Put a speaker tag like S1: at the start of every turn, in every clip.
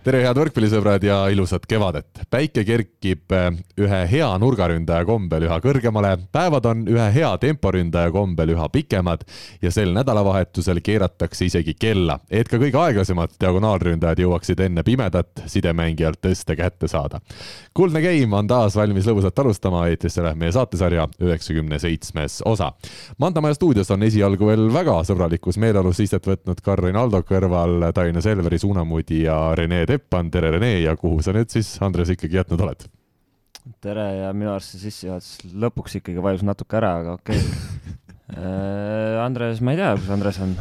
S1: tere, head võrkpallisõbrad ja ilusat kevadet. päike kerkib äh, ühe hea nurgaründaja kombel üha kõrgemale, päevad on ühe hea temporündaja kombel üha pikemad ja sel nädalavahetusel keeratakse isegi kella, et ka kõige aeglasemad diagonaalründajad jõuaksid enne pimedat sidemängijalt tõste kätte saada. kuldne Game on taas valmis lõbusalt alustama, eetrisse läheb meie saatesarja üheksakümne seitsmes osa. Mandamaja stuudios on esialgu veel väga sõbralikus meeleolus istet võtnud Karin Aldo kõrval Tallinna Selveri suunamudi ja Rene Teppan, tere Rene ja kuhu sa nüüd siis, Andres, ikkagi jätnud oled?
S2: tere ja minu arust see sissejuhatus lõpuks ikkagi vajus natuke ära, aga okei okay. Äh, Andres, ma ei tea, kus Andres on.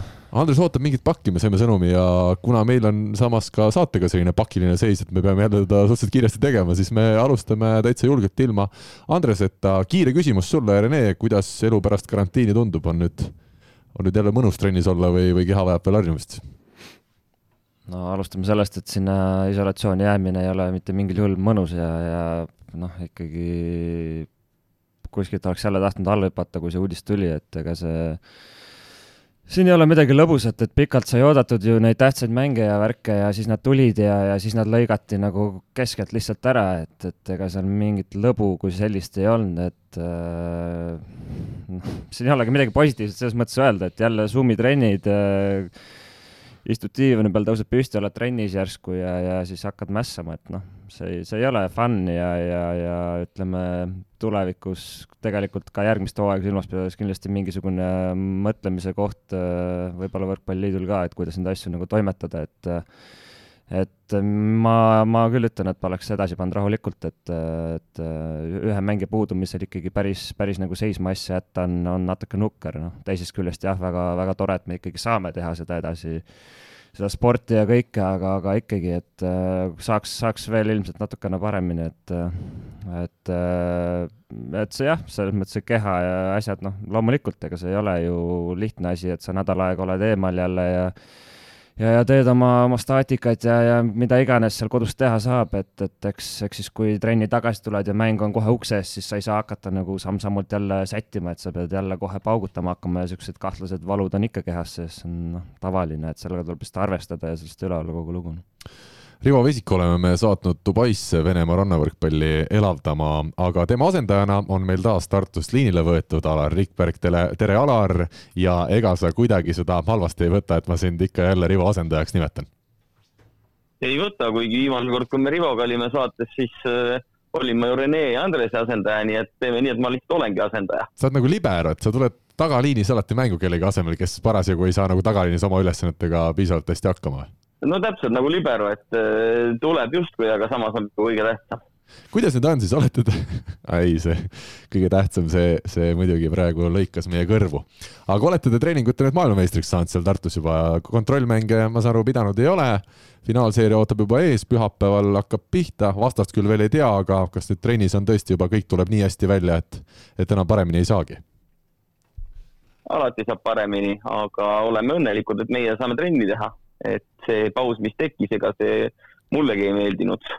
S1: Andres ootab mingit pakki, me saime sõnumi ja kuna meil on samas ka saatega selline pakiline seis, et me peame jälle teda suhteliselt kiiresti tegema, siis me alustame täitsa julgelt ilma Andreseta. kiire küsimus sulle, Rene, kuidas elu pärast karantiini tundub, on nüüd, on nüüd jälle mõnus trennis olla või, või keha vajab veel harjumist?
S2: No alustame sellest, et sinna isolatsiooni jäämine ei ole mitte mingil juhul mõnus ja, ja noh, ikkagi kuskilt oleks jälle tahtnud alla hüpata, kui see uudis tuli, et ega see, siin ei ole midagi lõbusat, et pikalt sai oodatud ju neid tähtsaid mänge ja värke ja siis nad tulid ja, ja siis nad lõigati nagu keskelt lihtsalt ära, et, et ega seal mingit lõbu kui sellist ei olnud, et äh, noh, siin ei olegi midagi positiivset selles mõttes öelda, et jälle Zoomi trennid äh, istud diivani peal, tõused püsti, oled trennis järsku ja, ja siis hakkad mässama, et noh, see, see ei ole fun ja, ja, ja ütleme, tulevikus tegelikult ka järgmist hooaega silmas pidades kindlasti mingisugune mõtlemise koht äh, võib-olla Võrkpalliliidul ka, et kuidas neid asju nagu toimetada, et et ma, ma küll ütlen, et oleks edasi pannud rahulikult, et, et ühe mängija puudumisel ikkagi päris, päris nagu seisma asja jätta on, on natuke nukker, noh, teisest küljest jah, väga, väga tore, et me ikkagi saame teha seda edasi, seda sporti ja kõike, aga, aga ikkagi, et saaks, saaks veel ilmselt natukene paremini, et, et, et see jah, selles mõttes see keha ja asjad, noh, loomulikult, ega see ei ole ju lihtne asi, et sa nädal aega oled eemal jälle ja ja, ja teed oma, oma staatikat ja, ja mida iganes seal kodus teha saab, et, et eks, eks siis, kui trenni tagasi tuled ja mäng on kohe ukse ees, siis sa ei saa hakata nagu samm-sammult jälle sättima, et sa pead jälle kohe paugutama hakkama ja siuksed kahtlased valud on ikka kehas sees, see on noh, tavaline, et sellega tuleb lihtsalt arvestada ja sellest üle olla kogu lugu
S1: Rivo Vesiku oleme me saatnud Dubaisse Venemaa rannavõrkpalli elavdama, aga tema asendajana on meil taas Tartust liinile võetud Alar Rikberg. tere, tere, Alar, ja ega sa kuidagi seda halvasti ei võta, et ma sind ikka jälle Rivo asendajaks nimetan?
S3: ei võta, kuigi viimane kord, kui me Rivoga olime saates, siis äh, olin ma ju Rene ja Andrese asendaja, nii et teeme nii, et ma lihtsalt olengi asendaja.
S1: sa oled nagu libero, et sa tuled tagaliinis alati mängu kellegi asemel, kes parasjagu ei saa nagu tagaliinis oma ülesannetega piisavalt hästi hakkama või?
S3: No täpselt nagu libero, et äh, tuleb justkui, aga samas on kõige tähtsam.
S1: kuidas nüüd on siis, olete te ei, see kõige tähtsam, see, see muidugi praegu lõikas meie kõrvu. aga olete te treeningute nüüd maailmameistriks saanud seal Tartus juba, kontrollmänge, ma saan aru, pidanud ei ole, finaalseeria ootab juba ees, pühapäeval hakkab pihta, vastast küll veel ei tea, aga kas nüüd trennis on tõesti juba kõik tuleb nii hästi välja, et, et enam paremini ei saagi?
S3: alati saab paremini, aga oleme õnnelikud, et meie saame trenni teha et see paus, mis tekkis, ega see mullegi ei meeldinud.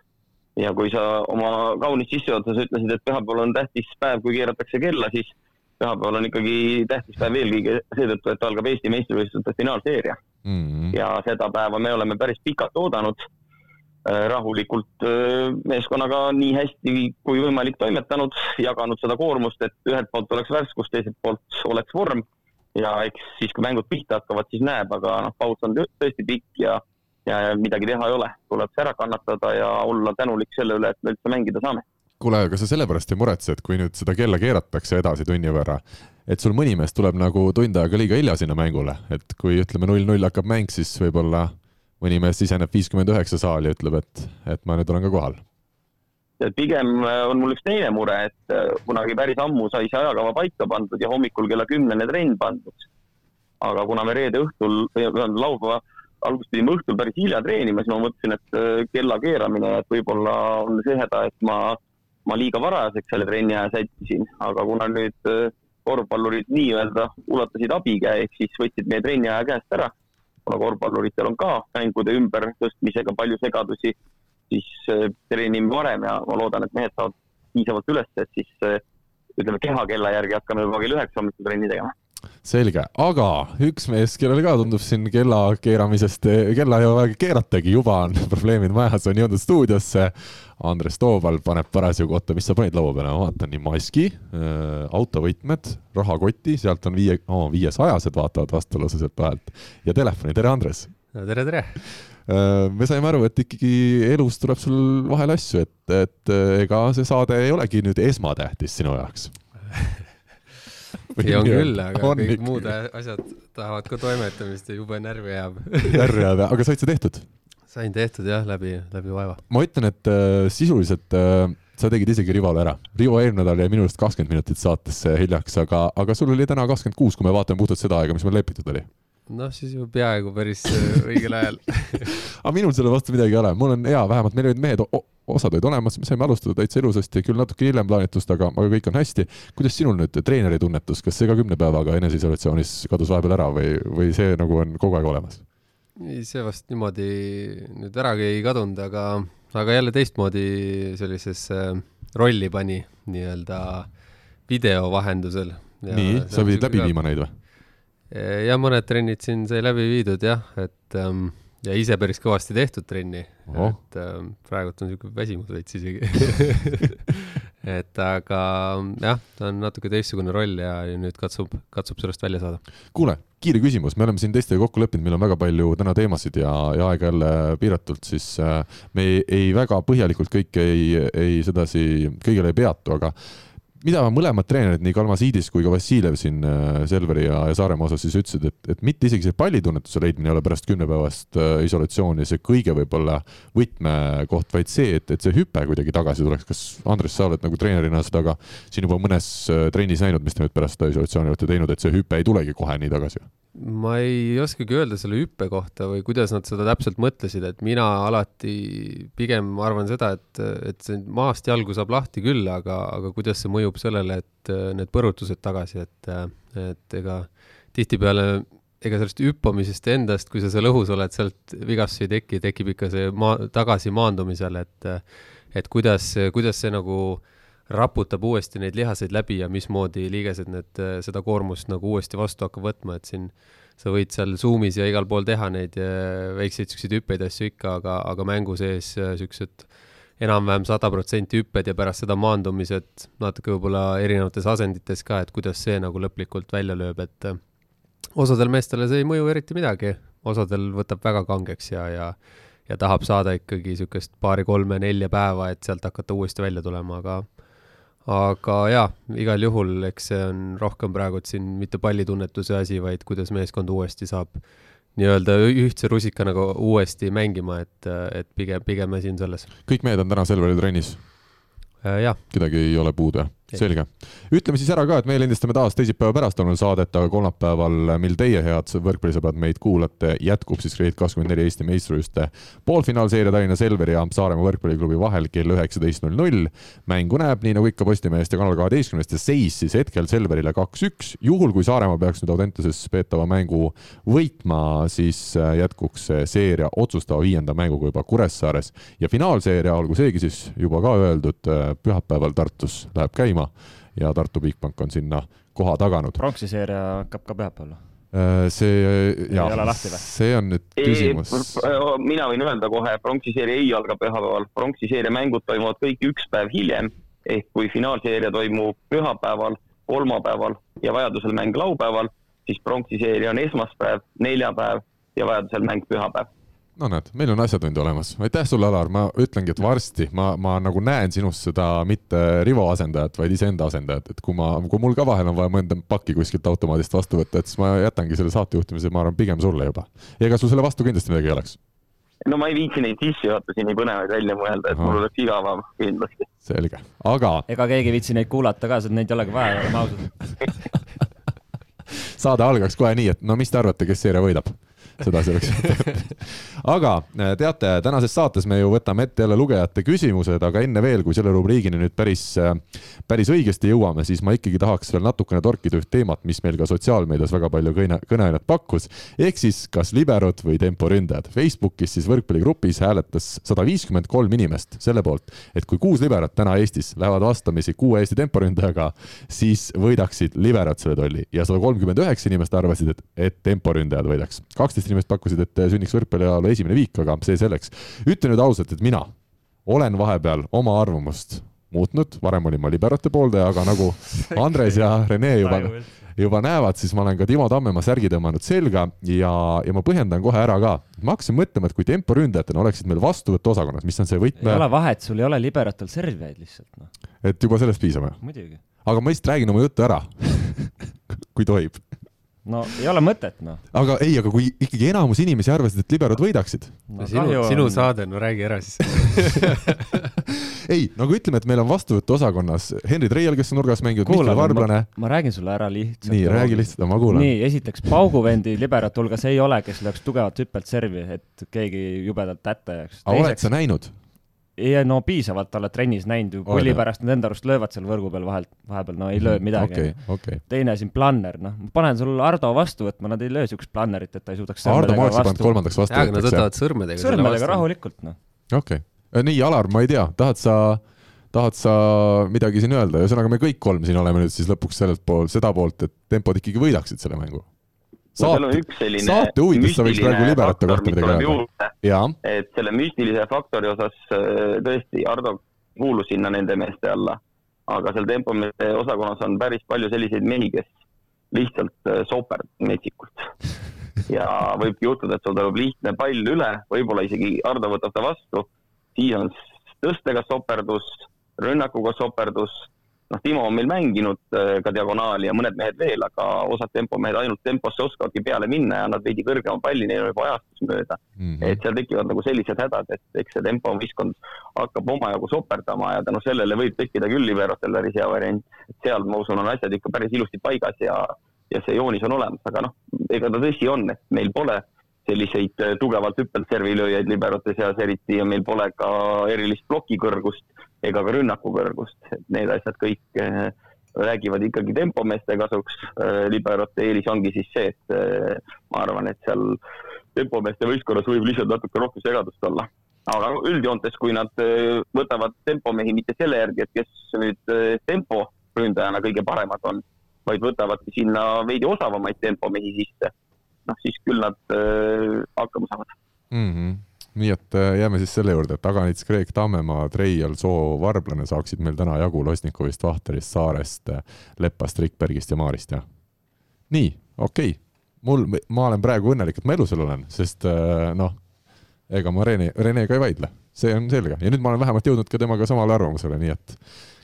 S3: ja kui sa oma kaunis sissejuhatuses ütlesid, et pühapäeval on tähtis päev, kui keeratakse kella, siis pühapäeval on ikkagi tähtis päev eelkõige seetõttu, et algab Eesti meistrivõistluste finaalseeria mm. -hmm. ja seda päeva me oleme päris pikalt oodanud äh, rahulikult äh, meeskonnaga nii hästi kui võimalik toimetanud, jaganud seda koormust, et ühelt poolt oleks värskus, teiselt poolt oleks vorm ja eks siis, kui mängud pihta hakkavad, siis näeb, aga noh, paus on tõesti pikk ja, ja midagi teha ei ole, tuleb see ära kannatada ja olla tänulik selle üle, et me üldse mängida saame.
S1: kuule, aga sa sellepärast ei muretse, et kui nüüd seda kella keeratakse edasi tunni võrra, et sul mõni mees tuleb nagu tund aega liiga hilja sinna mängule, et kui ütleme null-null hakkab mäng, siis võib-olla mõni mees siseneb viiskümmend üheksa saali ja ütleb, et, et ma nüüd olen ka kohal
S3: pigem äh, on mul üks teine mure, et äh, kunagi päris ammu sai see ajakava paika pandud ja hommikul kella kümnene trenn pandud. aga kuna me reede õhtul, laupäeva alguses pidime õhtul päris hilja treenima, siis ma mõtlesin, et äh, kella keeramine, et võib-olla on see häda, et ma, ma liiga varajaseks selle trenni aja sättisin, aga kuna nüüd korvpallurid nii-öelda ulatasid abikäe, ehk siis võtsid meie trenni aja käest ära, kuna korvpalluritel on ka mängude ümbertõstmisega palju segadusi siis treenime varem ja ma loodan, et mehed saavad piisavalt üles, et siis ütleme kehakella järgi hakkame juba kell üheksa hommikul trenni tegema.
S1: Selge, aga üks mees, kellel ka tundub siin kella keeramisest, kella ei ole vaja keeratagi, juba on probleemid majas, on jõudnud stuudiosse. Andres Toobal paneb parasjagu, oota, mis sa panid laua peale, ma vaatan nii maski äh,, autovõtmed, rahakoti, sealt on viie oh,, viiesajased vaatavad vastu lausa sealt vahelt. Ja telefoni, tere, Andres!
S4: No,. tere, tere
S1: me saime aru, et ikkagi elus tuleb sul vahel asju, et, et ega see saade ei olegi nüüd esmatähtis sinu jaoks
S4: ei on küll, aga on kõik ikka. muud asjad tahavad ka toimetamist ja jube närvi jääb
S1: närvi jääb, aga said sa tehtud?
S4: sain tehtud jah, läbi, läbi vaeva.
S1: ma ütlen, et äh, sisuliselt äh, sa tegid isegi Rivole ära. Rivo eelmine nädal jäi minu arust kakskümmend minutit saatesse hiljaks, aga, aga sul oli täna kakskümmend kuus, kui me vaatame puhtalt seda aega, mis meil lepitud oli
S4: noh, siis ju peaaegu päris äh, õigel ajal
S1: aga minul selle vastu midagi ei ole, mul on hea, vähemalt meil olid mehed, osad olid olemas, me saime alustada täitsa ilusasti, küll natuke hiljem plaanitust, aga, aga kõik on hästi. kuidas sinul nüüd treeneri tunnetus, kas see ka kümne päevaga eneseisolatsioonis kadus vahepeal ära või, või see nagu on kogu aeg olemas?
S4: ei, see vast niimoodi nüüd äragi ei kadunud, aga, aga jälle teistmoodi sellisesse rolli pani nii-öelda video vahendusel.
S1: nii, sa pidid läbi viima neid või?
S4: Ja mõned trennid siin sai läbi viidud jah, et ähm, ja ise päris kõvasti tehtud trenni oh., et ähm, praegult on niisugune väsimus veits isegi et aga jah, ta on natuke teistsugune roll ja, ja nüüd katsub, katsub sellest välja saada.
S1: kuule, kiire küsimus, me oleme siin teistega kokku leppinud, meil on väga palju täna teemasid ja, ja aega jälle piiratult, siis äh, me ei, ei väga põhjalikult kõike ei, ei sedasi, kõigele ei peatu, aga mida mõlemad treenerid, nii Kalmasiidis kui ka Vassiljev siin äh, Selveri ja, ja Saaremaa osas siis ütlesid, et, et mitte isegi see pallitunnetuse leidmine ei ole pärast kümnepäevast äh, isolatsiooni see kõige võib-olla võtmekoht, vaid see, et, et see hüpe kuidagi tagasi tuleks. kas Andres, sa oled nagu treenerina seda ka siin juba mõnes äh, trennis näinud, mis te nüüd pärast seda isolatsiooni olete teinud, et see hüpe ei tulegi kohe nii tagasi?
S4: ma ei oskagi öelda selle hüppe kohta või kuidas nad seda täpselt mõtlesid, et mina alati pigem arvan seda, et, et see maast jalgu saab lahti küll, aga, aga kuidas see mõjub sellele, et need põrutused tagasi, et, et ega tihtipeale ega sellest hüppamisest endast, kui sa seal õhus oled, sealt vigastusi ei teki, tekib ikka see maa, tagasi maandumisel, et et kuidas, kuidas see nagu äh, raputab uuesti neid lihaseid läbi ja mismoodi liigesed need, äh, seda koormust nagu uuesti vastu hakkab võtma, et siin sa võid seal Zoomis ja igal pool teha neid äh, väikseid siukseid hüppeid asju ikka, aga, aga mängu sees äh, siuksed enam-vähem sada protsenti hüpped ja pärast seda maandumised natuke võib-olla erinevates asendites ka, et kuidas see nagu lõplikult välja lööb, et osadel meestele see ei mõju eriti midagi, osadel võtab väga kangeks ja, ja ja tahab saada ikkagi niisugust paari-kolme-nelja päeva, et sealt hakata uuesti välja tulema, aga aga jaa, igal juhul, eks see on rohkem praegu siin mitte pallitunnetuse asi, vaid kuidas meeskond uuesti saab nii-öelda ühtse rusikana nagu uuesti mängima, et, et pigem, pigem asi on selles.
S1: kõik mehed on täna Selveri trennis?
S4: Äh, jah.
S1: kedagi ei ole puudu, jah? Selge. ütleme siis ära ka, et me lindistame taas teisipäeva pärastlõunal saadet, aga kolmapäeval, mil teie, head võrkpallisõbrad, meid kuulate, jätkub siis Grade kakskümmend neli Eesti meistrivõistluste poolfinaalseeria Tallinna Selveri ja Saaremaa võrkpalliklubi vahel kell üheksateist null null. mängu näeb, nii nagu ikka Postimehest ja Kanal kaheteistkümnest ja seis siis hetkel Selverile kaks-üks. juhul, kui Saaremaa peaks nüüd Audentases peetava mängu võitma, siis äh, jätkuks seeria otsustava viienda mänguga juba Kuressaares ja finaalseeria, olgu seegi siis juba ka öeldud, äh, pühapäeval Tartus läheb käima käima ja Tartu Bigbank on sinna koha taganud.
S2: pronksiseeria hakkab ka pühapäeval?
S1: Äh, see, jaa, see on nüüd küsimus.
S3: mina võin öelda kohe, pronksiseeria ei alga pühapäeval, pronksiseeria mängud toimuvad kõik üks päev hiljem, ehk kui finaalseeria toimub pühapäeval, kolmapäeval ja vajadusel mäng laupäeval, siis pronksiseeria on esmaspäev, neljapäev ja vajadusel mäng pühapäev
S1: no näed, meil on asjatundja olemas, aitäh sulle, Alar, ma ütlengi, et varsti ma, ma nagu näen sinust seda mitte Rivo asendajat, vaid iseenda asendajat, et kui ma, kui mul ka vahel on vaja mõnda pakki kuskilt automaadist vastu võtta, et siis ma jätangi selle saatejuhtimise, ma arvan, pigem sulle juba. ega sul selle vastu kindlasti midagi ei oleks?
S3: no ma ei viitsi neid sissejuhatusi nii põnevaid välja mõelda, et mul oleks igavam kindlasti.
S1: selge, aga.
S2: ega keegi ei viitsi neid kuulata ka, sest neid ei olegi vaja, oleme ausad
S1: saade algaks kohe nii, et no mis te arvate, kes seeria võidab? Sedasi oleks aga äh, teate, tänases saates me ju võtame ette jälle lugejate küsimused, aga enne veel, kui selle rubriigini nüüd päris, äh, päris õigesti jõuame, siis ma ikkagi tahaks veel natukene torkida üht teemat, mis meil ka sotsiaalmeedias väga palju kõne, kõneainet pakkus. ehk siis kas liberod või temporündajad. Facebookis siis võrkpalligrupis hääletas sada viiskümmend kolm inimest selle poolt, et kui kuus liberot täna Eestis lähevad vastamisi kuue Eesti temporündajaga, siis võidaksid liberod selle tolli ja sada kolmkümmend üheksa inimest arvasid, et, et temporündajad võidaks. kaksteist inimest pakkusid, et sünniks võrkpalliajaloo esimene viik, aga see selleks. ütlen nüüd ausalt, et mina olen vahepeal oma arvamust muutnud, varem olin ma liberate pooldaja, aga nagu Andres ja Rene juba, juba näevad, siis ma olen ka Timo Tammemaa särgi tõmmanud selga ja, ja ma põhjendan kohe ära ka. ma hakkasin mõtlema, et kui temporündajatena oleksid meil vastuvõtuosakonnas, mis on see võtme.
S2: ei ole vahet, sul ei ole liberatel servijaid lihtsalt, noh.
S1: et juba sellest piisab, jah? aga ma lihtsalt räägin oma jutu ära kui tohib
S2: no ei ole mõtet, noh.
S1: aga ei, aga kui ikkagi enamus inimesi arvasid, et liberod võidaksid
S4: no,. sinu, sinu on... saade, no räägi ära siis
S1: ei, nagu ütleme, et meil on vastuvõtuosakonnas Henri Treial, kes on nurgas mänginud, Mihkel Varblane.
S2: ma räägin sulle ära lihtsalt.
S1: nii, räägi lihtsalt, ma kuulan.
S2: nii, esiteks pauguvendi liberate hulgas ei ole, kes lööks tugevat hüppelt servi, et keegi jubedalt tätta jääks.
S1: aga oled sa näinud?
S2: Ei no piisavalt oled trennis näinud ju, pulli pärast nad enda arust löövad seal võrgu peal vahelt, vahepeal no ei löö mhm. midagi
S1: okay,. Okay.
S2: teine asi on planner, noh, ma panen sul Ardo vastu võtma, nad ei löö siukest plannerit, et ta ei suudaks
S1: Ardo ma oleks pannud kolmandaks vastu.
S4: aga nad võtavad sõrmedega.
S2: sõrmedega rahulikult, noh.
S1: okei okay., nii, Alar, ma ei tea, tahad sa, tahad sa midagi siin öelda, ühesõnaga me kõik kolm siin oleme nüüd siis lõpuks sellelt poolt, seda poolt, et tempod ikkagi võidaksid selle mängu saate, saate huvides sa võiks praegu liberate kohta midagi öelda.
S3: et selle müstilise faktori osas äh, tõesti, Ardo kuulus sinna nende meeste alla, aga seal tempomeeste osakonnas on päris palju selliseid mehi, kes lihtsalt äh, soperd metsikult. ja võibki juhtuda, et sul tuleb lihtne pall üle, võib-olla isegi Ardo võtab ta vastu, siis on tõstega soperdus, rünnakuga soperdus noh, Timo on meil mänginud äh, ka diagonaali ja mõned mehed veel, aga osad tempomehed ainult temposse oskavadki peale minna ja nad veidi kõrgema palli, neil on juba ajastus mööda mm. -hmm. et seal tekivad nagu sellised hädad, et eks see tempovõistkond hakkab omajagu soperdama ja tänu sellele võib tekkida küll liberotel päris hea variant. seal, ma usun, on asjad ikka päris ilusti paigas ja, ja see joonis on olemas, aga noh, ega ta tõsi on, et meil pole selliseid äh, tugevalt hüppelt servilööjaid liberote seas eriti ja meil pole ka erilist plokikõrgust ega ka rünnakukõrgust, et need asjad kõik äh, räägivad ikkagi tempomeeste kasuks. Äh, liberote eelis ongi siis see, et ma arvan, et seal tempomeeste võistkonnas võib lihtsalt natuke rohkem segadust olla. aga üldjoontes, kui nad võtavad tempomehi mitte selle järgi, et kes nüüd temporündajana kõige paremad on, vaid võtavadki sinna veidi osavamaid tempomehi sisse noh, siis küll nad äh, hakkama saavad
S1: mm. -hmm nii et äh, jääme siis selle juurde, et Aganits, Kreek, Tammemaa, Treial, Soo, Varblane saaksid meil täna jagu Losnikovist, Vahterist, Saarest, Lepast, Rikbergist ja Maarist, jah? nii, okei okay., mul, ma olen praegu õnnelik, et ma elusal olen, sest äh, noh, ega ma Rene, Renega ei vaidle, see on selge ja nüüd ma olen vähemalt jõudnud ka temaga samale arvamusele, nii et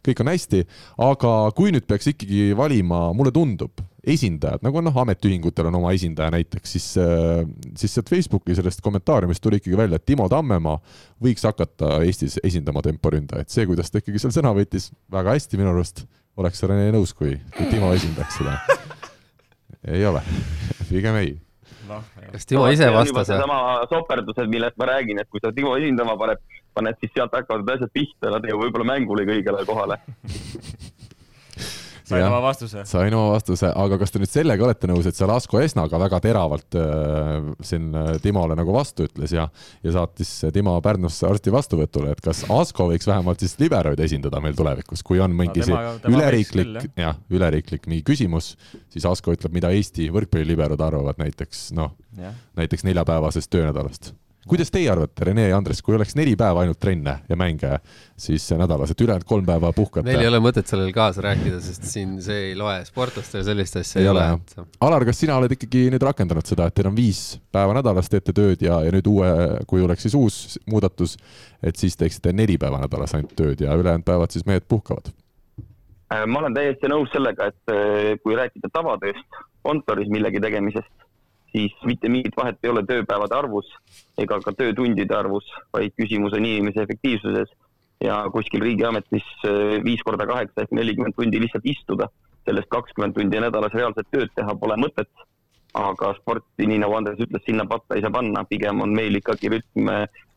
S1: kõik on hästi, aga kui nüüd peaks ikkagi valima, mulle tundub, esindajad, nagu noh, ametiühingutel on oma esindaja näiteks, siis, äh, siis sealt Facebooki sellest kommentaariumist tuli ikkagi välja, et Timo Tammemaa võiks hakata Eestis esindama temporündajaid. see, kuidas ta ikkagi seal sõna võttis, väga hästi minu arust. oleks Rene nõus, kui, kui Timo esindaks seda? ei ole pigem ei
S4: no,. kas Timo ise vastas?
S3: seesama soperdused, millest ma räägin, et kui sa Timo esindama paned, paned, siis sealt hakkavad asjad pihta, nad ei jõua võib-olla mängule kõigele kohale.
S2: Sain oma vastuse.
S1: sain oma vastuse, aga kas te nüüd sellega olete nõus, et seal Asko Esnaga väga teravalt äh, siin äh, Timole nagu vastu ütles ja, ja saatis Timo Pärnusse arsti vastuvõtule, et kas Asko võiks vähemalt siis liberoid esindada meil tulevikus, kui on mingi no, tema, tema üleriiklik, jah, üleriiklik mingi küsimus, siis Asko ütleb, mida Eesti võrkpalliliberod arvavad näiteks noh, näiteks neljapäevasest töönädalast kuidas teie arvate, Rene ja Andres, kui oleks neli päeva ainult trenne ja mänge siis nädalas, et ülejäänud kolm päeva puhkata?
S4: meil ei ole mõtet sellel kaasa rääkida, sest siin see ei loe, sportlastel sellist asja ei, ei ole.
S1: Et... Alar, kas sina oled ikkagi nüüd rakendanud seda, et teil on viis päeva nädalas teete tööd ja, ja nüüd uue, kui oleks siis uus muudatus, et siis teeksite neli päeva nädalas ainult tööd ja ülejäänud päevad siis mehed puhkavad?
S3: Äh, ma olen täiesti nõus sellega, et äh, kui rääkida tavatööst, kontoris millegi tegemisest, siis mitte mingit vahet ei ole tööpäevade arvus ega ka töötundide arvus, vaid küsimus on inimese efektiivsuses ja kuskil riigiametis äh, viis korda kaheksa ehk nelikümmend tundi lihtsalt istuda, sellest kakskümmend tundi nädalas reaalset tööd teha pole mõtet. aga sporti, nii nagu Andres ütles, sinna patta ei saa panna, pigem on meil ikkagi rütm,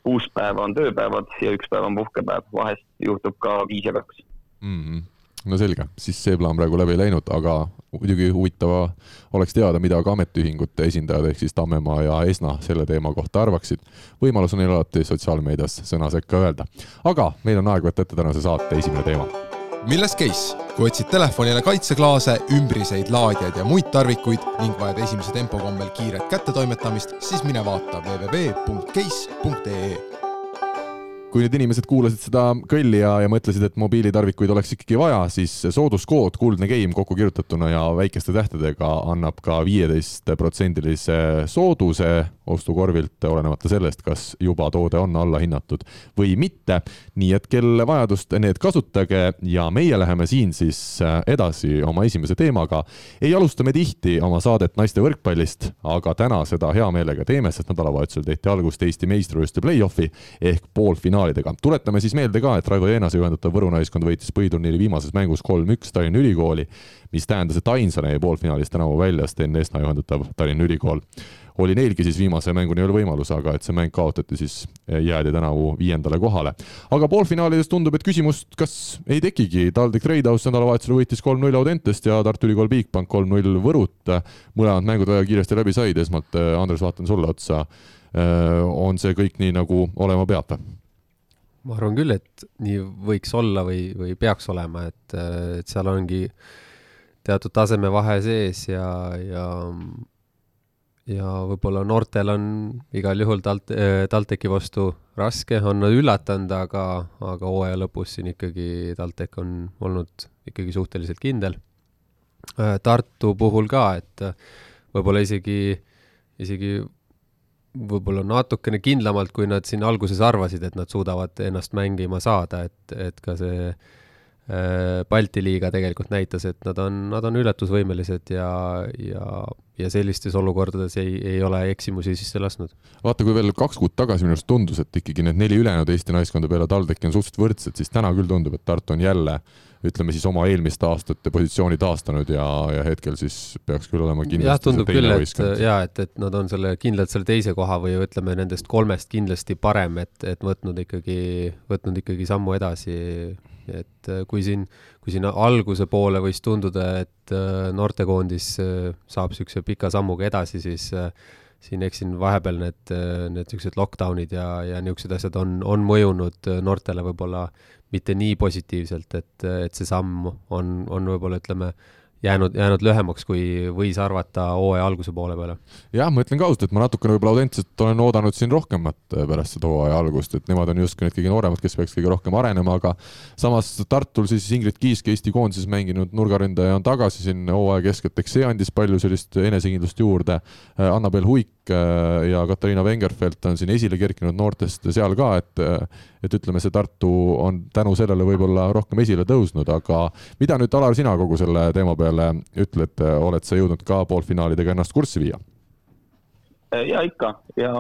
S3: kuus päeva on tööpäevad ja üks päev on puhkepäev, vahest juhtub ka viis ja kaks
S1: mm. -hmm no selge, siis see plaan praegu läbi ei läinud, aga muidugi huvitav oleks teada, mida ka ametiühingute esindajad ehk siis Tammemaa ja Esna selle teema kohta arvaksid. võimalus on neil alati sotsiaalmeedias sõna sekka öelda. aga meil on aeg võtta ette tänase saate esimene teema.
S5: milles case? kui otsid telefonile kaitseklaase, ümbriseid, laadijaid ja muid tarvikuid ning vajad esimese tempo kombel kiiret kättetoimetamist, siis mine vaata www.case.ee
S1: kui nüüd inimesed kuulasid seda kõlli ja, ja mõtlesid, et mobiilitarvikuid oleks ikkagi vaja, siis sooduskood Kuldne Game kokku kirjutatuna ja väikeste tähtedega annab ka viieteistprotsendilise sooduse ostukorvilt, olenemata sellest, kas juba toode on allahinnatud või mitte. nii et kel vajadust, need kasutage ja meie läheme siin siis edasi oma esimese teemaga. ei alusta me tihti oma saadet naiste võrkpallist, aga täna seda hea meelega teeme, sest nädalavahetusel tehti algust Eesti meistrivõistluste play-off'i ehk poolfinaal finaalidega. tuletame siis meelde ka, et Raivo Jeenase juhendatav Võru naiskond võitis põhiturniiri viimases mängus kolm-üks Tallinna Ülikooli, mis tähendas, et ainsana jäi poolfinaalis tänavu välja Sten Esna juhendatav Tallinna Ülikool. Oli neilgi siis viimase mänguni veel võimalus, aga et see mäng kaotati, siis jäädi tänavu viiendale kohale. aga poolfinaalides tundub, et küsimust, kas ei tekigi, TalTech Treidhouse nädalavahetusel võitis kolm-null Audentest ja Tartu Ülikool Bigbank kolm-null Võrut. mõlemad mängud väga kiiresti läbi said, esmalt Andres, vaatan sulle otsa on see kõik nii, nagu olema peab
S4: ma arvan küll, et nii võiks olla või, või peaks olema, et, et seal ongi teatud tasemevahe sees ja, ja ja võib-olla noortel on igal juhul talt-, TalTechi vastu raske, on nad üllatanud, aga, aga hooaja lõpus siin ikkagi TalTech on olnud ikkagi suhteliselt kindel. Tartu puhul ka, et võib-olla isegi, isegi võib-olla natukene kindlamalt, kui nad siin alguses arvasid, et nad suudavad ennast mängima saada, et, et ka see äh, Balti liiga tegelikult näitas, et nad on, nad on ületusvõimelised ja, ja, ja sellistes olukordades ei, ei ole eksimusi sisse lasknud.
S1: vaata, kui veel kaks kuud tagasi minu arust tundus, et ikkagi need neli ülejäänud Eesti naiskonda peale TalTechi on suhteliselt võrdsed, siis täna küll tundub, et Tartu on jälle äh, ütleme siis oma eelmiste aastate positsiooni taastanud ja, ja hetkel siis peaks küll olema kindlasti
S4: jah, tundub küll, et jaa, et, et nad on selle kindlalt selle teise koha või ütleme, nendest kolmest kindlasti parem, et, et võtnud ikkagi, võtnud ikkagi sammu edasi, et äh, kui siin, kui siin alguse poole võis tunduda, et äh, noortekoondis äh, saab niisuguse pika sammuga edasi, siis siin eks siin vahepeal need, need niisugused lockdown'id ja, ja niisugused asjad on, on mõjunud noortele võib-olla mitte nii positiivselt, et, et see samm on, on võib-olla ütleme, jäänud, jäänud lühemaks, kui võis arvata hooaja alguse poole peale.
S1: jah, ma ütlen ka ausalt, et ma natukene võib-olla Audentset olen oodanud siin rohkemat äh, pärast seda hooaja algust, et nemad on justkui need kõige nooremad, kes peaks kõige rohkem arenema, aga samas Tartul siis Ingrid Kiisk, Eesti koondises mänginud nurgaründaja on tagasi siin hooaja keskelt, eks see andis palju sellist enesekindlust juurde. Äh, Annabel Huik äh, ja Katariina Vengerfeld on siin esile kerkinud noortest seal ka, et et ütleme, see Tartu on tänu sellele võib-olla rohkem esile tõusnud, aga mida nüüd, Alar, sina kogu selle teema peale ütled, oled sa jõudnud ka poolfinaalidega ennast kurssi viia?
S3: ja ikka ja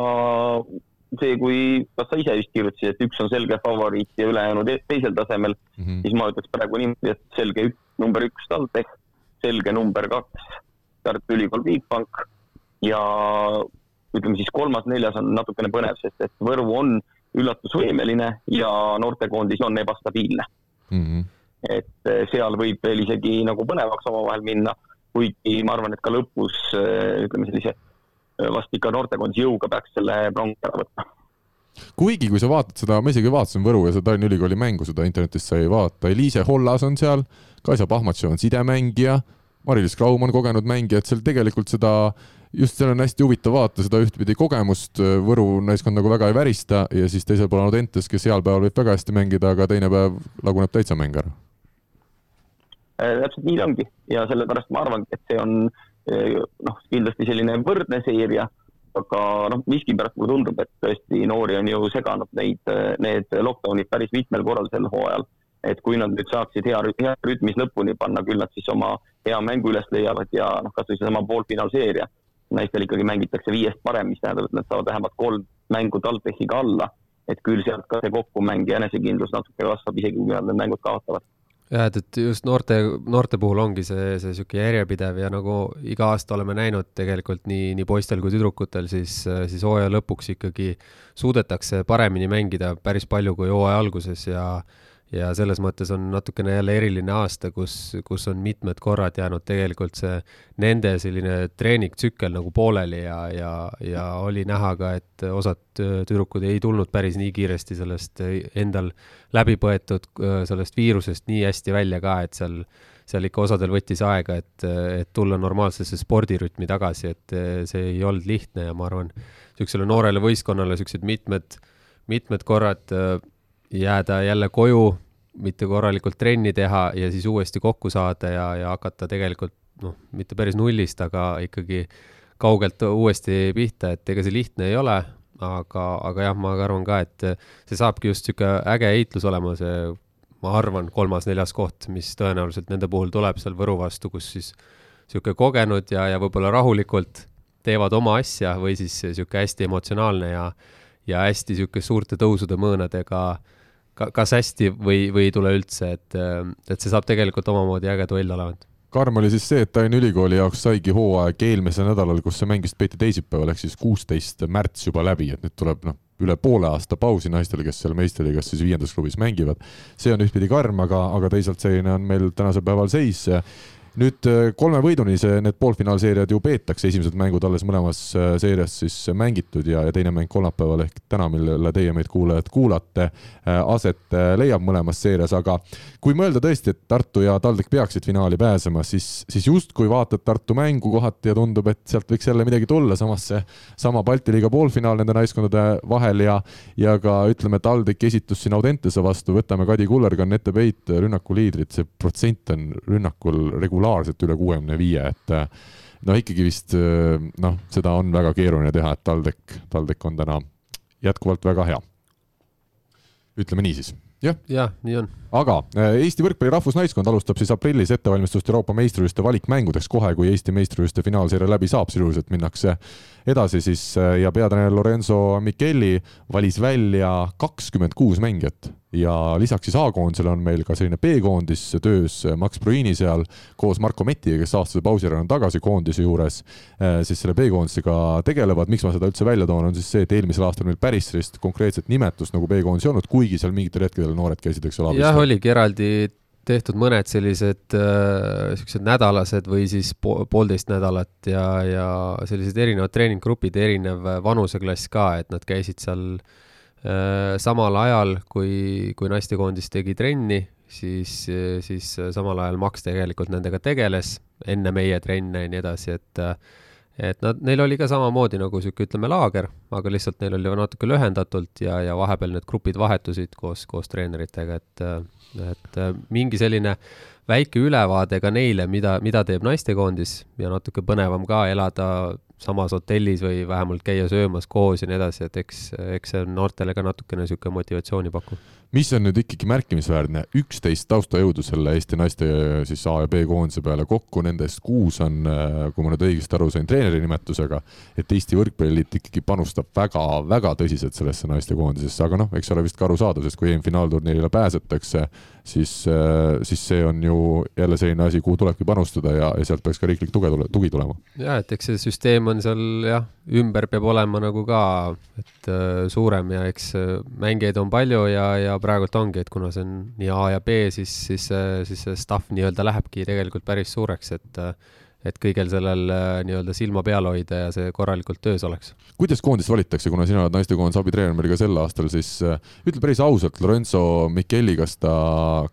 S3: see, kui, kas sa ise vist kirjutasid, et üks on selge favoriit ja ülejäänud e-, teisel tasemel mm, -hmm. siis ma ütleks praegu niimoodi, et selge ük, number üks TalTech, selge number kaks Tartu Ülikool Bigbank ja ütleme siis kolmas-neljas on natukene põnev, sest et Võru on üllatusvõimeline ja noortekoondis on ebastabiilne. Mm. -hmm et eh, seal võib veel isegi nagu põnevaks omavahel minna, kuigi ma arvan, et ka lõpus eh, ütleme sellise eh, vast ikka noortekoondise jõuga peaks selle prongi ära võtma.
S1: Kuigi, kui sa vaatad seda, ma isegi vaatasin Võru ja seda Tallinna Ülikooli mängu, seda internetist sai vaadata, Eliise Hollas on seal, Kaisa Pahmatšev on sidemängija, Mari-Liis Kraum on kogenud mängija, et seal tegelikult seda, just seal on hästi huvitav vaadata seda ühtpidi kogemust, Võru naiskond nagu väga ei värista ja siis teisel pool on Audentes, kes heal päeval võib väga hästi mängida, aga teine päev laguneb täitsa mäng ära.
S3: Äh, täpselt nii ta ongi. Ja sellepärast ma arvangi, et see on äh, noh, kindlasti selline võrdne seeria, aga noh, miskipärast mulle tundub, et tõesti noori on ju seganud neid, äh, need lockdown'id päris mitmel korral sel hooajal. et kui nad nüüd saaksid hea, hea rütmis lõpuni panna, küll nad siis oma hea mängu üles leiavad ja noh, kasvõi seesama poolfinaalseeria, naistel ikkagi mängitakse viiest parem, mis tähendab, et nad saavad vähemalt kolm mängu TalTechiga alla, et küll sealt ka see kokkumäng ja enesekindlus natuke kasvab, isegi kui nad need mängud kaotavad.
S4: Jah, et, et just noorte, noorte puhul ongi see, see niisugune järjepidev ja nagu iga aasta oleme näinud tegelikult nii, nii poistel kui tüdrukutel, siis, siis hooaja lõpuks ikkagi suudetakse paremini mängida päris palju kui hooaja alguses ja ja selles mõttes on natukene jälle eriline aasta, kus, kus on mitmed korrad jäänud tegelikult see nende selline treeningtsükkel nagu pooleli ja, ja, ja oli näha ka, et osad tüdrukud ei tulnud päris nii kiiresti sellest endal läbi põetud sellest viirusest nii hästi välja ka, et seal, seal ikka osadel võttis aega, et, et tulla normaalsesse spordirütmi tagasi, et see ei olnud lihtne ja ma arvan, niisugusele noorele võistkonnale niisugused mitmed, mitmed korrad jääda jälle koju, mitte korralikult trenni teha ja siis uuesti kokku saada ja, ja hakata tegelikult noh, mitte päris nullist, aga ikkagi kaugelt uuesti pihta, et ega see lihtne ei ole, aga, aga jah, ma arvan ka, et see saabki just niisugune äge heitlus olema, see ma arvan, kolmas-neljas koht, mis tõenäoliselt nende puhul tuleb seal Võru vastu, kus siis niisugune kogenud ja, ja võib-olla rahulikult teevad oma asja või siis niisugune hästi emotsionaalne ja ja hästi niisugune suurte tõusude mõõnadega äh, ka, kas hästi või, või ei tule üldse, et, et see saab tegelikult omamoodi äge duell olema
S1: karm oli siis see, et Tallinna Ülikooli jaoks saigi hooaeg eelmisel nädalal, kus see mäng vist peeti teisipäeval, ehk siis kuusteist märts juba läbi, et nüüd tuleb noh, üle poole aasta pausi naistele, kes seal meistriliigas siis viiendas klubis mängivad. see on ühtpidi karm, aga, aga teisalt selline on meil tänasel päeval seis nüüd äh, kolme võiduni see, need poolfinaalseeriad ju peetakse, esimesed mängud alles mõlemas äh, seerias siis mängitud ja, ja teine mäng kolmapäeval ehk täna, millele teie meid kuulajad kuulate, äh, aset leiab mõlemas seerias, aga kui mõelda tõesti, et Tartu ja TalTech peaksid finaali pääsema, siis, siis justkui vaatad Tartu mängu kohati ja tundub, et sealt võiks jälle midagi tulla, samas see sama Balti liiga poolfinaal nende naiskondade vahel ja, ja ka ütleme, TalTech esitus siin Audentese vastu, võtame Kadi Kullergann, Ette Peit, rünnaku liidrid, see protsent on rünnakul regulaarselt regulaarselt üle kuuekümne viie, et äh, no ikkagi vist äh, noh, seda on väga keeruline teha, et TalTech, TalTech on täna jätkuvalt väga hea. ütleme nii siis jah
S4: ja,, nii on.
S1: Aga äh, Eesti võrkpalli rahvusnaiskond alustab siis aprillis ettevalmistust Euroopa meistrivõistluste valikmängudeks kohe, kui Eesti meistrivõistluste finaalseeria läbi saab, sisuliselt minnakse edasi siis ja peatreener Lorenzo Micheli valis välja kakskümmend kuus mängijat. Ja lisaks siis A-koondisele on meil ka selline B-koondis töös, Max Bruini seal koos Marko Metiga, kes aastase pausi järel on tagasi koondise juures, siis selle B-koondisega tegelevad, miks ma seda üldse välja toon, on siis see, et eelmisel aastal meil päris sellist konkreetset nimetust nagu B-koondis ei olnud, kuigi seal mingitel hetkedel noored käisid, eks ole.
S4: jah, oligi eraldi tehtud mõned sellised äh, nädalased või siis po poolteist nädalat ja, ja sellised erinevad treeninggrupid, erinev vanuseklass ka, et nad käisid seal äh, samal ajal, kui, kui naistekoondis tegi trenni, siis, siis samal ajal Max tegelikult nendega tegeles enne meie trenne ja nii edasi, et et nad, neil oli ka samamoodi nagu niisugune, ütleme, laager, aga lihtsalt neil oli natuke lühendatult ja, ja vahepeal need grupid vahetusid koos, koos treeneritega, et et mingi selline väike ülevaade ka neile, mida, mida teeb naistekoondis ja natuke põnevam ka elada samas hotellis või vähemalt käia söömas koos ja nii edasi, et eks, eks see on noortele ka natukene niisugune motivatsiooni pakkuv.
S1: mis on nüüd ikkagi märkimisväärne, üksteist taustajõudu selle Eesti naiste siis A ja B koondise peale, kokku nendest kuus on, kui ma nüüd õigesti aru sain, treeneri nimetusega, et Eesti Võrkpalliliit ikkagi panustab väga-väga tõsiselt sellesse naistekoondisesse, aga noh, eks ole vist ka aru saada, sest kui EM-finaalturniirile pääsetakse, siis, siis see on ju jälle selline asi, kuhu tulebki panustada ja, ja sealt peaks ka riiklik tuge tule, tugi tulema.
S4: ja et eks see süsteem on seal jah, ümber peab olema nagu ka, et äh, suurem ja eks äh, mängijaid on palju ja, ja praegult ongi, et kuna see on nii A ja B, siis, siis, siis see staff nii-öelda lähebki tegelikult päris suureks, et äh, et kõigel sellel äh, nii-öelda silma peal hoida ja see korralikult töös oleks.
S1: kuidas koondist valitakse, kuna sina oled naistekoondise abitreener meil ka sel aastal, siis äh, ütle päris ausalt, Lorenzo Micheli, kas ta,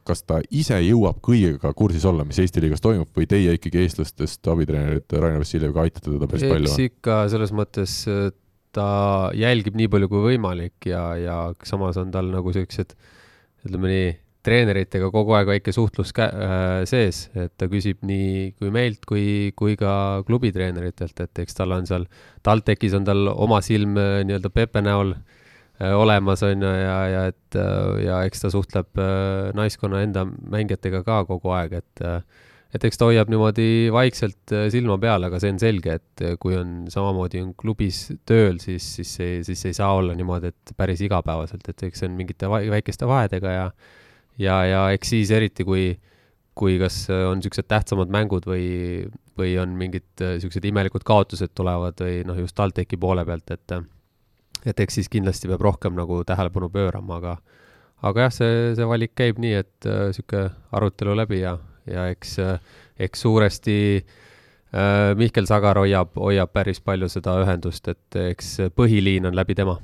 S1: kas ta ise jõuab kõigega kursis olla, mis Eesti liigas toimub või teie ikkagi eestlastest abitreenerit Rainer Vassiljeviga aitate teda päris palju?
S4: eks ikka selles mõttes äh, ta jälgib nii palju kui võimalik ja, ja samas on tal nagu siuksed, ütleme nii treeneritega kogu aeg väike suhtlus kä-, äh, sees, et ta küsib nii kui meilt kui, kui ka klubitreeneritelt, et eks tal on seal, TalTechis on tal oma silm äh, nii-öelda Pepe näol äh, olemas, on ju, ja, ja et ja eks ta suhtleb naiskonna enda mängijatega ka kogu aeg, et et eks ta hoiab niimoodi vaikselt silma peal, aga see on selge, et kui on samamoodi on klubis tööl, siis, siis siis ei saa olla niimoodi, et päris igapäevaselt, et eks see on mingite väikeste vahedega ja ja, ja eks siis eriti, kui, kui kas on niisugused tähtsamad mängud või, või on mingid niisugused imelikud kaotused tulevad või noh, just TalTechi poole pealt, et et eks siis kindlasti peab rohkem nagu tähelepanu pöörama, aga aga jah, see, see valik käib nii, et niisugune äh, arutelu läbi ja, ja eks, eks suuresti äh, Mihkel Sagar hoiab, hoiab päris palju seda ühendust, et eks põhiliin on läbi tema.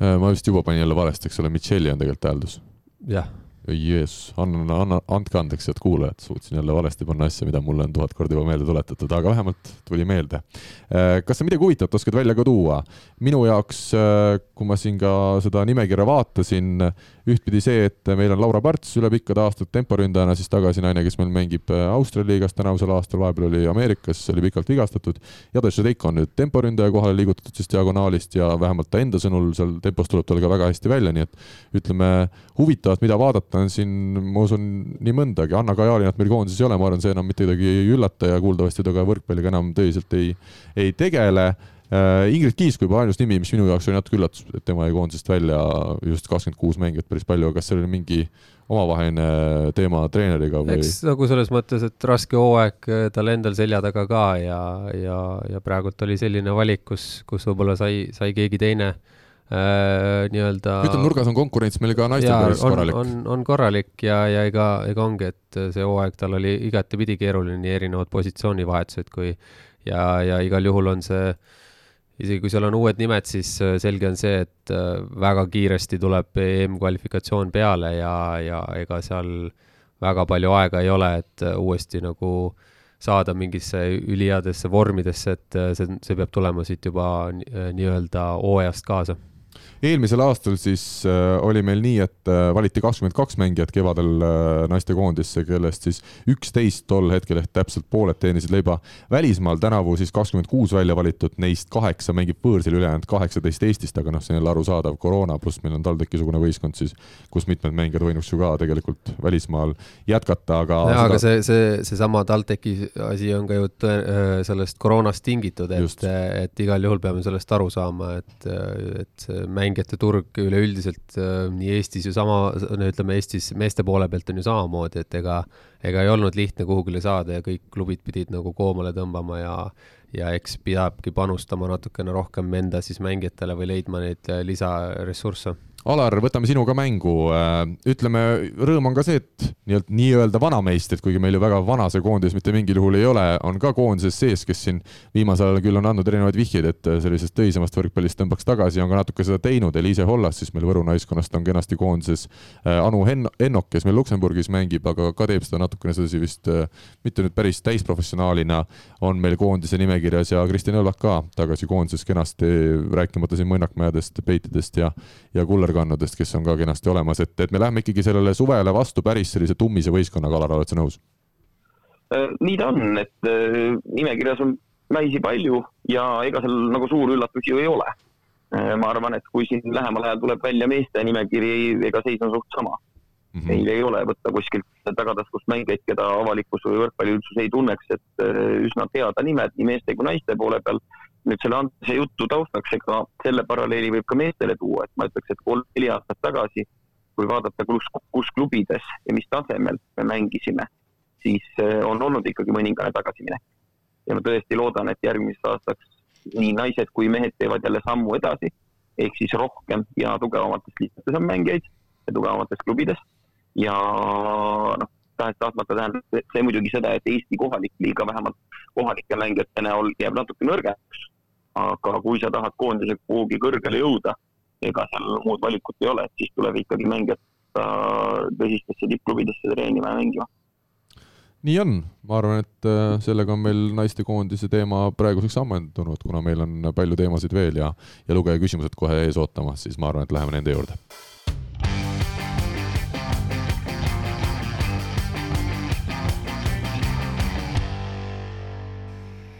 S1: ma vist juba panin jälle valesti, eks ole, Michelli on tegelikult hääldus.
S4: jah
S1: Jeesus, anna, anna, andke andeks, head kuulajad, suutsin jälle valesti panna asja, mida mulle on tuhat korda juba meelde tuletatud, aga vähemalt tuli meelde. Äh, kas sa midagi huvitavat oskad välja ka tuua? minu jaoks, äh, kui ma siin ka seda nimekirja vaatasin, ühtpidi see, et meil on Laura Parts üle pikkade aastate temporündajana siis tagasi naine, kes meil mängib äh, Austria liigas tänavusel aastal, vahepeal oli Ameerikas, oli pikalt vigastatud. Jade Šedeiko on nüüd temporündaja kohale liigutatud siis diagonaalist ja vähemalt ta enda sõnul seal tempos tuleb tal ka väga hästi välja, nii et ütleme, huvitavat, mida vaadata, on siin, ma usun, nii mõndagi. Anna Kajalinat meil koondises ei ole, ma arvan, see enam mitte kuidagi ei üllata ja kuuldavasti ta ka võrkpalliga enam tõsiselt ei, ei tegele Ingrid Kiisk juba ainus nimi, mis minu jaoks oli natuke üllatus, et tema jäi koondisest välja just kakskümmend kuus mängijat päris palju, kas seal oli mingi omavaheline teema treeneriga või?
S4: eks nagu selles mõttes, et raske hooaeg äh, tal endal selja taga ka ja, ja, ja praegult oli selline valik, kus, kus võib-olla sai, sai keegi teine äh, äh, nii-öelda.
S1: ütleme, nurgas on konkurents meil ka naistel päris korralik.
S4: on, on korralik ja, ja ega, ega ongi, et see hooaeg tal oli igatepidi keeruline, nii erinevad positsioonivahetused kui ja, ja igal juhul on see isegi kui seal on uued nimed, siis äh, selge on see, et äh, väga kiiresti tuleb EM-kvalifikatsioon peale ja, ja ega seal väga palju aega ei ole, et äh, uuesti nagu saada mingisse üliheadesse vormidesse, et see, see peab tulema siit juba nii-öelda hooajast kaasa
S1: eelmisel aastal siis äh, oli meil nii, et äh, valiti kakskümmend kaks mängijat kevadel äh, naistekoondisse, kellest siis üksteist tol hetkel ehk täpselt pooled teenisid leiba. Välismaal, tänavu siis kakskümmend kuus välja valitud, neist kaheksa mängib võõrsil, ülejäänud kaheksateist Eestist, aga noh, see on jälle arusaadav, koroona pluss meil on TalTechi-sugune võistkond siis, kus mitmed mängijad võinuks ju ka tegelikult välismaal jätkata, aga
S4: jaa, aga see, see, seesama TalTechi asi on ka ju tõe-, sellest koroonast tingitud, et, et igal juhul peame sellest aru saama, et, et see mäng mängijate turg üleüldiselt äh, nii Eestis ju sama, no ütleme Eestis meeste poole pealt on ju samamoodi, et ega, ega ei olnud lihtne kuhugile saada ja kõik klubid pidid nagu koomale tõmbama ja ja eks peabki panustama natukene rohkem enda siis mängijatele või leidma neid äh, lisaressursse
S1: Alar, võtame sinu ka mängu. Äh, ütleme, rõõm on ka see, et nii-öelda nii-öelda vanameistrid, kuigi meil ju väga vana see koondis mitte mingil juhul ei ole, on ka koondises sees, kes siin viimasel ajal küll on andnud erinevaid vihjeid, et sellisest töisemast võrkpallist tõmbaks tagasi, on ka natuke seda teinud. Eliise Hollas siis meil Võru naiskonnast on kenasti koondises. Äh, anu Henn-, Ennok, kes meil Luksemburgis mängib, aga ka teeb seda natukene sedasi vist äh, mitte nüüd päris täisprofessionaalina, on meil koondise nimekirjas ja Kristjan Õllak ka tagasi koondises kenasti, rääkimata siin mõnnakmäedest, peitidest ja, ja kullerkonnast kõrgannudest, kes on ka kenasti olemas, et, et me läheme ikkagi sellele suvele vastu päris sellise tummise võistkonnaga, Alar, oled sa nõus?
S3: Äh, nii ta on, et äh, nimekirjas on naisi palju ja ega seal nagu suuri üllatusi ju ei ole. Äh, ma arvan, et kui siin lähemal ajal tuleb välja meeste nimekiri, ega seis on suht sama mm. -hmm. meil ei ole võtta kuskilt tagataskust mängijaid, keda avalikkus või võrkpalliüldsus ei tunneks, et üsna teada nimed nii meeste kui naiste poole peal nüüd selle Andrese jutu taustaks, ega selle paralleeli võib ka meestele tuua, et ma ütleks, et kolm-neli aastat tagasi, kui vaadata, kus, kus klubides ja mis tasemel me mängisime, siis eh, on olnud ikkagi mõningane tagasiminek. ja ma tõesti loodan, et järgmiseks aastaks nii naised kui mehed teevad jälle sammu edasi, ehk siis rohkem ja tugevamatest liikmetest on mängijaid ja tugevamatest klubidest ja noh, tahes-tahtmata tähendab see muidugi seda, et Eesti kohalik liiga vähemalt kohalike mängijate näol jääb natuke nõrgemaks. aga kui sa tahad koondisega kuhugi kõrgele jõuda, ega seal muud valikut ei ole, et siis tuleb ikkagi mängijat tõsistesse tippklubidesse treenima ja mängima.
S1: Nii on, ma arvan, et äh, sellega on meil naistekoondise teema praeguseks ammendunud, kuna meil on palju teemasid veel ja, ja lugeja küsimused kohe ees ootamas, siis ma arvan, et läheme nende juurde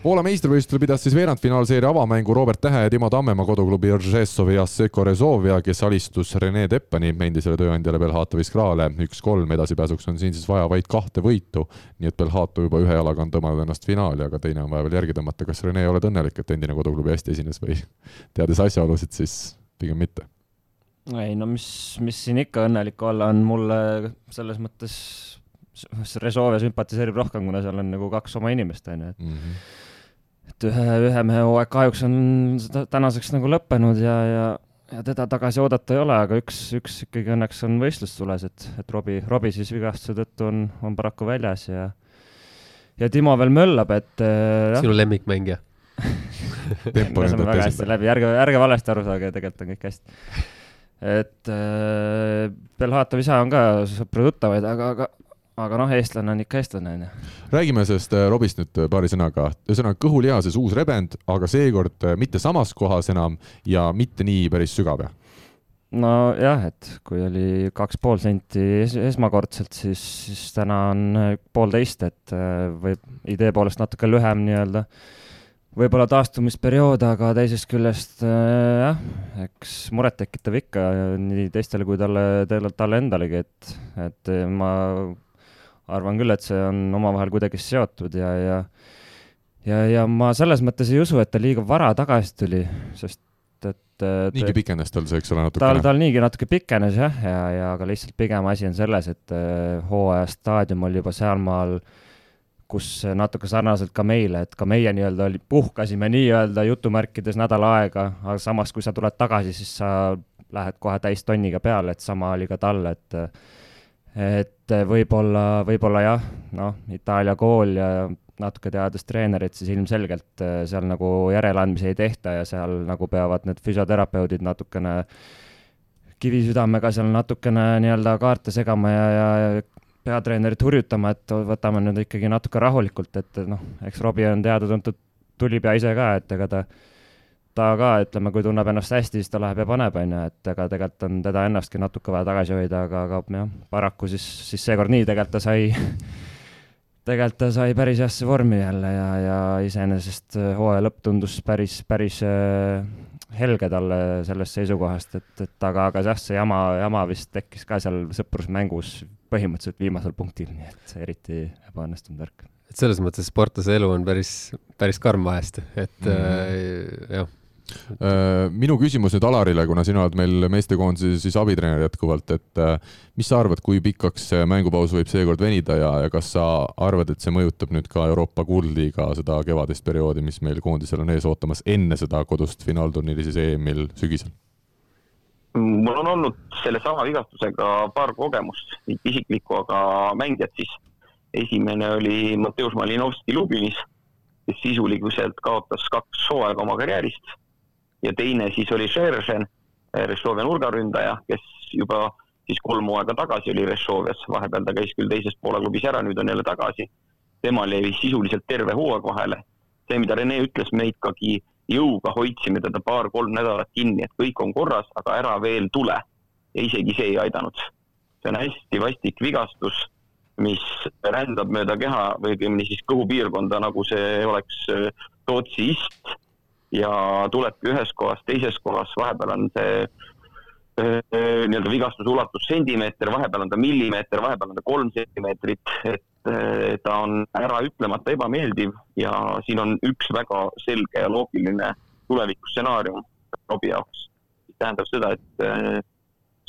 S1: Poola meistrivõistlusel pidas siis veerandfinaalseeria avamängu Robert Tähe ja Timo Tammemaa koduklubi Ržessovi Asseko Rezovia, kes alistus Rene Teppani, endisele tööandjale Belhatovi Skrale üks-kolm, edasipääsuks on siin siis vaja vaid kahte võitu, nii et Belhato juba ühe jalaga on tõmmanud ennast finaali, aga teine on vaja veel järgi tõmmata. kas Rene, oled õnnelik, et endine koduklubi hästi esines või teades asjaolusid, siis pigem mitte?
S2: ei no mis, mis siin ikka õnnelik olla on, mulle selles mõttes Resolve sümpatiseerib rohkem, kuna seal on nagu kaks oma inimest, on ju, et mm -hmm. Et ühe, ühe mehe hooaeg kahjuks on tänaseks nagu lõppenud ja, ja ja teda tagasi oodata ei ole, aga üks, üks ikkagi õnneks on võistlustules, et, et Robbie, Robbie siis vigastuse tõttu on, on paraku väljas ja ja Timo veel möllab, et äh,
S4: sinu lemmikmängija.
S2: Me saame väga hästi läbi, ärge, ärge valesti aru saage, tegelikult on kõik hästi. et äh, Belhatov isa on ka sõpru-tuttavaid, aga, aga aga noh, eestlane on ikka eestlane, onju.
S1: räägime sellest äh, Robist nüüd äh, paari sõnaga. ühesõnaga kõhulihases uus rebend, aga seekord äh, mitte samas kohas enam ja mitte nii päris sügav, jah?
S2: nojah, et kui oli kaks pool senti es esmakordselt, siis, siis täna on poolteist, et võib idee poolest natuke lühem nii-öelda võib-olla taastumisperiood, aga teisest küljest jah, eks muret tekitav ikka nii teistele kui talle, talle endalegi, et, et ma arvan küll, et see on omavahel kuidagi seotud ja, ja ja, ja ma selles mõttes ei usu, et ta liiga vara tagasi tuli, sest et
S1: niigi pikenes tal see, eks ole, natukene?
S2: tal, tal niigi natuke pikenes jah, ja, ja, ja aga lihtsalt pigem asi on selles, et äh, hooaja staadium oli juba sealmaal, kus natuke sarnaselt ka meile, et ka meie nii-öelda oli, puhkasime nii-öelda jutumärkides nädal aega, aga samas, kui sa tuled tagasi, siis sa lähed kohe täistonniga peale, et sama oli ka tal, et et võib-olla, võib-olla jah, noh, Itaalia kool ja natuke teades treenerit, siis ilmselgelt äh, seal nagu järeleandmisi ei tehta ja seal nagu peavad need füsioterapeudid natukene kivisüdamega seal natukene nii-öelda kaarte segama ja, ja peatreenerit hurjutama, et võtame nüüd ikkagi natuke rahulikult, et noh, eks Robbie on teada-tuntud tulipea ise ka, et ega ta ta ka, ütleme, kui tunneb ennast hästi, siis ta läheb ja paneb, on ju, et ega tegelikult on teda ennastki natuke vaja tagasi hoida, aga, aga jah, paraku siis, siis seekord nii, tegelikult ta sai tegelikult ta sai päris heasse vormi jälle ja, ja iseenesest äh, hooaja lõpp tundus päris, päris äh, helge talle sellest seisukohast, et, et aga, aga jah, see jama, jama vist tekkis ka seal sõprusmängus põhimõtteliselt viimasel punktil, nii et eriti ebaõnnestunud värk.
S4: et selles mõttes sportlase elu on päris, päris karm vahest, et mm äh, jah
S1: minu küsimus nüüd Alarile, kuna sina oled meil meestekoondise siis abitreener jätkuvalt, et äh, mis sa arvad, kui pikaks see mängupaus võib seekord venida ja, ja kas sa arvad, et see mõjutab nüüd ka Euroopa kuldliiga seda kevadist perioodi, mis meil koondisel on ees ootamas enne seda kodust finaalturniiri siis EM-il sügisel?
S3: mul on olnud sellesama vigastusega paar kogemust, mitte isiklikku, aga mängijad siis. esimene oli Mateusz Malinovski Lubinis, kes sisuliselt kaotas kaks hooaega oma karjäärist ja teine siis oli Šeržen, Rešovia nurgaründaja, kes juba siis kolm hooaega tagasi oli Rešovias, vahepeal ta käis küll teises Poola klubis ära, nüüd on jälle tagasi. temal jäi sisuliselt terve hooaeg vahele. see, mida Rene ütles, me ikkagi jõuga hoidsime teda paar-kolm nädalat kinni, et kõik on korras, aga ära veel tule. ja isegi see ei aidanud. see on hästi vastik vigastus, mis rändab mööda keha või õigemini siis kõhupiirkonda, nagu see oleks Tootsi ist ja tulebki ühes kohas, teises kohas, vahepeal on see nii-öelda vigastuse ulatus sentimeeter, vahepeal on ta millimeeter, vahepeal on ta kolm sentimeetrit, et ta on äraütlemata ebameeldiv ja siin on üks väga selge ja loogiline tulevikustsenaarium Robbie jaoks. tähendab seda, et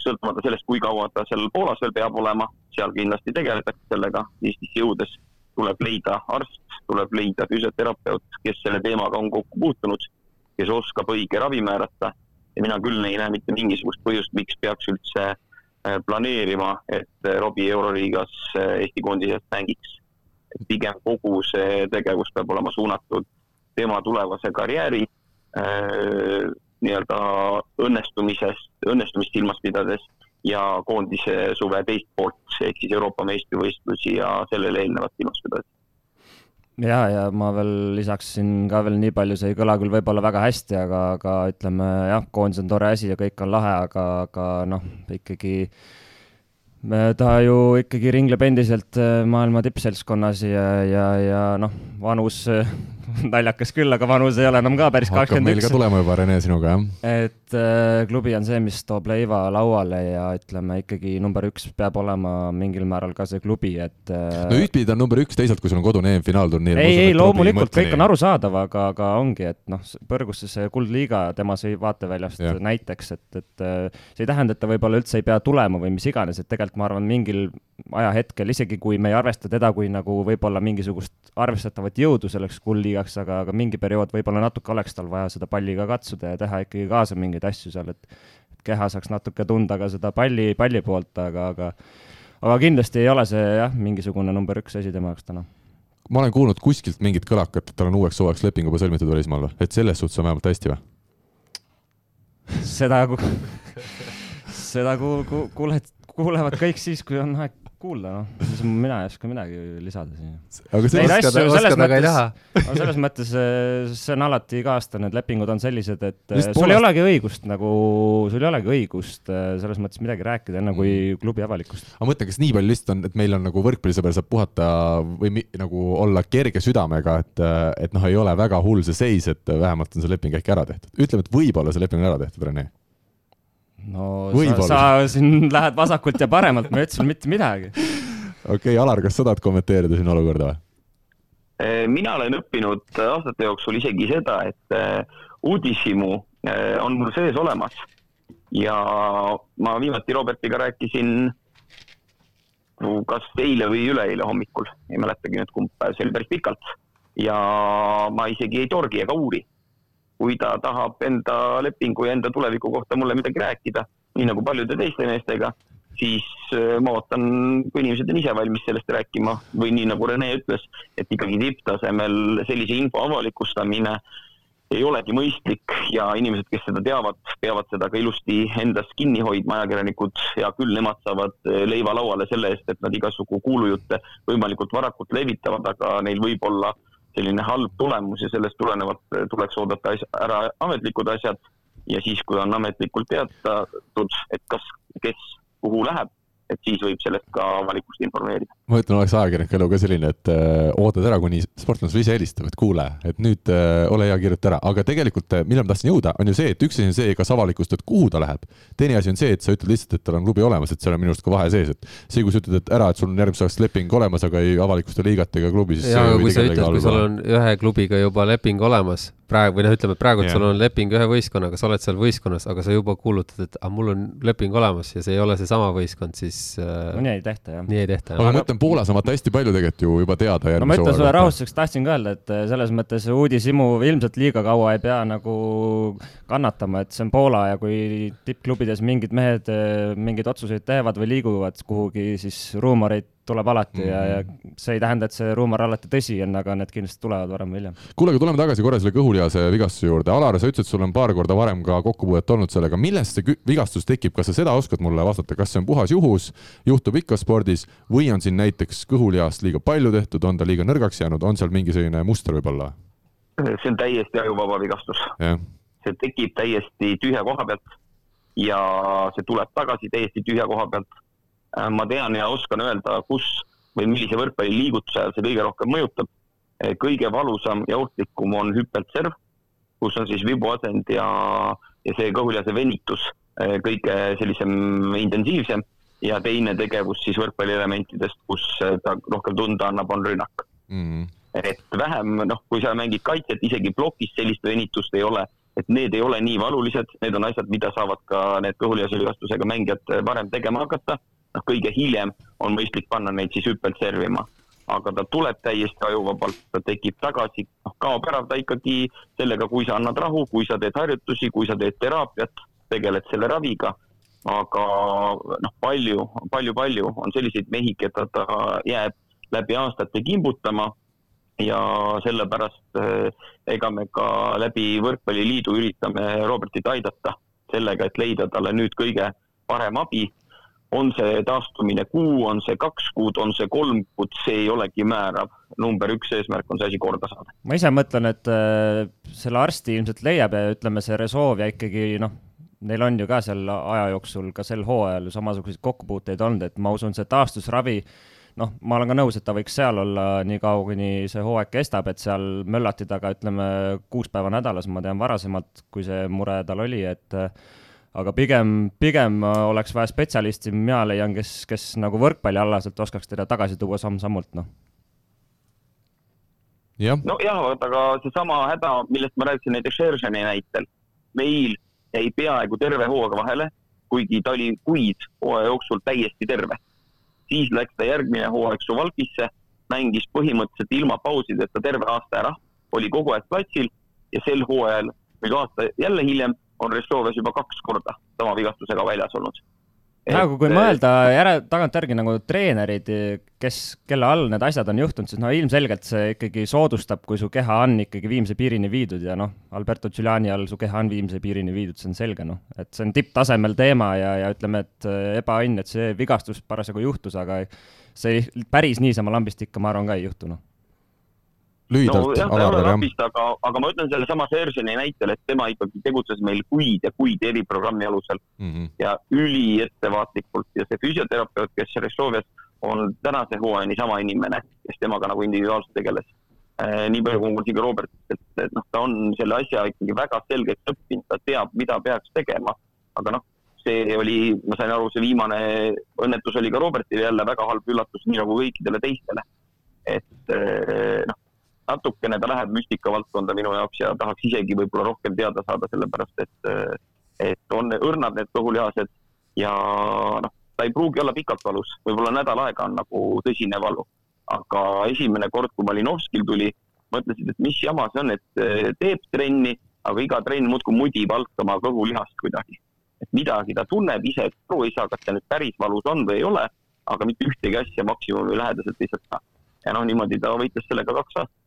S3: sõltumata sellest, kui kaua ta seal Poolas veel peab olema, seal kindlasti tegeletakse sellega Eestisse jõudes tuleb leida arst, tuleb leida füsioterapeut, kes selle teemaga on kokku puutunud, kes oskab õige ravi määrata ja mina küll ei näe mitte mingisugust põhjust, miks peaks üldse äh, planeerima, et äh, Robbie Euroliigas äh, Eesti koondises mängiks. pigem kogu see tegevus peab olema suunatud tema tulevase karjääri nii-öelda õnnestumisest, õnnestumist silmas pidades ja koondise suve teist poolt, ehk siis Euroopa meistrivõistlusi ja sellele eelnevat silmas pidades.
S2: ja, ja ma veel lisaksin ka veel nii palju, see ei kõla küll võib-olla väga hästi, aga, aga ütleme jah, koondis on tore asi ja kõik on lahe, aga, aga noh, ikkagi ta ju ikkagi ringleb endiselt äh, maailma tippseltskonnas ja, ja, ja noh, vanus naljakas küll, aga vanus ei ole enam ka päris
S1: hakkab meil
S2: kakskümmend
S1: ka
S2: üks.
S1: tulema juba Rene sinuga jah?
S2: et äh, klubi on see, mis toob leiva lauale ja ütleme ikkagi number üks peab olema mingil määral ka see klubi, et äh,
S1: no ühtpidi ta on number üks, teisalt kui sul on kodune EM-finaalturniir.
S2: ei, ei loomulikult kõik on arusaadav, aga, aga ongi, et noh, põrgusse see kuldliiga tema see vaateväljast
S1: Jah.
S2: näiteks, et, et äh, see ei tähenda, et ta võib-olla üldse ei pea tulema või mis iganes, et tegelikult ma arvan, mingil ajahetkel, isegi kui me ei arvesta teda kui nagu võib-olla mingisugust arvestatavat jõudu selleks kuldliigaks, aga, aga mingi periood võib-olla natuke oleks tal vaja seda palli ka katsuda ja teha ikkagi kaasa mingeid asju seal, et et keha saaks natuke tunda ka seda palli, palli poolt, aga, aga aga kindlasti ei ole see jah, mingisugune number üks asi tema jaoks täna
S1: ma olen kuulnud kuskilt mingit kõlakat, et tal on uueks hooajaks leping juba sõlmitud välismaal või, et selles suhtes on vähemalt hästi või?
S2: seda seda ku-, ku-, kuuled, kuulevad kõik siis, kui on aeg kuulda, noh, siis mina ei oska midagi lisada siin.
S1: aga
S2: asju selles
S4: oskad, aga ei taha.,
S2: selles mõttes eh, see on alati iga-aastane, need lepingud on sellised, et eh,
S1: Just
S2: sul ei
S1: poolest-
S2: olegi õigust nagu, sul ei olegi õigust eh, selles mõttes midagi rääkida enne kui
S1: Mm.
S2: klubi avalikkust.
S1: ma mõtlen, kas nii palju lihtsalt on, et meil on nagu võrkpallisõber saab puhata või mi, nagu olla kerge südamega, et, et noh, ei ole väga hull see seis, et vähemalt on see leping äkki ära tehtud. ütleme, et võib-olla see leping on ära tehtud, Rene.
S2: No
S1: Võib-olla.
S2: sa, sa siin lähed vasakult ja paremalt, ma ei ütle sulle mitte midagi.
S1: okei okay,, Alar, kas sa tahad kommenteerida siin olukorda või?
S3: Eh, mina olen õppinud aastate jooksul isegi seda, et eh, uudishimu eh, on mul sees olemas ja ma viimati Robertiga rääkisin kas eile või üleeile hommikul, ei mäletagi nüüd kumb päev, see oli päris pikalt ja ma isegi ei torgi ega uuri. Kui ta tahab enda lepingu ja enda tuleviku kohta mulle midagi rääkida, nii nagu paljude teiste meestega, siis äh, ma ootan, kui inimesed on ise valmis sellest rääkima või nii nagu Rene ütles, et ikkagi tipptasemel sellise info avalikustamine ei olegi mõistlik ja inimesed, kes seda teavad, peavad seda ka ilusti endas kinni hoidma, ajakirjanikud, hea küll, nemad saavad eh, leiva lauale selle eest, et nad igasugu kuulujutte võimalikult varakult levitavad, aga neil võib olla selline halb tulemus ja sellest tulenevalt eh, tuleks oodata asja, ära ametlikud asjad. Ja siis, kui on ametlikult teatatud, et kas, kes kuhu läheb, et siis võib sellest ka avalikkust informeerida.
S1: ma ütlen, oleks ajakirjaniku elu ka selline, et äh, ootad ära, kuni sportlane sulle ise helistab, et kuule, et nüüd äh, ole hea, kirjuta ära, aga tegelikult äh, millal ma tahtsin jõuda, on ju see, et üks asi on see, kas avalikustad, kuhu ta läheb. teine asi on see, et sa ütled lihtsalt, et tal on klubi olemas, et seal on minu arust ka vahe sees, et see, kui sa ütled, et ära, et sul on järgmiseks aastaks leping olemas, aga ei avalikusta liigat ega klubi, siis see
S4: aga kui sa ütled, kui sul on ühe klubiga juba leping olemas praegu või noh, ütleme praegu, et
S1: Jah.
S4: sul on leping ühe võistkonnaga, sa oled seal võistkonnas, aga sa juba kuulutad, et ah, mul on leping olemas ja see ei ole seesama võistkond, siis äh,
S2: no nii ei tehta jah.
S4: nii ei tehta.
S1: aga ma mõtlen, Poolas on vaata hästi palju tegelikult ju juba teada
S2: no ma
S1: järgmise
S2: ütlen sulle rahustuseks, tahtsin ka öelda, et eh, selles mõttes uudishimu ilmselt liiga kaua ei pea nagu kannatama, et see on Poola ja kui tippklubides mingid mehed eh, mingeid otsuseid teevad või liiguvad kuhugi, siis ruumoreid tuleb alati ja, ja see ei tähenda, et see ruumor alati tõsi on, aga need kindlasti tulevad varem või hiljem.
S1: kuule, aga tuleme tagasi korra selle kõhulihase vigastuse juurde. Alar, sa ütlesid, sul on paar korda varem ka kokkupuudet olnud sellega. millest see vigastus tekib, kas sa seda oskad mulle vastata, kas see on puhas juhus, juhtub ikka spordis või on siin näiteks kõhulihast liiga palju tehtud, on ta liiga nõrgaks jäänud, on seal mingi selline muster võib-olla?
S3: see on täiesti ajuvaba vigastus. see tekib täiesti tühja koha pealt ja see tuleb tagasi täiesti tühja koha pealt. Ma tean ja oskan öelda, kus või millise võrkpalliliigutuse see kõige rohkem mõjutab. kõige valusam ja ohtlikum on hüppeltserv, kus on siis vibuasend ja, ja see kõhulihase venitus eh, kõige sellisem intensiivsem ja teine tegevus siis võrkpallielementidest, kus ta rohkem tunda annab, on rünnak
S1: mm.
S3: et vähem, noh, kui sa mängid kaitset, isegi plokis sellist venitust ei ole, et need ei ole nii valulised, need on asjad, mida saavad ka need kõhulihasvigastusega mängijad varem tegema hakata. noh, kõige hiljem on mõistlik panna neid siis hüppelt servima, aga ta tuleb täiesti ajuvabalt, ta tekib tagasi, noh, kaob ära ta ikkagi sellega, kui sa annad rahu, kui sa teed harjutusi, kui sa teed teraapiat, tegeled selle raviga. Aga noh, palju, palju-palju on selliseid mehi, keda ta jääb läbi aastate kimbutama. Ja sellepärast eh, ega me ka läbi Võrkpalliliidu üritame Robertit aidata sellega, et leida talle nüüd kõige parem abi. On see taastumine kuu, on see kaks kuud, on see kolm kuud, see ei olegi määrav. number üks eesmärk on see asi korda saada.
S2: ma ise mõtlen, et äh, selle arsti ilmselt leiab ja ütleme, see Resolve ja ikkagi noh, neil on ju ka seal aja jooksul ka sel hooajal ju samasuguseid kokkupuuteid olnud, et ma usun, see taastusravi noh, ma olen ka nõus, et ta võiks seal olla nii kaua, kuni see hooaeg kestab, et seal möllati taga, ütleme, kuus päeva nädalas, ma tean varasemalt, kui see mure tal oli, et aga pigem, pigem oleks vaja spetsialisti, mina leian, kes, kes nagu võrkpallialaselt oskaks teda tagasi tuua samm-sammult, noh.
S3: Nojah, vaata, aga seesama häda, millest ma rääkisin näiteks Šeržani näitel, meil jäi peaaegu terve hooaega vahele, kuigi ta oli kuid hooaja jooksul täiesti terve. siis läks ta järgmine hooaeg Suvalkisse, mängis põhimõtteliselt ilma pausideta terve aasta ära, oli kogu aeg platsil ja sel hooajal, nüüd aasta jälle hiljem, on Restoves juba kaks korda sama vigastusega väljas olnud.
S2: Nagu kui mõelda järe, tagantjärgi nagu treenerid, kes, kelle all need asjad on juhtunud, siis no ilmselgelt see ikkagi soodustab, kui su keha on ikkagi viimse piirini viidud ja noh, Alberto Giuliani all su keha on viimse piirini viidud, see on selge noh, et see on tipptasemel teema ja, ja ütleme, et äh, ebaõnn, et see vigastus parasjagu juhtus, aga see päris niisama lambist ikka, ma arvan, ka ei juhtu noh
S1: lühidalt no,. ole
S3: napist, aga, aga ma ütlen sellesama Serseni näitel, et tema ikkagi tegutses meil kuid ja kuid eriprogrammi alusel mm -hmm. ja üliettevaatlikult ja see füsioterapeut, kes Rešovias on tänase hooajani sama inimene, kes temaga nagu individuaalselt tegeles eh,. nii palju, kui ma kuulsin ka Robertist, et, et noh, ta on selle asja ikkagi väga selgeks õppinud, ta teab, mida peaks tegema, aga noh, see oli, ma sain aru, see viimane õnnetus oli ka Robertile jälle väga halb üllatus, nii nagu kõikidele teistele. et eh, noh, natukene ta läheb müstika valdkonda minu jaoks ja tahaks isegi võib-olla rohkem teada saada, sellepärast et, et on õrnad need kõhulihased ja noh, ta ei pruugi olla pikalt valus, võib-olla nädal aega on nagu tõsine valu. aga esimene kord, kui Malinovskil tuli, mõtlesid, et mis jama see on, et teeb trenni, aga iga trenn muudkui mudib alt oma kõhulihast kuidagi. et midagi ta tunneb ise, aru ei saa, kas see nüüd päris valus on või ei ole, aga mitte ühtegi asja maksimumi lähedaselt ei saa. ja noh, niimoodi ta võitles sellega kaks aastat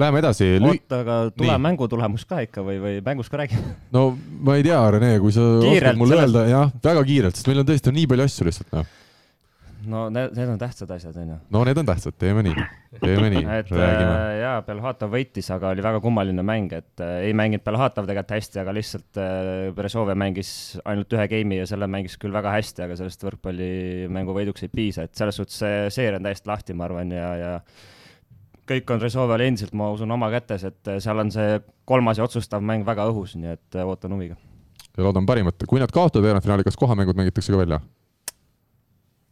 S1: Läheme edasi.
S2: oota, aga tule mängu tulemus ka ikka või, või mängust ka räägime?
S1: no ma ei tea, Rene, kui sa kiirelt, oskad mulle sellest... öelda, jah, väga kiirelt, sest meil on tõesti on nii palju asju lihtsalt, noh.
S2: no need, need on tähtsad asjad, onju.
S1: no need on tähtsad, teeme nii, teeme nii,
S2: räägime. Äh, jaa, Belhatov võitis, aga oli väga kummaline mäng, et äh, ei mänginud Belhatov tegelikult hästi, aga lihtsalt äh, Brežove mängis ainult ühe game'i ja selle mängis küll väga hästi, aga sellest võrkpallimängu võiduks ei piisa, et selles suhtes see seeria on täiesti lahti, ma arvan, ja, ja kõik on Resolvel endiselt, ma usun, oma kätes, et äh, seal on see kolmas ja otsustav mäng väga õhus, nii et äh, ootan huviga.
S1: ja loodan parimat, kui nad kaotavad veerandfinaali, kas kohamängud mängitakse ka välja?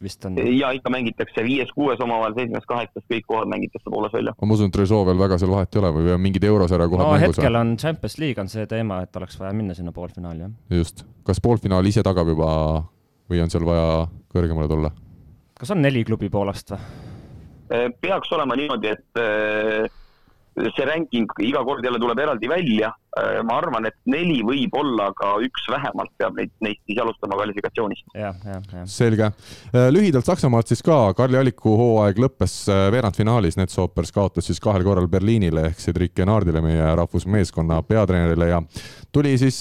S2: vist on.
S3: ja ikka mängitakse viies-kuues omavahel, seitsmes-kaheksas, kõik kohad mängitakse Poolas välja.
S1: ma usun, et Resolvel väga seal vahet ei ole või on mingid eurosarja kohad
S2: no, mängus? hetkel on Champions League on see teema, et oleks vaja minna sinna poolfinaali, jah.
S1: just, kas poolfinaal ise tagab juba või on seal vaja kõrgemale tulla?
S2: kas on neli klubi Poolast või?
S3: Eh, peaks olema niimoodi, et eh, see ranking iga kord jälle tuleb eraldi välja. Äh, ma arvan, et neli võib-olla, aga üks vähemalt peab neid, neist siis alustama kvalifikatsioonist.
S1: selge. Äh, lühidalt Saksamaalt siis ka, Karli Alliku hooaeg lõppes äh, veerandfinaalis, Netsopers kaotas siis kahel korral Berliinile ehk Cedric Enardile, meie rahvusmeeskonna peatreenerile. Ja tuli siis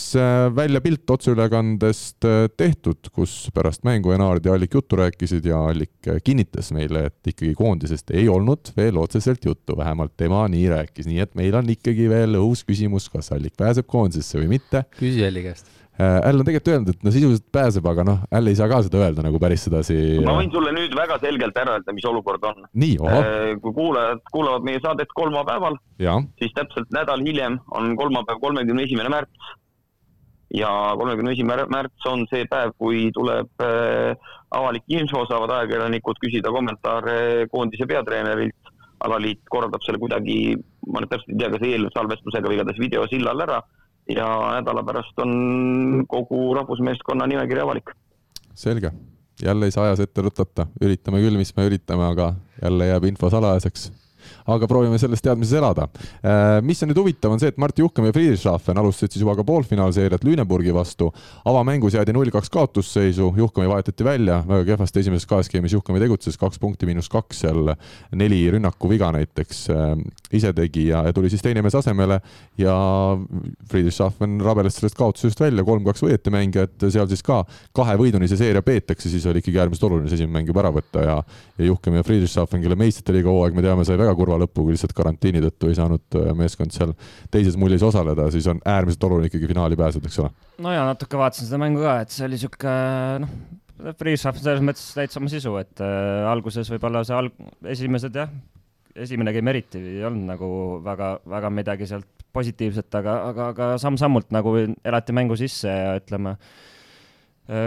S1: välja pilt otseülekandest tehtud, kus pärast mängu Enard ja Allik juttu rääkisid ja Allik kinnitas meile, et ikkagi koondisest ei olnud veel otseselt juttu, vähemalt tema nii rääkis, nii et meil on ikkagi veel õhus küsimus, kas Allik pääseb koondisesse või mitte.
S4: küsi Alli käest.
S1: Äll äh, on tegelikult öelnud, et no sisuliselt pääseb, aga noh, Äll ei saa ka seda öelda nagu päris sedasi.
S3: ma võin sulle nüüd väga selgelt ära öelda, mis olukord on. Äh, kui kuulajad kuulavad meie saadet kolmapäeval, siis täpselt nädal hiljem on kolmapäev, kolmekümne esimene märts. ja kolmekümne esimene märts on see päev, kui tuleb äh, avalik info, saavad ajakirjanikud küsida kommentaare koondise peatreenerilt alaliit korraldab selle kuidagi, ma nüüd täpselt ei tea, kas eelsalvestusega või igatahes videosillal ära. Ja nädala pärast on kogu rahvusmeeskonna nimekiri avalik.
S1: selge, jälle ei saa ajas ette rutata, üritame küll, mis me üritame, aga jälle jääb info salajaseks aga proovime selles teadmises elada. Äh, mis on nüüd huvitav, on see, et Mart Juhkem ja Friedrichshafen alustasid siis juba ka poolfinaalseeriat Lüneburgi vastu. avamängus jäädi null-kaks kaotusseisu, Juhkemi vahetati välja, väga kehvasti esimeses kahes skeemis Juhkemi tegutses, kaks punkti miinus kaks seal, neli rünnakuviga näiteks äh, ise tegi ja, ja tuli siis teine mees asemele ja Friedrichshafen rabeles sellest kaotusest välja, kolm-kaks võeti mänge, et seal siis ka kahe võiduni see seeria peetakse, siis oli ikkagi äärmiselt oluline see esimene mäng juba ära võtta ja, ja Juhkem ja Friedrichshafen, kelle meistrite liiga hooaeg, me teame, sai väga kurva lõppu, kui lihtsalt karantiini tõttu ei saanud äh, meeskond seal teises mullis osaleda, siis on äärmiselt oluline ikkagi finaali pääseda, eks ole.
S2: no ja natuke vaatasin seda mängu ka, et see oli sihuke noh, Freeshaft selles mõttes täitsa oma sisu, et äh, alguses võib-olla see alg-, esimesed jah, esimene game eriti ei olnud nagu väga, väga midagi sealt positiivset, aga, aga, aga samm-sammult nagu elati mängu sisse ja ütleme Äh,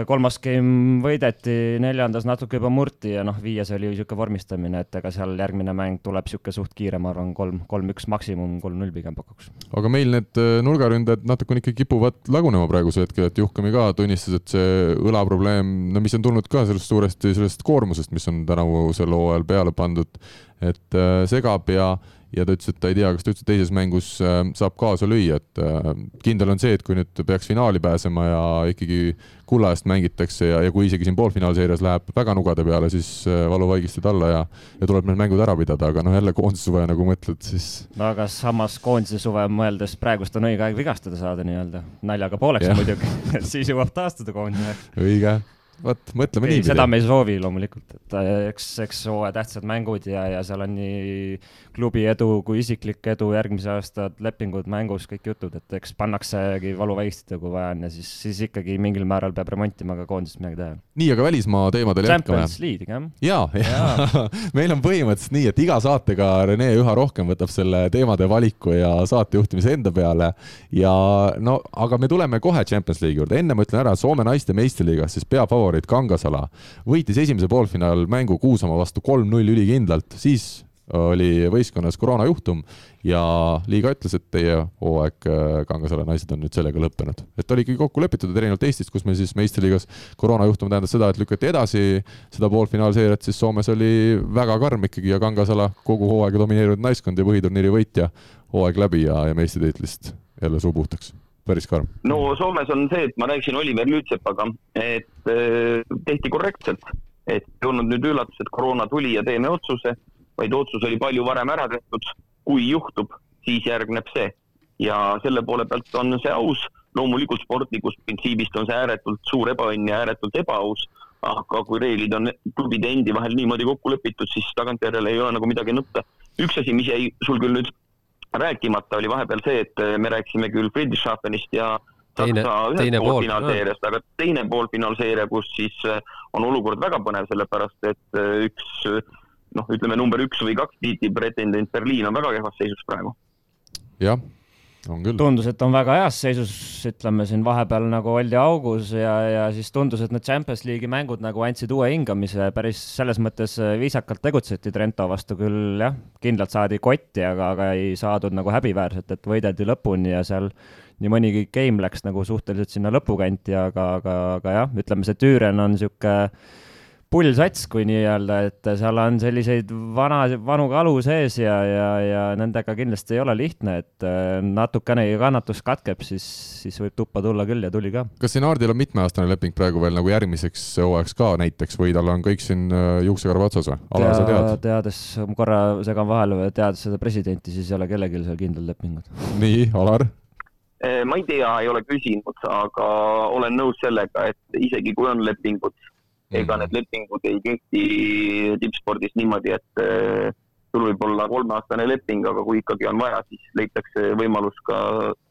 S2: kolmas game võideti, neljandas natuke juba murti ja noh, viies oli niisugune vormistamine, et ega seal järgmine mäng tuleb niisugune suht kiire, ma arvan, kolm, kolm-üks maksimum, kolm-null pigem pakuks.
S1: aga meil need äh, nurgaründajad natukene ikka kipuvad lagunema praegusel hetkel, et Juhkami ka tunnistas, et see õlaprobleem, no mis on tulnud ka sellest suuresti sellest koormusest, mis on tänavusel hooajal peale pandud, et äh, segab ja ja ta ütles, et ta ei tea, kas ta üldse teises mängus äh, saab kaasa lüüa, et äh, kindel on see, et kui nüüd peaks finaali pääsema ja ikkagi kulla eest mängitakse ja, ja kui isegi siin poolfinaalseerias läheb väga nugade peale, siis äh, valuvaigistid alla ja, ja tuleb need mängud ära pidada, aga noh, jälle koondise suve nagu mõtled, siis.
S2: no aga samas koondise suve mõeldes praegust on õige aeg vigastada saada nii-öelda, naljaga pooleks ja. muidugi siis jõuab taastuda koondine.
S1: õige vot, mõtleme niipidi.
S2: seda me ei soovi loomulikult, et äh, eks, eks hooaja tähtsad mängud ja, ja seal on nii klubi edu kui isiklik edu, järgmise aasta lepingud mängus, kõik jutud, et eks pannaksegi valuväistada, kui vaja on ja siis, siis ikkagi mingil määral peab remontima ka koondist midagi teha.
S1: nii, aga välismaa teemadel jätkame.
S2: Champions League, jah?
S1: ja, ja, ja. meil on põhimõtteliselt nii, et iga saatega Rene üha rohkem võtab selle teemade valiku ja saatejuhtimise enda peale ja no aga me tuleme kohe Champions League'i juurde, enne ma ütlen ära, Soome naiste meistriliigas siis peafavoriit favorit Kangasala võitis esimese poolfinaalmängu Kuusamaa vastu kolm-null ülikindlalt, siis oli võistkonnas koroonajuhtum ja liiga ütles, et teie hooaeg äh, Kangasala naised on nüüd sellega lõppenud. et oli ikkagi kokku lepitud, et erinevalt Eestist, kus meil siis meistriliigas koroonajuhtum tähendas seda, et lükati edasi seda poolfinaalseeriat, siis Soomes oli väga karm ikkagi ja Kangasala kogu hooaega domineerinud naiskond ja põhiturniiri võitja hooaeg läbi ja, ja meistritiitlist jälle suu puhtaks päris karm.
S3: no Soomes on see, et ma rääkisin Oliver Lüütsepaga, et äh, tehti korrektselt, et ei olnud nüüd üllatus, et koroona tuli ja teeme otsuse, vaid otsus oli palju varem ära tehtud. kui juhtub, siis järgneb see ja selle poole pealt on see aus. loomulikult sportlikust printsiibist on see ääretult suur ebaõnn ja ääretult ebaaus, aga kui reeglid on klubide endi vahel niimoodi kokku lepitud, siis tagantjärele ei ole nagu midagi nutta. üks asi, mis jäi sul küll nüüd rääkimata oli vahepeal see, et äh, me rääkisime küll Friedrichshafenist ja
S4: teine, teine
S3: poolfinaalseeriast, aga teine poolfinaalseeria, kus siis äh, on olukord väga põnev, sellepärast et äh, üks noh, ütleme number üks või kaks tiitli pretendent Berliin on väga kehvas seisus praegu.
S1: jah.
S2: Tundus, et on väga heas seisus, ütleme siin vahepeal nagu oldi augus ja, ja siis tundus, et need Champions League'i mängud nagu andsid uue hingamise, päris selles mõttes äh, viisakalt tegutseti Trento vastu küll jah, kindlalt saadi kotti, aga, aga ei saadud nagu häbiväärselt, et võideldi lõpuni ja seal nii mõnigi game läks nagu suhteliselt sinna lõpukanti, aga, aga, aga jah, ütleme see Tüüren on niisugune pullsats, kui nii-öelda, et seal on selliseid vana, vanu kalu sees ja, ja, ja nendega kindlasti ei ole lihtne, et äh, natukene kannatus katkeb, siis, siis võib tuppa tulla küll ja tuli ka.
S1: kas siin Aardil on mitmeaastane leping praegu veel nagu järgmiseks hooajaks ka näiteks või tal on kõik siin äh, juuksekarva otsas või? Alar, sa tead?
S2: teades, korra segan vahele, teades seda presidenti, siis ei ole kellelgi seal kindlad lepingud.
S1: nii, Alar?
S3: Äh, ma ei tea, ei ole küsinud, aga olen nõus sellega, et isegi kui on lepingud ega need lepingud ei kehti tippspordis niimoodi, et eh, sul võib olla kolmeaastane leping, aga kui ikkagi on vaja, siis leitakse võimalus ka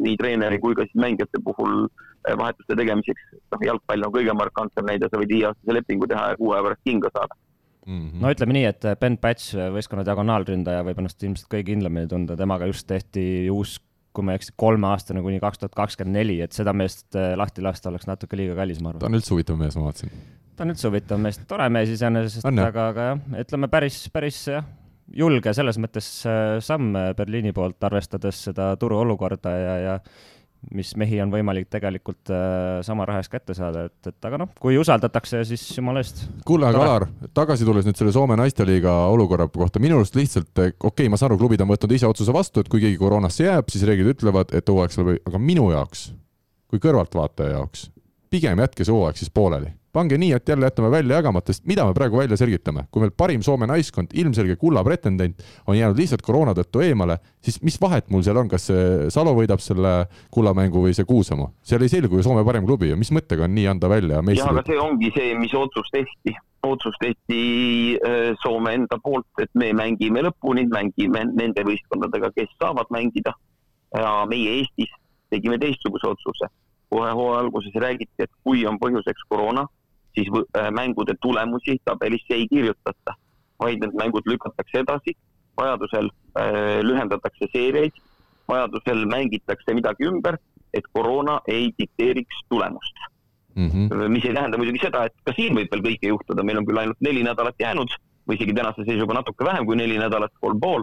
S3: nii treeneri kui ka siis mängijate puhul eh, vahetuste tegemiseks. noh, jalgpall on kõige markantsem näide, sa võid viieaastase lepingu teha ja kuu aja pärast kinga saada
S2: mm. -hmm. no ütleme nii, et Ben Patch, võistkonna diagonaalründaja, võib ennast ilmselt kõige kindlamini tunda, temaga just tehti uus kui ma ei eksi, kolmeaastane kuni kaks tuhat kakskümmend neli, et seda meest eh, lahti lasta oleks natuke liiga kallis, ma arvan.
S1: ta on üldse huvitav mees, ma vaatasin
S2: ta on üldse huvitav mees, tore mees iseenesest, aga, aga jah, ütleme päris, päris jah, julge selles mõttes äh, samm Berliini poolt, arvestades seda turuolukorda ja, ja mis mehi on võimalik tegelikult äh, sama raha eest kätte saada, et, et aga noh, kui usaldatakse, siis jumala eest.
S1: kuule, aga Alar, tagasi tulles nüüd selle Soome naisteliiga olukorra kohta, minu arust lihtsalt, okei okay,, ma saan aru, klubid on võtnud ise otsuse vastu, et kui keegi koroonasse jääb, siis reeglid ütlevad, et hooaeg saab, aga minu jaoks, kui kõrvaltvaataja jaoks, pigem jätke see hooaeg siis pooleli pange nii, et jälle jätame välja jagamata, sest mida me praegu välja selgitame, kui meil parim Soome naiskond, ilmselge kulla pretendent, on jäänud lihtsalt koroona tõttu eemale, siis mis vahet mul seal on, kas see Salo võidab selle kullamängu või see Kuusamoo? seal ei selgu ju Soome parim klubi ja mis mõttega on nii anda välja
S3: meistrit? jah, aga see ongi see, mis otsus tehti. otsus tehti äh, Soome enda poolt, et me mängime lõpuni, mängime nende võistkondadega, kes saavad mängida. ja meie Eestis tegime teistsuguse otsuse. kohe hooaja alguses räägiti, et kui on põhjuseks koroona siis mängude tulemusi tabelisse ei kirjutata, vaid need mängud lükatakse edasi, vajadusel lühendatakse seeriaid, vajadusel mängitakse midagi ümber, et koroona ei dikteeriks tulemust mm. -hmm. mis ei tähenda muidugi seda, et ka siin võib veel kõike juhtuda, meil on küll ainult neli nädalat jäänud või isegi tänase seisuga natuke vähem kui neli nädalat, kolm pool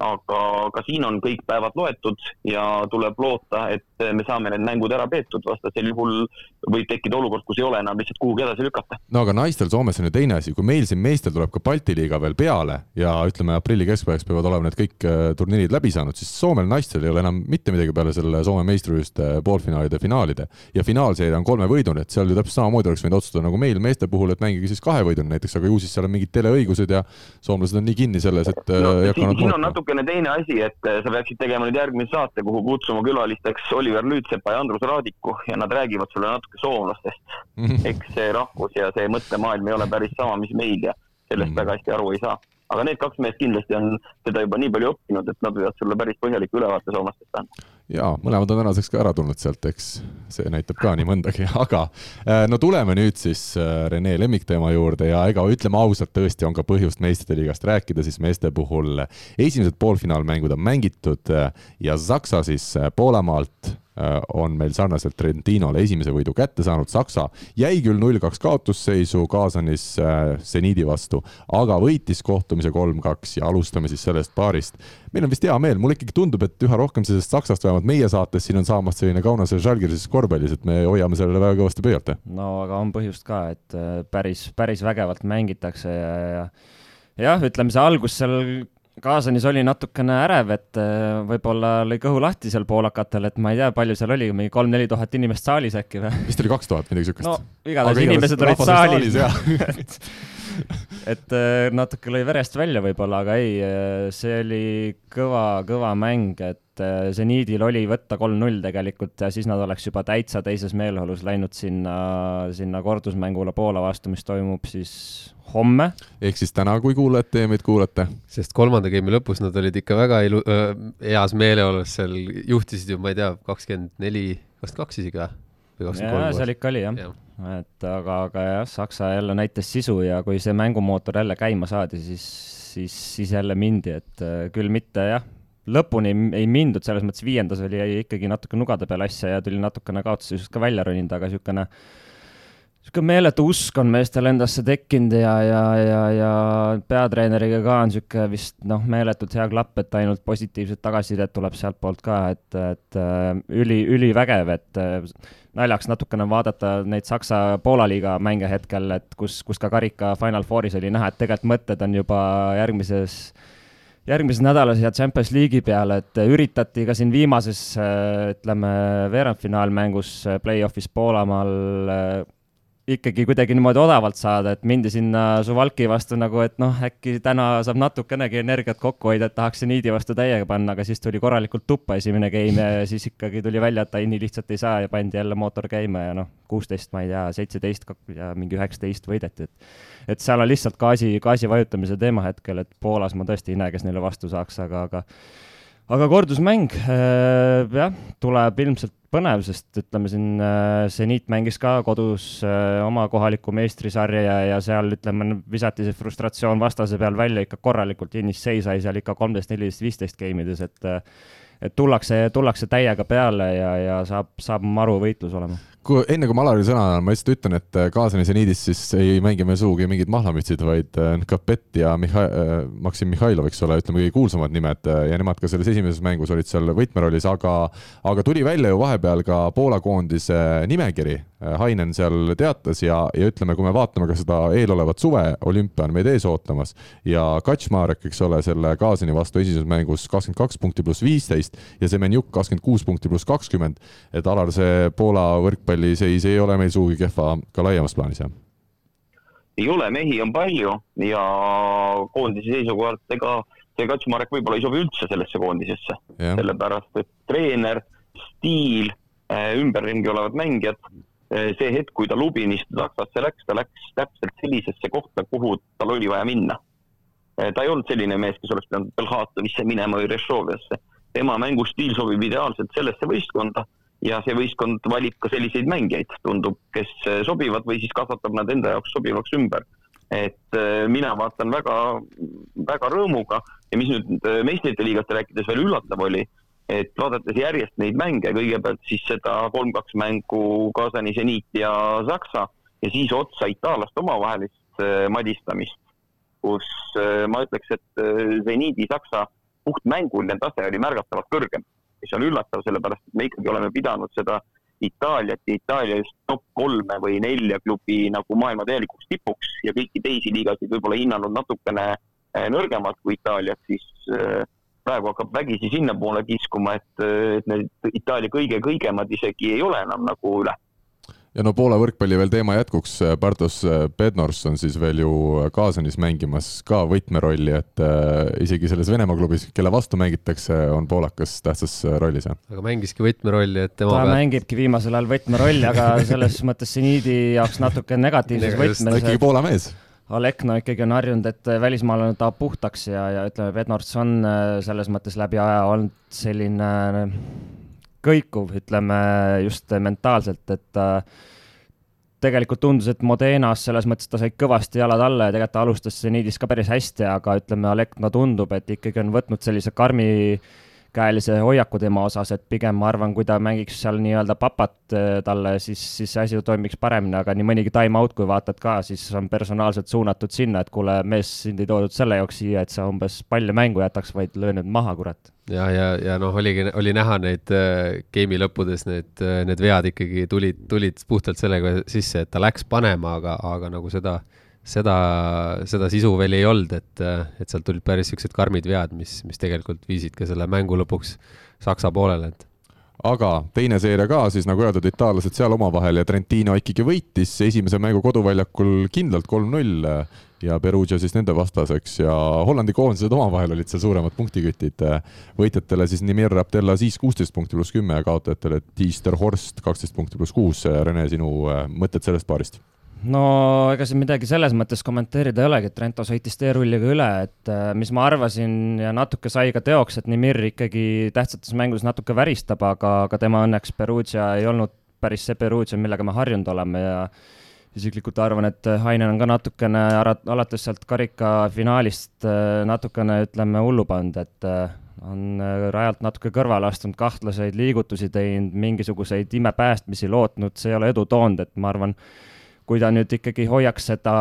S3: aga ka siin on kõik päevad loetud ja tuleb loota, et me saame need mängud ära peetud, vastasel juhul võib tekkida olukord, kus ei ole enam lihtsalt kuhugi edasi lükata.
S1: no aga naistel Soomes on ju teine asi, kui meil siin meestel tuleb ka Balti liiga veel peale ja ütleme, aprilli keskpaigaks peavad olema need kõik äh, turniirid läbi saanud, siis Soomel naistel ei ole enam mitte midagi peale selle Soome meistrivõistluste poolfinaalide, finaalide. Ja finaalseeria on kolmevõidune, et seal ju täpselt samamoodi oleks võinud otsustada nagu meil meeste puhul, et mängige siis kahevõidune näiteks, aga ju siis seal on mingid teleõigused ja soomlased on nii kinni selles, et
S3: no, äh, siin, siin on natukene teine asi, et äh, sa peaksid tegema nüüd järgmise saate, kuhu kutsuma külalisteks Oliver Lüütsepa ja Andrus Raadiku ja nad räägivad sulle natuke soomlastest. -hmm. eks see rahvus ja see mõttemaailm ei ole päris sama, mis meil ja sellest mm väga hästi aru ei saa. Aga need kaks meest kindlasti on seda juba nii palju õppinud, et nad võivad sulle päris põhjaliku ülevaate soomlastest anda
S1: jaa, mõlemad on tänaseks ka ära tulnud sealt, eks. See näitab ka nii mõndagi, aga äh, no tuleme nüüd siis äh, Rene lemmikteema juurde ja ega ütleme ausalt, tõesti on ka põhjust meistrite liigast rääkida, siis meeste puhul esimesed poolfinaalmängud on mängitud äh, ja Saksa siis Poolamaalt on meil sarnaselt Trentinole esimese võidu kätte saanud, Saksa jäi küll null-kaks kaotusseisu Kaasanis äh, seniidi vastu, aga võitis kohtumise kolm-kaks ja alustame siis sellest paarist. meil on vist hea meel, mulle ikkagi tundub, et üha rohkem sellest Saksast, vähemalt meie saates siin on saamas selline Kaunase Žalgirises korvpallis, et me hoiame sellele väga kõvasti pöialt.
S2: no aga on põhjust ka, et äh, päris, päris vägevalt mängitakse ja, ja jah, ütleme see algus seal Kaasanis oli natukene ärev, et äh, võib-olla lõi kõhu lahti seal poolakatel, et ma ei tea, palju seal oli, mingi kolm-neli tuhat inimest saalis äkki või?
S1: vist oli kaks tuhat, midagi siukest.
S2: no igatahes inimesed olid saalis et, et äh, natuke lõi verest välja võib-olla, aga ei, äh, see oli kõva, kõva mäng, et seniidil oli võtta kolm-null tegelikult ja siis nad oleks juba täitsa teises meeleolus läinud sinna, sinna kordusmängule Poola vastu, mis toimub siis homme.
S1: ehk siis täna, kui kuulajad teie meid kuulate.
S4: sest kolmanda game'i lõpus nad olid ikka väga ilu-, heas meeleolus seal, juhtisid ju, ma ei tea, kakskümmend neli, kakskümmend kaks isegi või?
S2: jaa, seal ikka oli jah ja. Et aga, aga jah, Saksa jälle näitas sisu ja kui see mängumootor jälle käima saadi, siis, siis, siis jälle mindi, et küll mitte jah, lõpuni ei mindud, selles mõttes viiendas oli ikkagi natuke nugade peal asja ja tuli natukene kaotusseisust ka välja ronida, aga niisugune niisugune meeletu usk on meestel endasse tekkinud ja, ja, ja, ja peatreeneriga ka on niisugune vist noh, meeletult hea klapp, et ainult positiivset tagasisidet tuleb sealtpoolt ka, et, et äh, üli, ülivägev, et äh, naljaks natukene vaadata neid Saksa-Poola liiga mänge hetkel, et kus, kus ka karika Final Fouris oli näha, et tegelikult mõtted on juba järgmises järgmises nädalas ja Champions League'i peale, et üritati ka siin viimases, äh, ütleme, veerandfinaalmängus play-off'is Poolamaal ikkagi kuidagi niimoodi odavalt saada, et mindi sinna Suvalki vastu nagu, et noh, äkki täna saab natukenegi energiat kokku hoida, et tahaks seniidi vastu täiega panna, aga siis tuli korralikult tuppa esimene game ja siis ikkagi tuli välja, et ai nii lihtsalt ei saa ja pandi jälle mootor käima ja noh, kuusteist, ma ei tea, seitseteist ja mingi üheksateist võideti, et et seal on lihtsalt gaasi, gaasi vajutamise teema hetkel, et Poolas ma tõesti ei näe, kes neile vastu saaks, aga, aga aga kordusmäng äh,, jah, tuleb ilmselt põnev, sest ütleme siin äh, Zenit mängis ka kodus äh, oma kohalikku meistrisarja ja, ja seal ütleme, visati see frustratsioon vastase peal välja ikka korralikult, Innis seis sai seal ikka kolmteist, neliteist, viisteist game ides, et äh, et tullakse, tullakse täiega peale ja, ja saab, saab maru võitlus olema
S1: kui enne kui ma Alarile sõna annan, ma lihtsalt ütlen, et kaasani seniidis siis ei mängi me sugugi mingid mahlamütsid, vaid Kapett ja Mihha-, Maksim Mihhailov, eks ole, ütleme kõige kuulsamad nimed ja nemad ka selles esimeses mängus olid seal võtmerollis, aga aga tuli välja ju vahepeal ka Poola koondise nimekiri, Hainen seal teatas ja, ja ütleme, kui me vaatame ka seda eelolevat suve, olümpia on meid ees ootamas ja Kaczmarek, eks ole, selle Kaasani vastu esimeses mängus kakskümmend kaks punkti pluss viisteist ja Semenjuk kakskümmend kuus punkti pluss kakskümmend, et Alar, see Poola võrkpall jalgpalliseis ei ole meil sugugi kehva ka laiemas plaanis, jah?
S3: ei ole, mehi on palju ja koondise seisukohalt, ega see Kaczmarek võib-olla ei sobi üldse sellesse koondisesse, sellepärast et treener, stiil, äh, ümberringi olevad mängijad, äh, see hetk, kui ta Lubinist Saksasse läks, ta läks täpselt sellisesse kohta, kuhu tal oli vaja minna. Äh, ta ei olnud selline mees, kes oleks pidanud Belhatovisse minema või Rešoviasse. tema mängustiil sobib ideaalselt sellesse võistkonda ja see võistkond valib ka selliseid mängijaid, tundub, kes sobivad või siis kasvatab nad enda jaoks sobivaks ümber. et mina vaatan väga, väga rõõmuga ja mis nüüd meistrite liigast rääkides veel üllatav oli, et vaadates järjest neid mänge, kõigepealt siis seda kolm-kaks mängu Kasani seniit ja Saksa ja siis otsa itaallaste omavahelist madistamist, kus ma ütleks, et seniidi Saksa puhtmänguline tase oli märgatavalt kõrgem mis on üllatav, sellepärast et me ikkagi oleme pidanud seda Itaaliat ja Itaalia just top kolme või nelja klubi nagu maailma täielikuks tipuks ja kõiki teisi liigasid võib-olla hinnanud natukene eh, nõrgemalt kui Itaaliat, siis eh, praegu hakkab vägisi sinnapoole kiskuma, et, eh, et need Itaalia kõige kõigemad isegi ei ole enam nagu üle
S1: ja no Poola võrkpalli veel teema jätkuks, Bartos Bednors on siis veel ju Kaasanis mängimas ka võtmerolli, et äh, isegi selles Venemaa klubis, kelle vastu mängitakse, on poolakas tähtsas rollis, jah?
S4: aga mängiski võtmerolli, et tema
S2: ta pealt... mängibki viimasel ajal võtmerolli, aga selles mõttes seniidi jaoks natuke negatiivses võtmes.
S1: ikkagi Poola mees
S2: Alekno ikkagi on harjunud, et välismaalane tahab puhtaks ja, ja ütleme, Bednors on äh, selles mõttes läbi aja olnud selline kõikuv, ütleme just mentaalselt, et äh, tegelikult tundus, et Modenas selles mõttes ta sai kõvasti jalad alla ja tegelikult ta alustas seniidis ka päris hästi, aga ütleme, Alekna tundub, et ikkagi on võtnud sellise karmi käelise hoiaku tema osas, et pigem ma arvan, kui ta mängiks seal nii-öelda papat äh, talle, siis, siis see asi toimiks paremini, aga nii mõnigi time-out, kui vaatad ka, siis on personaalselt suunatud sinna, et kuule, mees, sind ei toodud selle jaoks siia, et sa umbes palle mängu jätaks, vaid löö nüüd maha, kurat.
S4: ja, ja, ja noh, oligi, oli näha neid äh, game'i lõppudes need, äh, need vead ikkagi tulid, tulid puhtalt sellega sisse, et ta läks panema, aga, aga nagu seda seda, seda sisu veel ei olnud, et, et sealt tulid päris niisugused karmid vead, mis, mis tegelikult viisid ka selle mängu lõpuks Saksa poolele, et
S1: aga teine seeria ka siis nagu öeldud, itaallased seal omavahel ja Trentino ikkagi võitis esimese mängu koduväljakul kindlalt kolm-null ja Perugia siis nende vastaseks ja Hollandi koondised omavahel olid seal suuremad punktikütid. võitjatele siis Nimir Abdella siis kuusteist punkti pluss kümme ja kaotajatele Tiister Horst kaksteist punkti pluss kuus. Rene, sinu mõtted sellest paarist?
S2: No ega siin midagi selles mõttes kommenteerida ei olegi, et Trento sõitis teerulliga üle, et äh, mis ma arvasin ja natuke sai ka teoks, et Nimir ikkagi tähtsates mängudes natuke väristab, aga, aga tema õnneks Perugia ei olnud päris see Perugia, millega me harjunud oleme ja isiklikult arvan, et Hainen on ka natukene alates sealt karikafinaalist äh, natukene, ütleme, hullu pannud, et äh, on rajalt natuke kõrvale astunud, kahtlaseid liigutusi teinud, mingisuguseid imepäästmisi lootnud, see ei ole edu toonud, et ma arvan, kui ta nüüd ikkagi hoiaks seda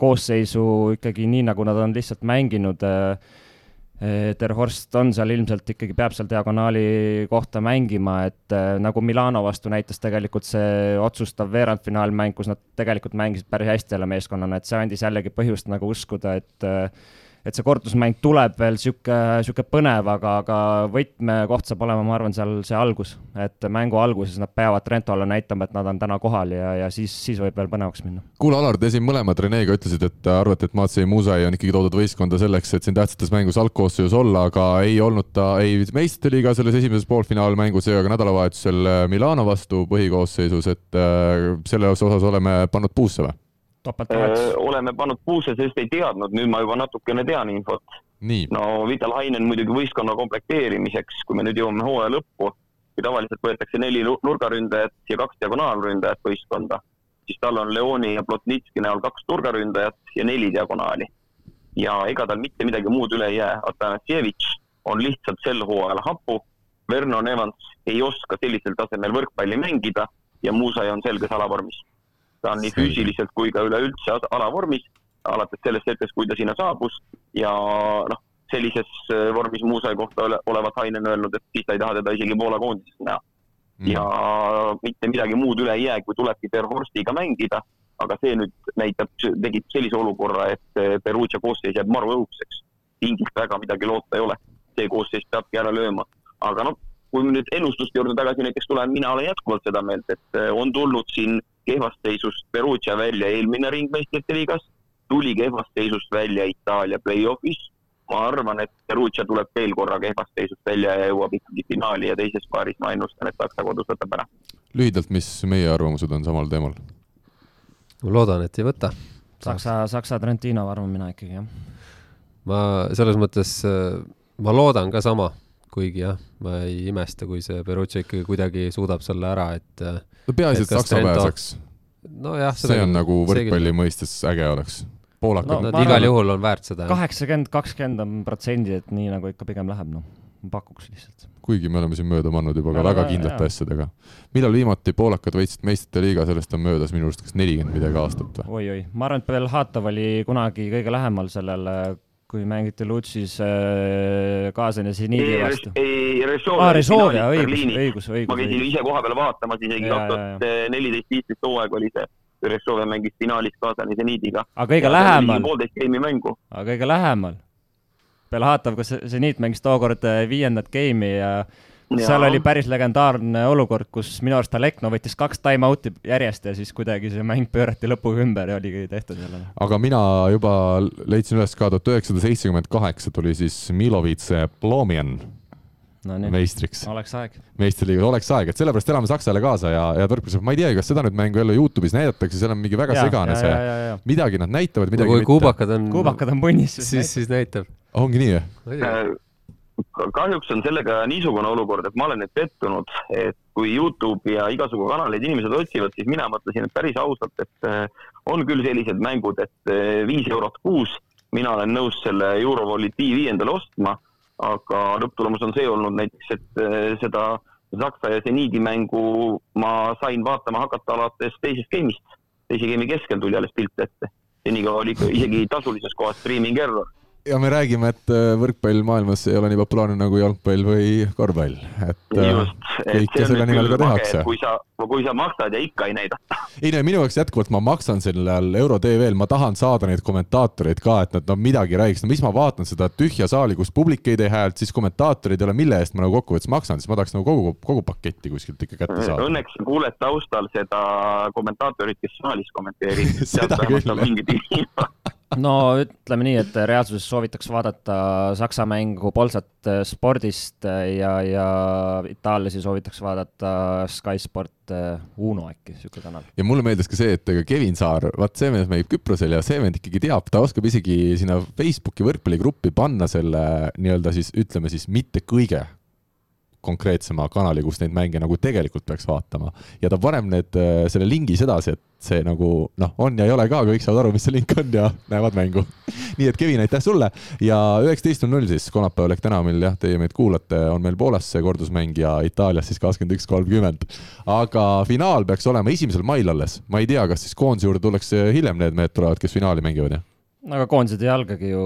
S2: koosseisu ikkagi nii, nagu nad on lihtsalt mänginud äh, äh, Ter Horst on seal ilmselt ikkagi, peab seal diagonaali kohta mängima, et äh, nagu Milano vastu näitas tegelikult see otsustav veerandfinaalmäng, kus nad tegelikult mängisid päris hästi jälle meeskonnana, et see andis jällegi põhjust nagu uskuda, et et see kordusmäng tuleb veel sihuke, sihuke põnev, aga, aga võtmekoht saab olema, ma arvan, seal see algus, et mängu alguses nad peavad Trentole näitama, et nad on täna kohal ja, ja siis, siis võib veel põnevaks minna.
S1: kuule, Alar, te siin mõlemad Renega ütlesite, et arvate, et Matsei Musai on ikkagi toodud võistkonda selleks, et siin tähtsates mängus algkoosseisus olla, aga ei olnud ta ei meistrite liiga selles esimeses poolfinaalmängus ega ka nädalavahetusel Milano vastu põhikoosseisus, et äh, selles osas oleme pannud puusse või?
S2: Topelttoetus?
S3: oleme pannud puusse, sest ei teadnud, nüüd ma juba natukene tean infot. no Vital Hainen muidugi võistkonna komplekteerimiseks, kui me nüüd jõuame hooaja lõppu, kui tavaliselt võetakse neli nurgaründajat ja kaks diagonaalründajat võistkonda, siis tal on Leoni ja Plotnitski näol kaks nurgaründajat ja neli diagonaali. ja ega tal mitte midagi muud üle ei jää, Atanasjevitš on lihtsalt sel hooajal hapu, Vernon Evans ei oska sellisel tasemel võrkpalli mängida ja Muusai on selges alavormis ta on nii füüsiliselt kui ka üleüldse alavormis, alates sellest hetkest, kui ta sinna saabus. Ja noh, sellises äh, vormis Muusai kohta ole, olevat Hainen öelnud, et siis ta ei taha teda isegi Poola koondises näha. Mm.. ja mitte midagi muud üle ei jää, kui tulebki Per Horstiga mängida, aga see nüüd näitab, tekib sellise olukorra, et äh, Perugia koosseis jääb maru õudseks. pingilt väga midagi loota ei ole, see koosseis peabki ära lööma, aga noh, kui me nüüd ennustuste juurde tagasi näiteks tuleme, mina olen jätkuvalt seda meelt, et äh, on tulnud siin kehvast seisust Perugia välja eelmine ring meistrite liigas, tuli kehvast seisust välja Itaalia play-off'is. ma arvan, et Perugia tuleb veel korra kehvast seisust välja ja jõuab ikkagi finaali ja teises paaris ma ennustan, et Saksa kodus võtab ära.
S1: lühidalt, mis meie arvamused on samal teemal?
S4: ma loodan, et ei võta.
S2: Saksa, Saksa Trentino arvan mina ikkagi, jah.
S4: ma selles mõttes, ma loodan ka sama kuigi jah, ma ei imesta, kui see Perugia ikkagi kuidagi suudab selle ära, et äh,
S1: no peaasi,
S4: Et
S1: Saksa pääseks.
S4: nojah,
S1: see on nagu võrkpalli mõistes äge oleks. poolakad
S2: No
S1: no,,
S4: Nad igal juhul on väärt seda.
S2: kaheksakümmend, kakskümmend on protsendi, et nii nagu ikka pigem läheb, noh. ma pakuks lihtsalt.
S1: kuigi me oleme siin mööda pannud juba ka
S2: Me
S1: väga kindlate
S2: jaa.
S1: asjadega. millal viimati poolakad võitsid meistrite liiga, sellest on möödas minu arust kas nelikümmend midagi aastat või?
S2: oi-oi, ma arvan, et Belhatov oli kunagi kõige lähemal sellele, kui mängiti Lutsis äh, Kaasani seniidi vastu,.
S3: ei,
S2: aa, Resolve, õigus,
S3: Berliinis.
S2: õigus,
S3: ma
S2: õigus,
S3: käisin
S2: õigus.
S3: ise kohapeal vaatamas, isegi kaks tuhat neliteist, viisteist hooaeg oli see, kui Ressove mängis finaalis Kaasani seniidiga.
S2: aga kõige lähemal,
S3: poolteist geimi mängu.
S2: aga kõige lähemal. Belhatov, kas seniit mängis tookord äh, viiendat geimi ja seal oli päris legendaarne olukord, kus minu arust Alekno võttis kaks time-out'i järjest ja siis kuidagi see mäng pöörati lõpuga ümber ja oligi tehtud jälle.
S1: aga mina juba leidsin üles ka tuhat üheksasada seitsekümmend kaheksa tuli siis Milovits Plomian
S2: no nii,
S1: meistriks,
S2: oleks aeg.
S1: meistriliigas oleks aeg, et sellepärast elame Saksale kaasa ja, ja võrkpallis, ma ei tea, kas seda nüüd mängu jälle Youtube'is näidatakse, seal on mingi väga segane see, midagi nad näitavad, midagi
S4: kui
S1: mitte.
S4: kuubakad on,
S2: kuubakad on punnis,
S4: siis, siis näitab.
S1: ongi nii,
S3: Äh, kahjuks on sellega niisugune olukord, et ma olen nüüd pettunud, et kui Youtube ja igasugu kanaleid inimesed otsivad, siis mina mõtlesin, et päris ausalt, et äh, on küll sellised mängud, et äh, viis eurot kuus, mina olen nõus selle Eurovolli TV endale ostma, aga lõpptulemus on see olnud näiteks, et äh, seda Saksa ja seniidi mängu ma sain vaatama hakata alates teisest game'ist. teise game'i keskel tuli alles pilt ette. senikaua oli ikka isegi tasulises kohas streaming error.
S1: Ja me räägime, et äh, võrkpall maailmas ei ole nii populaarne nagu jalgpall või korvpall, et äh,
S3: just,
S1: kõike selle nimel ka tehakse
S3: kui sa, kui sa maksad ja ikka ei näidata.
S1: ei no minu jaoks jätkuvalt ma maksan sellel Euro tv-l, ma tahan saada neid kommentaatoreid ka, et nad no midagi räägiks, no mis ma vaatan seda tühja saali, kus publik ei tee häält, siis kommentaatorid ei ole, mille eest ma nagu kokkuvõttes maksan, siis ma tahaks nagu kogu, kogu paketti kuskilt ikka kätte saada.
S3: Õnneks kuuled taustal seda kommentaatorit, kes saalis kommenteerib.
S1: Seda küll, jah.
S2: no ütleme nii, et reaalsuses soovitakse vaadata Saksa mängu Polsat äh, spordist äh, ja, ja itaallasi soovitakse vaadata Sky Sport äh, Uno äkki, sihuke kanal.
S1: ja mulle meeldis ka see, et Kevin Saar, vaat see mees mängib Küprosel ja see vend ikkagi teab, ta oskab isegi sinna Facebooki võrkpalligruppi panna selle nii-öelda siis ütleme siis mitte kõige konkreetsema kanali, kus neid mänge nagu tegelikult peaks vaatama ja ta paneb need, selle lingi sedasi, et see nagu noh, on ja ei ole ka, kõik saavad aru, mis see link on ja näevad mängu. nii et Kevin, aitäh sulle ja üheksateist null null siis kolmapäeval ehk täna meil jah, teie meid kuulate, on meil Poolas see kordusmäng ja Itaalias siis kakskümmend üks, kolmkümmend. aga finaal peaks olema esimesel mail alles, ma ei tea, kas siis koondise juurde tullakse hiljem need mehed tulevad, kes finaali mängivad jah?
S2: Aga koondised ei algagi ju,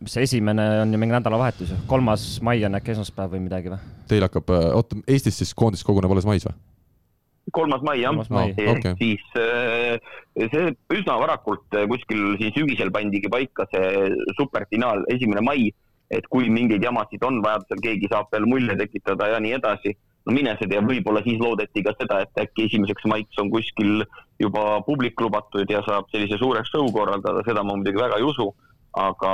S2: mis see esimene on ju mingi nädalavahetus ju, kolmas mai on äkki esmaspäev või midagi või?
S1: Teil hakkab, oota, Eestis siis koondis koguneb alles mais või?
S3: kolmas mai jah
S1: Okei.
S3: siis äh, see üsna varakult äh, kuskil siin sügisel pandigi paika see superfinaal, esimene mai, et kui mingeid jamasid on, vajadusel keegi saab veel mulje tekitada ja nii edasi. No mine sa tea, võib-olla siis loodeti ka seda, et äkki esimeseks maiks on kuskil juba publik lubatud ja saab sellise suure show korraldada, seda ma muidugi väga ei usu. aga,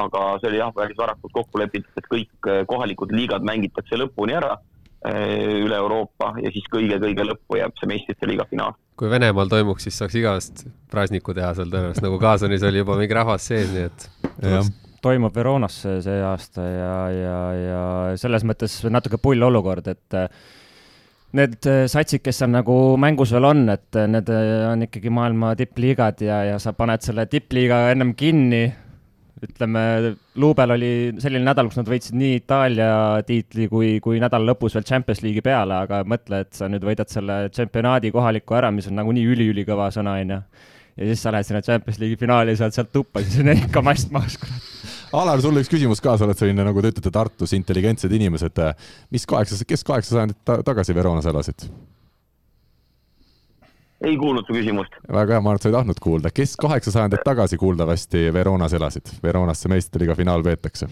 S3: aga see oli jah, päris varakult kokku lepitud, et kõik äh, kohalikud liigad mängitakse lõpuni ära äh, üle Euroopa ja siis kõige-kõige lõppu jääb see meistrite liiga finaal.
S4: kui Venemaal toimuks, siis saaks igast praasnikku teha seal tõenäoliselt, nagu Kaasanis oli juba mingi rahvas sees, nii et
S1: jah,
S2: toimub Veronas see, aasta ja, ja, ja selles mõttes natuke pull olukord, et äh, need äh, satsid, kes seal nagu mängus veel on, et äh, need on ikkagi maailma tippliigad ja, ja sa paned selle tippliiga ennem kinni. ütleme, Luubel oli selline nädal, kus nad võitsid nii Itaalia tiitli kui, kui nädala lõpus veel Champions League'i peale, aga mõtle, et sa nüüd võidad selle tšempionaadi kohaliku ära, mis on nagunii üliülikõva sõna, onju ja siis sa lähed sinna Champions League'i finaali saad sealt tuppa, siis on ikka mast maas, kurat.
S1: Alar, sulle üks küsimus ka, sa oled selline, nagu te ütlete, Tartus intelligentsed inimesed. mis kaheksa, kes kaheksa sajandit ta tagasi Veronas elasid?
S3: ei kuulnud su küsimust.
S1: väga hea, ma arvan, et sa ei tahtnud kuulda, kes kaheksa sajandit tagasi kuuldavasti Veronas elasid? Veronas see meistriliiga finaal peetakse.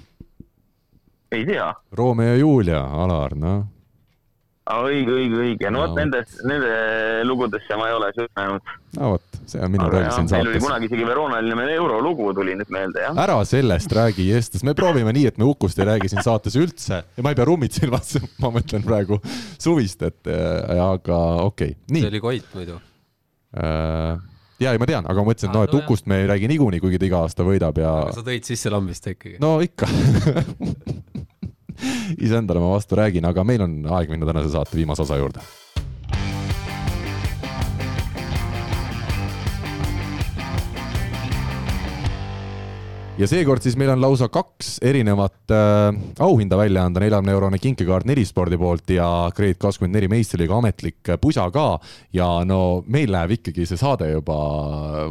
S3: ei tea.
S1: Romeo ja Julia, Alar, noh.
S3: õige, õige, õige. no vot nendes, nende lugudesse ma ei ole süvenenud.
S1: no vot, see on minu roll siin
S3: meil oli
S1: saates.
S3: kunagi isegi Veronaline eurolugu tuli nüüd meelde, jah.
S1: ära sellest räägi, Jestes, me proovime nii, et me Ukust ei räägi siin saates üldse ja ma ei pea rummit silmas, ma mõtlen praegu suvist, et äh, aga okei okay.,
S4: see
S1: nii
S4: oli Koit muidu.
S1: äh,. ja ei, ma tean, aga ma mõtlesin, et noh, et. Ukust me ei räägi niikuinii, kuigi ta iga aasta võidab ja
S4: aga sa tõid sisse lambist ikkagi.
S1: no ikka iseendale ma vastu räägin, aga meil on aeg minna tänase saate viimase osa juurde. Ja seekord siis meil on lausa kaks erinevat äh, auhinda välja anda, neljakümne eurone kinkekaart Nelispordi poolt ja Grade kakskümmend neli meistriliiga ametlik pusa ka. ja no meil läheb ikkagi see saade juba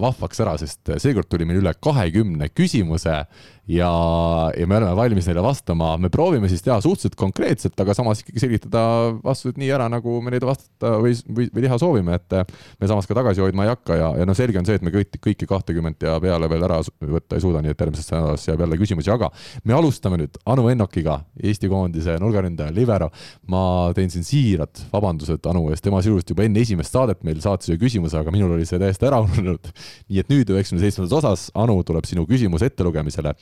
S1: vahvaks ära, sest seekord tuli meil üle kahekümne küsimuse ja, ja me oleme valmis neile vastama, me proovime siis teha suhteliselt konkreetselt, aga samas ikkagi selgitada vastused nii ära, nagu me neid vastata või, või, või teha soovime, et me samas ka tagasi hoidma ei hakka ja, ja noh, selge on see, et me kõik, kõiki kahtekümmet ja peale veel ära võtta ei suuda, nii et järgmisest nädalast jääb jälle küsimusi, aga me alustame nüüd Anu Ennokiga, Eesti koondise nurgaründaja Libero. ma teen siin siirad vabandused Anu ees, tema sisuliselt juba enne esimest saadet meil saatis ühe küsimuse, aga minul oli see täiesti ära ununenud. nii et nüüd üheksakümne seitsmendas osas, Anu, tuleb sinu küsimus ettelugemisele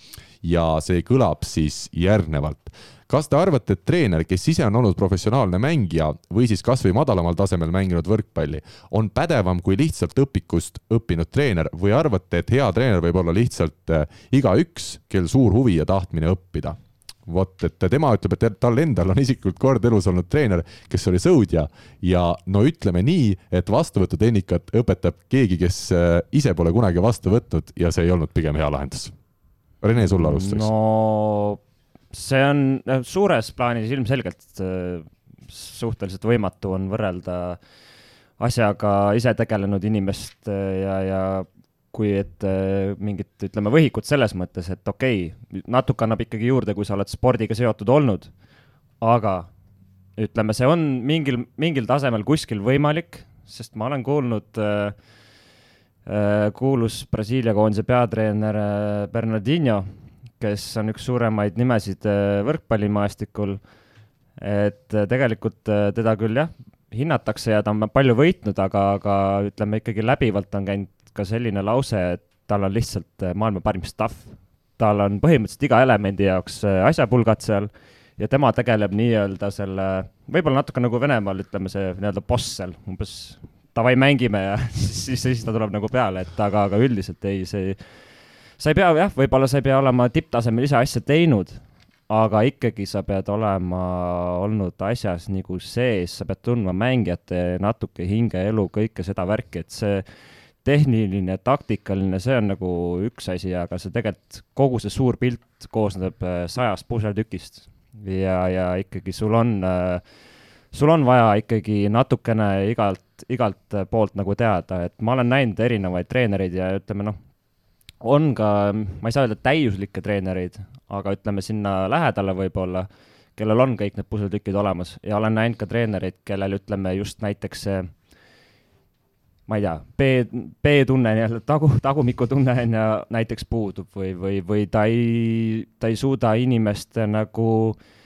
S1: ja see kõlab siis järgnevalt. kas te arvate, et treener, kes ise on olnud professionaalne mängija või siis kasvõi madalamal tasemel mänginud võrkpalli, on pädevam kui lihtsalt õpikust õppinud treener või arvate, et hea treener võib olla lihtsalt äh, igaüks, kel suur huvi ja tahtmine õppida? vot, et tema ütleb, et tal endal on isiklikult kord elus olnud treener, kes oli sõudja ja no ütleme nii, et vastuvõtutehnikat õpetab keegi, kes äh, ise pole kunagi vastu võtnud ja see ei olnud pigem hea lahendus Rene, sul alustuseks.
S2: no see on suures plaanis ilmselgelt äh, suhteliselt võimatu on võrrelda asjaga ise tegelenud inimest äh, ja, ja kui et äh, mingit, ütleme, võhikut selles mõttes, et okei okay,, natuke annab ikkagi juurde, kui sa oled spordiga seotud olnud, aga ütleme, see on mingil, mingil tasemel kuskil võimalik, sest ma olen kuulnud Äh, kuulus Brasiilia koondise peatreener äh, Bernardinho, kes on üks suuremaid nimesid äh, võrkpallimaastikul. et tegelikult teda küll jah, hinnatakse ja ta on palju võitnud, aga, aga ütleme ikkagi läbivalt on käinud ka selline lause, et tal on lihtsalt maailma parim staff. tal on põhimõtteliselt iga elemendi jaoks asjapulgad seal ja tema tegeleb nii-öelda selle, võib-olla natuke nagu Venemaal, ütleme see nii-öelda boss seal, umbes davai, mängime ja siis, siis ta tuleb nagu peale, et aga, aga üldiselt ei, see, sa ei pea jah, võib-olla sa ei pea olema tipptasemel ise asja teinud, aga ikkagi sa pead olema olnud asjas nagu sees, sa pead tundma mängijate natuke hingeelu, kõike seda värki, et see tehniline, taktikaline, see on nagu üks asi, aga see tegelikult, kogu see suur pilt koosneb äh, sajast puseltükist ja, ja ikkagi sul on äh, sul on vaja ikkagi natukene igalt igalt, igalt poolt nagu teada, et ma olen näinud erinevaid treenereid ja ütleme noh, on ka, ma ei saa öelda täiuslikke treenereid, aga ütleme sinna lähedale võib-olla, kellel on kõik need puslitükid olemas. Ja olen näinud ka treenereid, kellel ütleme just näiteks see ma ei tea, B, B-tunne, nii-öelda tagu, tagumikutunne on ju näiteks puudub või, või, või ta ei, ta ei suuda inimeste nagu äh,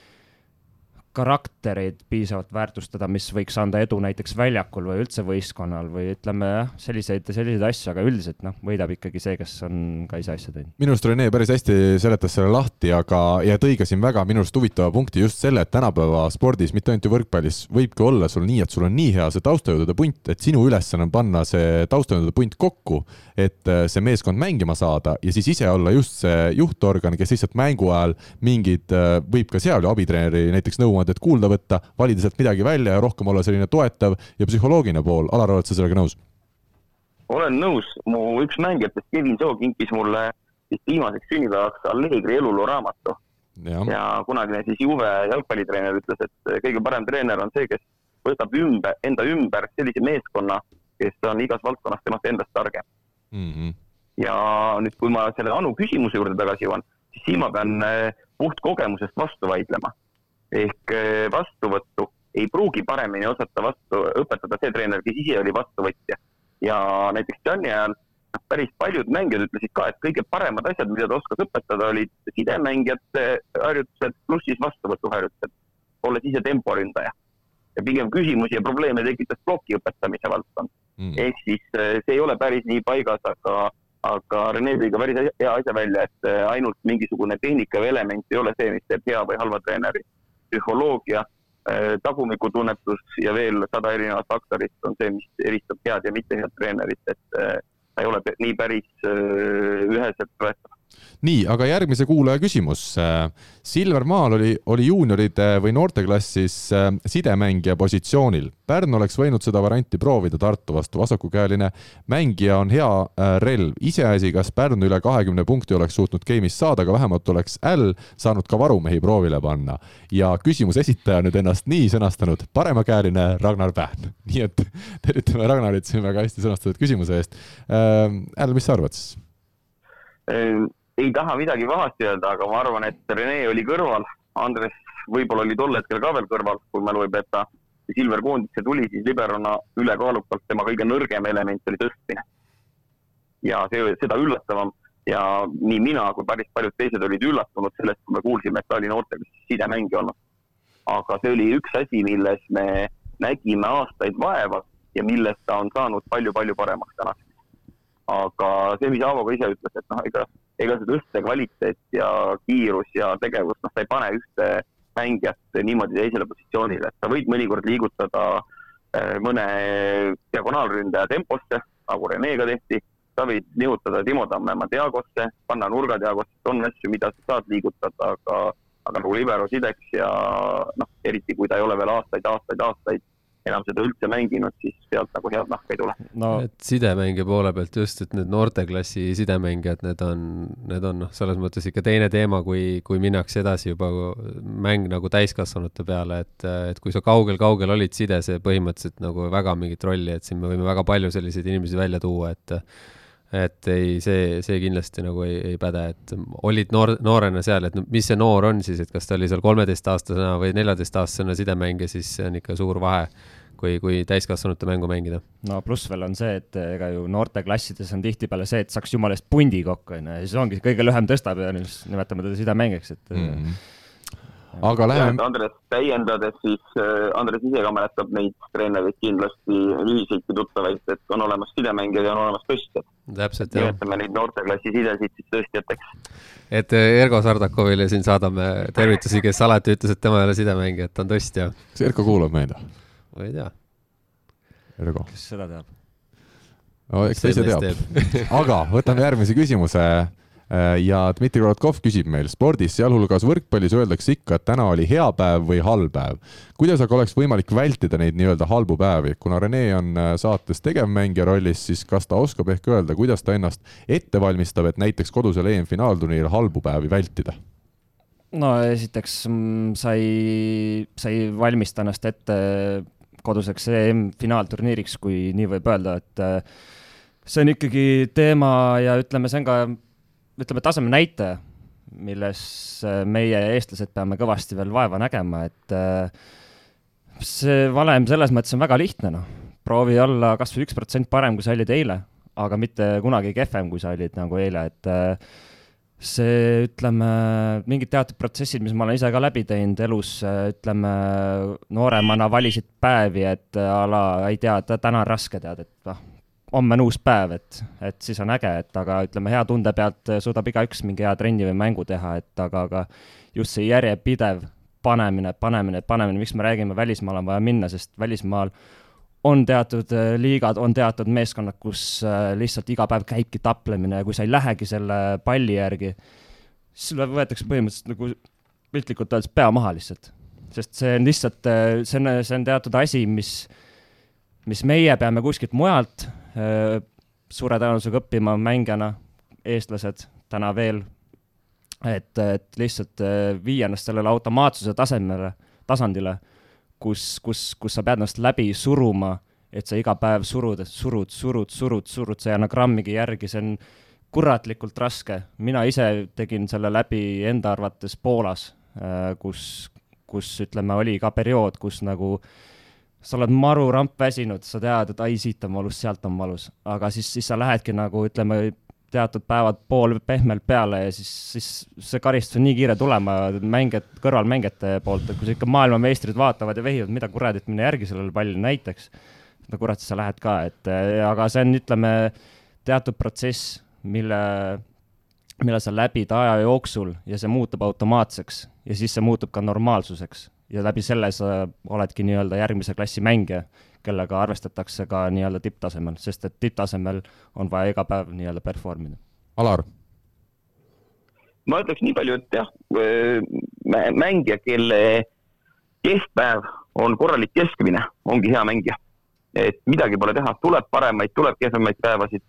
S2: karaktereid piisavalt väärtustada, mis võiks anda edu näiteks väljakul või üldse võistkonnal või ütleme jah, selliseid, selliseid asju, aga üldiselt noh, võidab ikkagi see, kes on ka ise asja teinud.
S1: minu arust Rene päris hästi seletas selle lahti, aga, ja tõi ka siin väga minu arust huvitava punkti just selle, et tänapäeva spordis, mitte ainult ju võrkpallis, võibki olla sul nii, et sul on nii hea see taustajõudude punt, et sinu ülesanne on panna see taustajõudude punt kokku, et äh, see meeskond mängima saada ja siis ise olla just see juhtorgan, kes lihtsalt mängu ajal mingid, äh, võib ka seal ju abitreeneri näiteks nõu nõuandet kuulda võtta, valida sealt midagi välja ja rohkem olla selline toetav ja psühholoogiline pool. Alar, oled sa sellega nõus?
S3: olen nõus, mu üks mängijatest, Kevin Soo, kinkis mulle vist viimaseks sünnipäevaks Allegri eluloo raamatu. ja, ja kunagine siis Juve jalgpallitreener ütles, et kõige parem treener on see, kes võtab ümber, enda ümber sellise meeskonna, kes on igas valdkonnas temast endast targem mm. -hmm. ja nüüd, kui ma selle Anu küsimuse juurde tagasi jõuan, siis siin ma pean eh, puht kogemusest vastu vaidlema ehk eh, vastuvõttu ei pruugi paremini osata vastu, õpetada see treener, kes ise oli vastuvõtja. ja näiteks Jani ajal päris paljud mängijad ütlesid ka, et kõige paremad asjad, mida ta oskas õpetada, olid sidemängijate harjutused pluss siis vastuvõtuharjutused, olles ise temporündaja. ja pigem küsimusi ja probleeme tekitas ploki õpetamise valdkond mm.. ehk siis eh, see ei ole päris nii paigas, aga, aga Rene tõi ka päris hea asja välja, et eh, ainult mingisugune tehnika või element ei ole see, mis teeb hea või halva treeneri psühholoogia, äh, tagumikutunnetus ja veel sada erinevat faktorit on see, mis eristab head ja mitte head treenerit, et äh, ta ei ole nii päris äh, üheselt võetav
S1: nii, aga järgmise kuulaja küsimus. Silvermaal oli, oli juunioride või noorteklassis äh, sidemängija positsioonil. Pärnu oleks võinud seda varianti proovida Tartu vastu, vasakukäeline mängija on hea äh, relv. iseasi, kas Pärnu üle kahekümne punkti oleks suutnud game'is saada, aga vähemalt oleks Äll saanud ka varumehi proovile panna. ja küsimuse esitaja nüüd ennast nii sõnastanud, paremakäeline Ragnar Pähn. nii et tervitame Ragnarit siin väga hästi sõnastatud küsimuse eest. Äh, Äll, mis sa arvad siis?
S3: Ei taha midagi pahasti öelda, aga ma arvan, et Rene oli kõrval, Andres võib-olla oli tol hetkel ka veel kõrval, kui mälu ei peta. Silver koondisse tuli, siis liberona ülekaalukalt tema kõige nõrgem element oli tõstmine. ja see, seda üllatavam ja nii mina kui päris paljud teised olid üllatunud sellest, kui me kuulsime, et ta oli noortega sidemängija olnud. aga see oli üks asi, milles me nägime aastaid vaeva ja millest ta on saanud palju-palju paremaks tänaseks. Aga see, mis Aavo ka ise ütles, et noh, ega ega see tõste kvaliteet ja kiirus ja tegevus, noh, sa ei pane ühte mängijat niimoodi teisele positsioonile, et sa võid mõnikord liigutada äh, mõne diagonaalründaja temposse, nagu Renega tehti, sa võid nihutada Timo Tammemaa Diagosse, panna nurga Diagosse, on asju, mida sa saad liigutada, aga, aga nagu libero sideks ja noh, eriti kui ta ei ole veel aastaid, aastaid, aastaid enam seda üldse mänginud, siis sealt nagu head nahka ei tule.
S4: No.. et sidemängija poole pealt just, et need noorteklassi sidemängijad, need on, need on noh, selles mõttes ikka teine teema, kui, kui minnakse edasi juba mäng nagu täiskasvanute peale, et, et kui sa kaugel-kaugel olid sides ja põhimõtteliselt nagu väga mingit rolli, et siin me võime väga palju selliseid inimesi välja tuua, et et ei, see, see kindlasti nagu ei, ei päde, et olid noor, noorena seal, et no mis see noor on siis, et kas ta oli seal kolmeteistaastasena või neljateistaastasena sidemängija, siis see on ikka suur vahe kui, kui täiskasvanute mängu mängida.
S2: no pluss veel on see, et ega ju noorteklassides on tihtipeale see, et saaks jumala eest pundi kokku, onju, ja siis ongi kõige lühem tõstab ja siis nimetame teda sidemängijaks, et mm. -hmm
S1: aga läheme.
S3: Andres, täiendades siis, äh, Andres ise ka mäletab neid treenereid kindlasti, ühiseidki tuttavaid, et on olemas sidemängijad ja on olemas tõstjad.
S4: täpselt, jah.
S3: nimetame neid noorteklassi sidesid siis tõstjateks.
S4: et Ergo Sardakovile siin saadame tervitusi, kes alati ütles, et tema ei ole sidemängija, et ta on tõstja.
S1: kas Erko kuulab meid või?
S4: Ma ei tea.
S1: Ergo.
S2: kes seda teab?
S1: no eks ta ise teab. aga võtame järgmise küsimuse. Äh, ja Dmitri Korotkov küsib meil, spordis, sealhulgas võrkpallis öeldakse ikka, et täna oli hea päev või halb päev. kuidas aga oleks võimalik vältida neid nii-öelda halbu päevi, kuna Rene on äh, saates tegevmängija rollis, siis kas ta oskab ehk öelda, kuidas ta ennast ette valmistab, et näiteks kodusel EM-finaalturniiril halbu päevi vältida?
S2: no esiteks mm, sa ei, sa ei valmista ennast ette koduseks EM-finaalturniiriks, kui nii võib öelda, et äh, see on ikkagi teema ja ütleme, see on ka, ütleme, taseme näitaja, milles äh, meie, eestlased, peame kõvasti veel vaeva nägema, et äh, see valem selles mõttes on väga lihtne, noh. proovi olla kas või üks protsent parem, kui sa olid eile, aga mitte kunagi kehvem, kui sa olid nagu eile, et see, ütleme, mingid teatud protsessid, mis ma olen ise ka läbi teinud elus, ütleme, nooremana valisid päevi, et a la ei tea, täna on raske, tead, et noh, homme on uus päev, et, et siis on äge, et aga ütleme, hea tunde pealt suudab igaüks mingi hea trenni või mängu teha, et aga, aga just see järjepidev panemine, panemine, panemine, miks me räägime, välismaale on vaja minna, sest välismaal on teatud äh, liigad, on teatud meeskonnad, kus äh, lihtsalt iga päev käibki taplemine ja kui sa ei lähegi selle palli järgi, siis sulle võetakse põhimõtteliselt nagu piltlikult öeldes pea maha lihtsalt. sest see on lihtsalt, äh, see on, see on teatud asi, mis, mis meie peame kuskilt mujalt suure tõenäosusega õppima mängijana, eestlased täna veel, et, et lihtsalt viia ennast sellele automaatsuse tasemele, tasandile kus, kus, kus sa pead ennast läbi suruma, et sa iga päev surud, surud, surud, surud, surud, sa ei anna grammigi järgi, see on kuratlikult raske. mina ise tegin selle läbi enda arvates Poolas, äh, kus, kus ütleme, oli ka periood, kus nagu sa oled maru rampväsinud, sa tead, et ai, siit on valus, sealt on valus, aga siis, siis sa lähedki nagu ütleme, teatud päevad pool pehmelt peale ja siis, siis see karistus on nii kiire tulema mängijad, kõrvalmängijate poolt, et kui sa ikka maailmameistrid vaatavad ja vehivad, mida kuradit, mine järgi sellele pallile näiteks. no kurat, siis sa lähed ka, et aga see on, ütleme, teatud protsess, mille, mille sa läbid aja jooksul ja see muutub automaatseks ja siis see muutub ka normaalsuseks ja läbi selle sa oledki nii-öelda järgmise klassi mängija kellega arvestatakse ka nii-öelda tipptasemel, sest et tipptasemel on vaja iga päev nii-öelda perform ida.
S1: Alar?
S3: ma ütleks nii palju, et jah, mängija, kelle kehv päev on korralik keskmine, ongi hea mängija. et midagi pole teha, tuleb paremaid, tuleb kehvemaid päevasid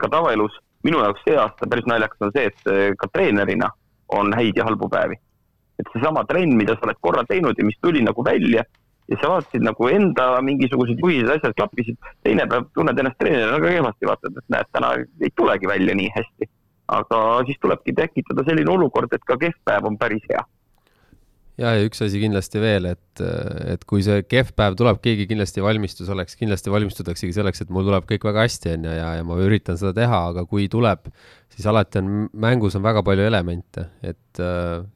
S3: ka tavaelus. minu jaoks see aasta päris naljakas on see, et ka treenerina on häid ja halbu päevi. et seesama trenn, mida sa oled korra teinud ja mis tuli nagu välja ja sa vaatasid nagu enda mingisugused juhised, asjad klappisid, teine päev tunned ennast treenerina väga kehvasti, vaatad, et näed, täna ei tulegi välja nii hästi. aga siis tulebki tekitada selline olukord, et ka kehv päev on päris hea.
S4: Ja, ja üks asi kindlasti veel, et, et kui see kehv päev tuleb, keegi kindlasti valmistus oleks, kindlasti valmistutaksegi selleks, et mul tuleb kõik väga hästi, on ju, ja, ja ma üritan seda teha, aga kui tuleb, siis alati on, mängus on väga palju elemente, et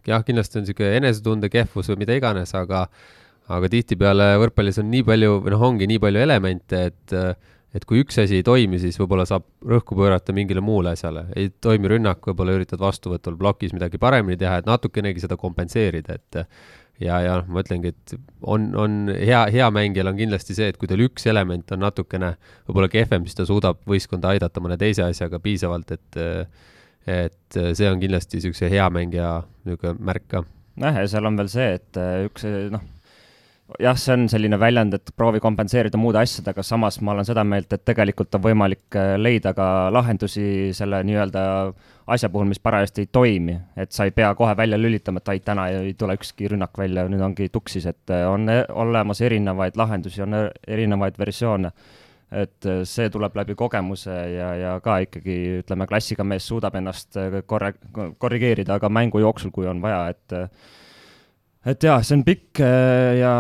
S4: jah, kindlasti on niisugune enesetunde kehvus või mida iganes, aga aga tihtipeale võrkpallis on nii palju, või noh, ongi nii palju elemente, et et kui üks asi ei toimi, siis võib-olla saab rõhku pöörata mingile muule asjale, ei toimi rünnak, võib-olla üritad vastuvõtul plokis midagi paremini teha, et natukenegi seda kompenseerida, et ja, ja noh, ma ütlengi, et on, on hea, hea mängijal on kindlasti see, et kui tal üks element on natukene võib-olla kehvem, siis ta suudab võistkonda aidata mõne teise asjaga piisavalt, et et see on kindlasti niisuguse hea mängija niisugune märk ka.
S2: jah, ja seal on veel see, et üks noh, jah, see on selline väljend, et proovi kompenseerida muude asjadega, samas ma olen seda meelt, et tegelikult on võimalik äh, leida ka lahendusi selle nii-öelda asja puhul, mis parajasti ei toimi. et sa ei pea kohe välja lülitama, et ai, täna ei tule ükski rünnak välja, nüüd ongi tuksis, et äh, on e-, olemas erinevaid lahendusi, on erinevaid versioone. et äh, see tuleb läbi kogemuse ja, ja ka ikkagi ütleme, klassiga mees suudab ennast korre-, korrigeerida ka mängu jooksul, kui on vaja, et et jaa, see on pikk ja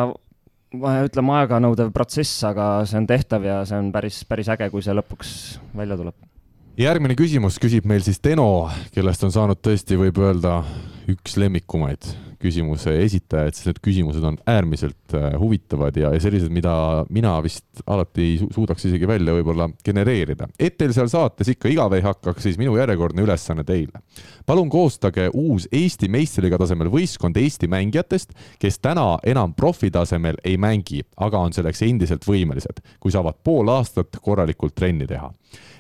S2: ütleme, aeganõudev protsess, aga see on tehtav ja see on päris, päris äge, kui see lõpuks välja tuleb.
S1: järgmine küsimus küsib meil siis Deno, kellest on saanud tõesti, võib öelda, üks lemmikumaid küsimuse esitajaid, sest need küsimused on äärmiselt äh, huvitavad ja, ja sellised, mida mina vist alati ei suudaks isegi välja võib-olla genereerida. et teil seal saates ikka igav ei hakkaks, siis minu järjekordne ülesanne teile. Palun koostage uus Eesti meistriliiga tasemel võistkond Eesti mängijatest, kes täna enam profitasemel ei mängi, aga on selleks endiselt võimelised, kui saavad pool aastat korralikult trenni teha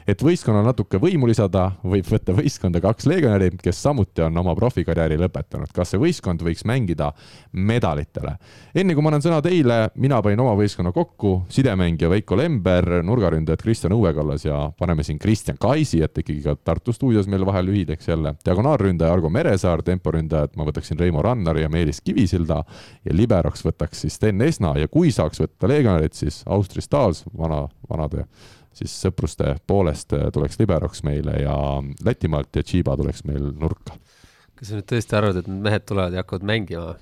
S1: et võistkonnal natuke võimu lisada, võib võtta võistkonda kaks legionäri, kes samuti on oma profikarjääri lõpetanud. kas see võistkond võiks mängida medalitele? enne kui ma annan sõna teile, mina panin oma võistkonna kokku, sidemängija Veiko Lember, nurgaründajad Kristjan Õuekallas ja paneme siin Kristjan Kaisi, et ikkagi ka Tartu stuudios meil vahel lühideks jälle. Diagonaalründaja Argo Meresaar, temporündajad ma võtaksin Reimo Rannari ja Meelis Kivisilda ja liberoks võtaks siis Sten Esna ja kui saaks võtta legionärid, siis Austri Stahls, vana, vanade siis sõpruste poolest tuleks liberoks meile ja Lätimaalt ja Tšiiba tuleks meil nurka.
S4: kas sa nüüd tõesti arvad, et need mehed tulevad ja hakkavad mängima?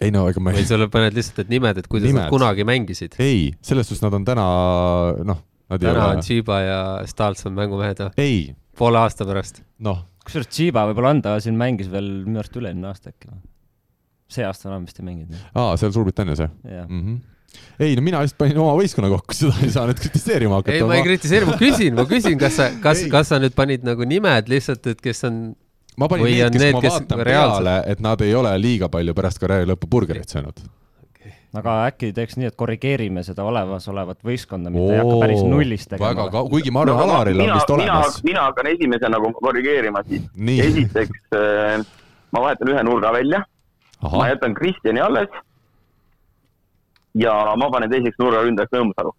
S1: ei no ega ma
S4: ei. või sa paned lihtsalt need nimed, et kuidas nimed. nad kunagi mängisid?
S1: ei, selles suhtes nad on täna noh.
S4: täna ole... on Tšiiba ja Stals on mängumehed või?
S1: ei.
S4: poole aasta pärast?
S1: noh.
S2: Kusjuures Tšiiba võib-olla on, ta siin mängis veel minu arust üle-eelmine aasta äkki või? see aasta enam vist ei mänginud.
S1: aa, seal Suurbritannias jah?
S2: jah
S1: mm -hmm ei no mina lihtsalt panin oma võistkonna kokku, seda ei saa nüüd kritiseerima hakata.
S4: ei, ma ei kritiseeri, ma küsin, ma küsin, kas sa, kas, kas sa nüüd panid nagu nimed lihtsalt, et kes on
S1: ma panin need, kes need, ma vaatan peale, et nad ei ole liiga palju pärast karjääri lõppu burgerit söönud
S2: aga äkki teeks nii, et korrigeerime seda olemasolevat võistkonda, mitte ei hakka päris nullist tegema.
S1: väga ka-, kuigi ma arvan no,, Alaril on vist olemas.
S3: mina hakkan esimese nagu korrigeerima siis. esiteks äh, ma vahetan ühe nurga välja. ma jätan Kristjani alles ja ma panen teiseks nurgaründajaks Nõmsalu.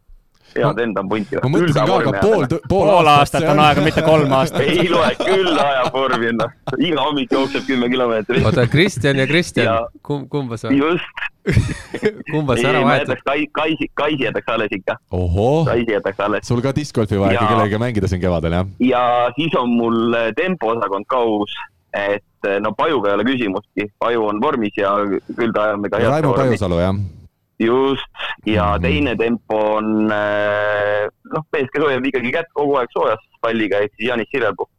S3: Head no, enda punti.
S1: ma mõtlesin ka, aga pool,
S2: pool, pool aastat on aega, mitte kolm aastat.
S3: ei loe, küll ajab vormi ennast. iga hommik jookseb kümme kilomeetrit.
S4: oota, Kristjan ja Kristjan, kumb, kumba sa?
S3: just
S4: kumba sa ära vahetad?
S3: Kai, Kaisi, Kaisi jätaks alles ikka.
S1: Kaisi
S3: jätaks alles.
S1: sul ka discgolfi vaja ikka kellegagi mängida siin kevadel, jah?
S3: ja siis on mul tempoosakond ka uus, et no Pajuga ei ole küsimustki, Paju on vormis ja küll ta ajame ka
S1: Raimo Pajusalu, jah?
S3: Just, ja mhm. teine tempo on äh, noh, mees, kes hoiab ikkagi kätt kogu aeg soojas palliga, ehk siis Janis Sirelpuu.